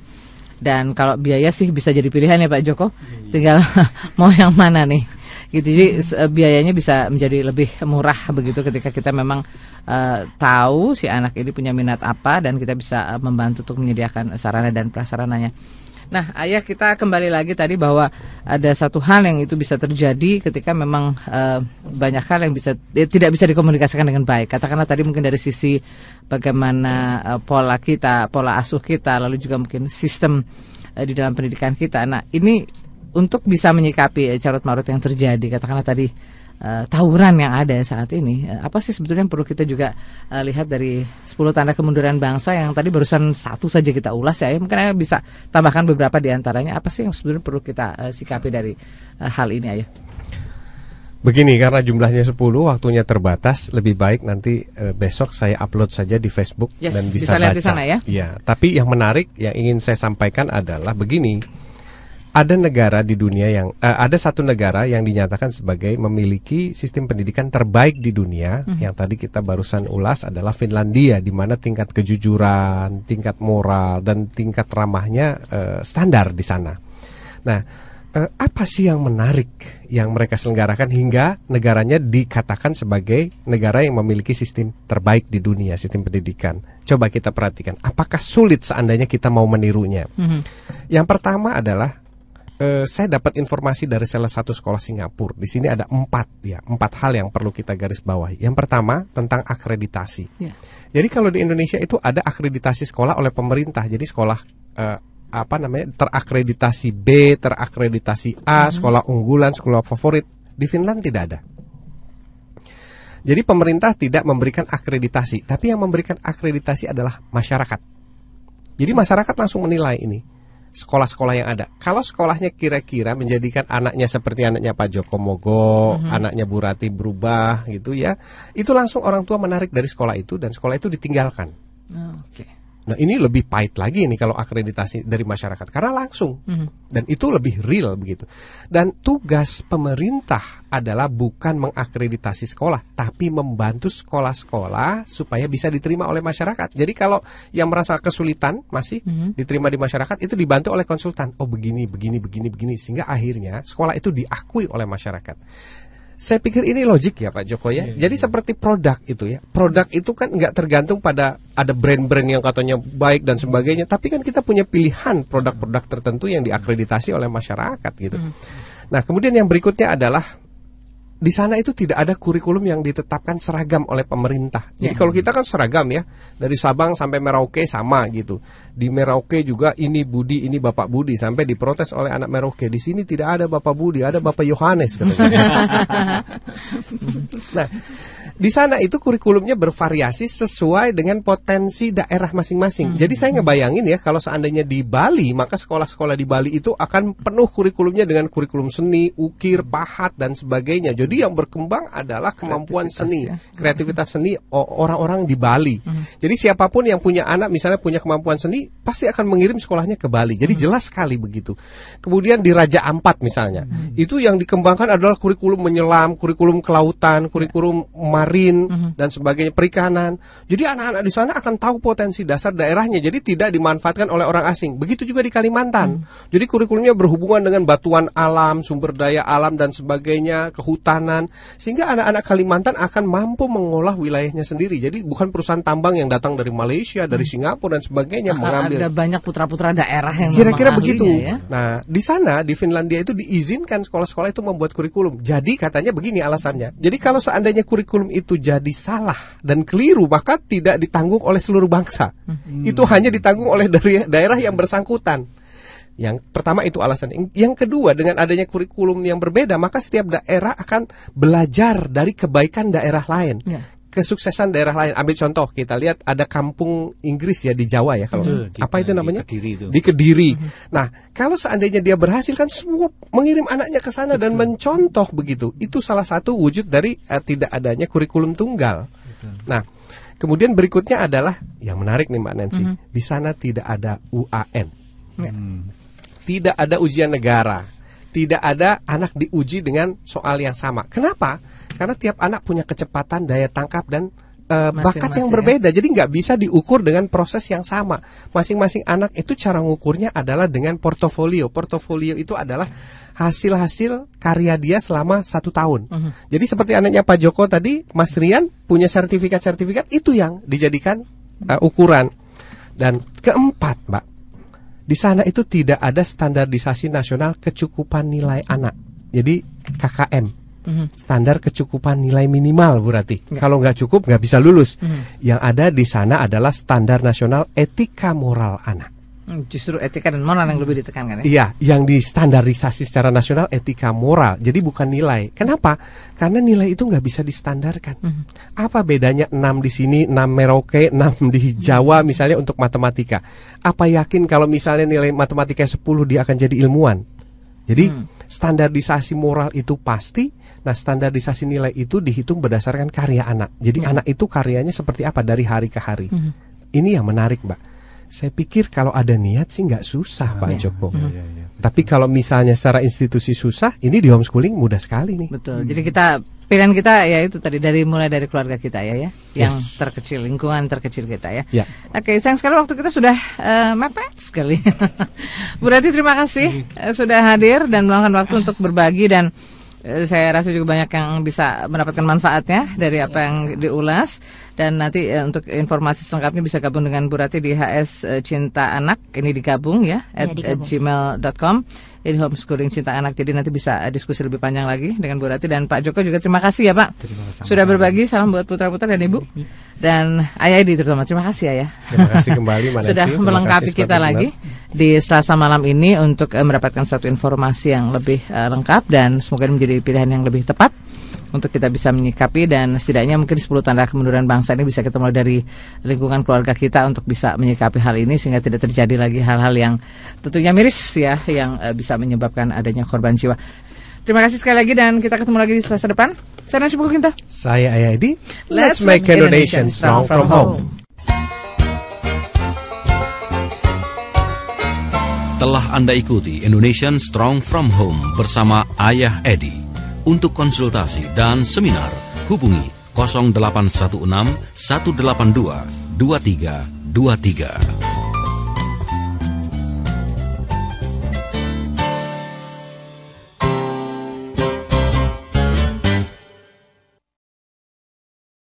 Dan kalau biaya sih bisa jadi pilihan ya Pak Joko. Tinggal [laughs] mau yang mana nih? Gitu. Jadi eh, biayanya bisa menjadi lebih murah begitu ketika kita memang eh, tahu si anak ini punya minat apa dan kita bisa eh, membantu untuk menyediakan sarana dan prasarananya. Nah, ayah kita kembali lagi tadi bahwa ada satu hal yang itu bisa terjadi ketika memang eh, banyak hal yang bisa eh, tidak bisa dikomunikasikan dengan baik. Katakanlah tadi mungkin dari sisi bagaimana eh, pola kita, pola asuh kita, lalu juga mungkin sistem eh, di dalam pendidikan kita. Nah, ini untuk bisa menyikapi carut marut yang terjadi, katakanlah tadi eh, tawuran yang ada saat ini, eh, apa sih sebetulnya yang perlu kita juga eh, lihat dari 10 tanda kemunduran bangsa yang tadi barusan satu saja kita ulas ya, mungkin ayah bisa tambahkan beberapa di antaranya. Apa sih yang sebetulnya perlu kita eh, sikapi dari eh, hal ini, ayah? Begini karena jumlahnya 10 waktunya terbatas lebih baik nanti eh, besok saya upload saja di Facebook Yes, dan bisa bisa, lihat baca. di sana ya. Iya, tapi yang menarik yang ingin saya sampaikan adalah begini. Ada negara di dunia yang eh, ada satu negara yang dinyatakan sebagai memiliki sistem pendidikan terbaik di dunia Mhm. yang tadi kita barusan ulas adalah Finlandia di mana tingkat kejujuran, tingkat moral dan tingkat ramahnya eh, standar di sana. Nah, eh, apa sih yang menarik yang mereka selenggarakan hingga negaranya dikatakan sebagai negara yang memiliki sistem terbaik di dunia, sistem pendidikan? Coba kita perhatikan, apakah sulit seandainya kita mau menirunya? Mhm. Yang pertama adalah eh, saya dapat informasi dari salah satu sekolah Singapura. Di sini ada empat ya, empat hal yang perlu kita garis bawahi. Yang pertama tentang akreditasi. Ya. Jadi kalau di Indonesia itu ada akreditasi sekolah oleh pemerintah. Jadi sekolah eh, apa namanya terakreditasi B, terakreditasi A, sekolah unggulan, sekolah favorit. Di Finland tidak ada. Jadi pemerintah tidak memberikan akreditasi, tapi yang memberikan akreditasi adalah masyarakat. Jadi masyarakat langsung menilai ini sekolah-sekolah yang ada. Kalau sekolahnya kira-kira menjadikan anaknya seperti anaknya Pak Joko Mogo, Mhm. anaknya Bu Rati berubah gitu ya, itu langsung orang tua menarik dari sekolah itu dan sekolah itu ditinggalkan. Oh, Oke. Nah ini lebih pahit lagi nih kalau akreditasi dari masyarakat karena langsung Mhm. dan itu lebih real begitu. Dan tugas pemerintah adalah bukan mengakreditasi sekolah, tapi membantu sekolah-sekolah supaya bisa diterima oleh masyarakat. Jadi kalau yang merasa kesulitan masih Mhm. diterima di masyarakat itu dibantu oleh konsultan. Oh begini, begini, begini, begini sehingga akhirnya sekolah itu diakui oleh masyarakat. Saya pikir ini logik ya Pak Joko ya. Jadi seperti produk itu ya. Produk itu kan nggak tergantung pada ada brand-brand yang katanya baik dan sebagainya. Tapi kan kita punya pilihan produk-produk tertentu yang diakreditasi oleh masyarakat gitu. Nah kemudian yang berikutnya adalah di sana itu tidak ada kurikulum yang ditetapkan seragam oleh pemerintah. Jadi Ya. kalau kita kan seragam ya, dari Sabang sampai Merauke sama gitu. Di Merauke juga ini Budi, ini Bapak Budi sampai diprotes oleh anak Merauke. Di sini tidak ada Bapak Budi, ada Bapak Yohanes katanya. [laughs] nah, di sana itu kurikulumnya bervariasi sesuai dengan potensi daerah masing-masing. Jadi saya ngebayangin ya kalau seandainya di Bali, maka sekolah-sekolah di Bali itu akan penuh kurikulumnya dengan kurikulum seni, ukir, pahat dan sebagainya. Jadi yang berkembang adalah kemampuan seni, ya. kreativitas seni orang-orang di Bali. Jadi siapa pun yang punya anak misalnya punya kemampuan seni pasti akan mengirim sekolahnya ke Bali. Jadi jelas sekali begitu. Kemudian di Raja Ampat misalnya, itu yang dikembangkan adalah kurikulum menyelam, kurikulum kelautan, kurikulum marin dan sebagainya perikanan. Jadi anak-anak di sana akan tahu potensi dasar daerahnya. Jadi tidak dimanfaatkan oleh orang asing. Begitu juga di Kalimantan. Jadi kurikulumnya berhubungan dengan batuan alam, sumber daya alam dan sebagainya, kehutanan sehingga anak-anak Kalimantan akan mampu mengolah wilayahnya sendiri. Jadi bukan perusahaan tambang yang datang dari Malaysia, dari Singapura dan sebagainya Akan mengambil. ada banyak putra-putra daerah yang Kira-kira begitu. ahlinya ya. Nah, di sana di Finlandia itu diizinkan sekolah-sekolah itu membuat kurikulum. Jadi katanya begini alasannya. Jadi kalau seandainya kurikulum itu jadi salah dan keliru, maka tidak ditanggung oleh seluruh bangsa. Itu hanya ditanggung oleh dari daerah yang bersangkutan. Yang pertama itu alasan. Yang kedua dengan adanya kurikulum yang berbeda, maka setiap daerah akan belajar dari kebaikan daerah lain. Ya. Kesuksesan daerah lain. Ambil contoh, kita lihat ada kampung Inggris ya di Jawa ya kalau Betul, di- apa itu di namanya? Kediri itu. Di Kediri. Nah, kalau seandainya dia berhasil kan semua mengirim anaknya ke sana dan mencontoh begitu. Itu salah satu wujud dari eh, tidak adanya kurikulum tunggal. Nah, kemudian berikutnya adalah yang menarik nih Mbak Nancy. Di sana tidak ada UAN. Ya. Tidak ada ujian negara. Tidak ada anak diuji dengan soal yang sama. Kenapa? Karena tiap anak punya kecepatan, daya tangkap dan eh, bakat yang Masing-masing, berbeda. Jadi nggak bisa diukur dengan proses yang sama. Masing-masing anak itu cara ngukurnya adalah dengan portofolio. Portofolio itu adalah hasil-hasil karya dia selama satu tahun. Mhm. Jadi seperti anaknya Pak Joko tadi, Mas Rian punya sertifikat-sertifikat itu yang dijadikan uh, ukuran. Dan keempat, Mbak, di sana itu tidak ada standarisasi nasional kecukupan nilai anak. Jadi KKM, Mhm. standar kecukupan nilai minimal, Bu Rati. Ya. Kalau nggak cukup nggak bisa lulus. Mhm. Yang ada di sana adalah standar nasional etika moral anak. Hmm, Justru etika dan moral yang lebih ditekankan ya. Iya, yang distandarisasi secara nasional etika moral. Jadi bukan nilai. Kenapa? Karena nilai itu nggak bisa distandarkan. Mhm. Apa bedanya 6 di sini, 6 Merauke, [laughs] 6 di Jawa misalnya untuk matematika? Apa yakin kalau misalnya nilai matematika 10 dia akan jadi ilmuwan? Jadi Hmm. standarisasi moral itu pasti. Nah, standarisasi nilai itu dihitung berdasarkan karya anak. Jadi Ya. anak itu karyanya seperti apa dari hari ke hari. Mhm. Ini yang menarik, Mbak. Saya pikir kalau ada niat sih nggak susah, Pak Ya. Joko. Mhm. Tapi kalau misalnya secara institusi susah, ini di homeschooling mudah sekali nih. Betul. Jadi kita pilihan kita ya itu tadi dari mulai dari keluarga kita ya ya, yang Yes. terkecil, lingkungan terkecil kita ya. Ya. Oke, sayang sekali waktu kita sudah eh, mepet sekali. [laughs] Bu Rati terima kasih eh, sudah hadir dan meluangkan waktu untuk berbagi dan saya rasa juga banyak yang bisa mendapatkan manfaatnya dari apa yang diulas. Dan nanti eh, untuk informasi selengkapnya bisa gabung dengan Bu Rati di HS eh, Cinta Anak. Ini digabung ya at Ya, digabung. gmail.com ini homeschooling cinta anak. Jadi nanti bisa eh, diskusi lebih panjang lagi dengan Bu Rati dan Pak Joko juga. Terima kasih ya Pak. Sudah berbagi salam buat putra putra dan ibu. Dan Ayah Edi terutama. Terima kasih Ayah. Terima kasih kembali, [laughs] sudah. Terima melengkapi kasih kita lagi di Selasa malam ini untuk eh, mendapatkan satu informasi yang lebih eh, lengkap dan semoga ini menjadi pilihan yang lebih tepat untuk kita bisa menyikapi dan setidaknya mungkin 10 tanda kemunduran bangsa ini bisa kita mulai dari lingkungan keluarga kita untuk bisa menyikapi hal ini sehingga tidak terjadi lagi hal-hal yang tentunya miris ya yang eh, bisa menyebabkan adanya korban jiwa. Terima kasih sekali lagi dan kita ketemu lagi di Selasa depan. Saya Nancy Bukukinta. Saya Ayah Edi. Let's Let's make Indonesia strong from home. Telah Anda ikuti Indonesian Strong from Home bersama Ayah Edi. Untuk konsultasi dan seminar, hubungi 0816 182 2323.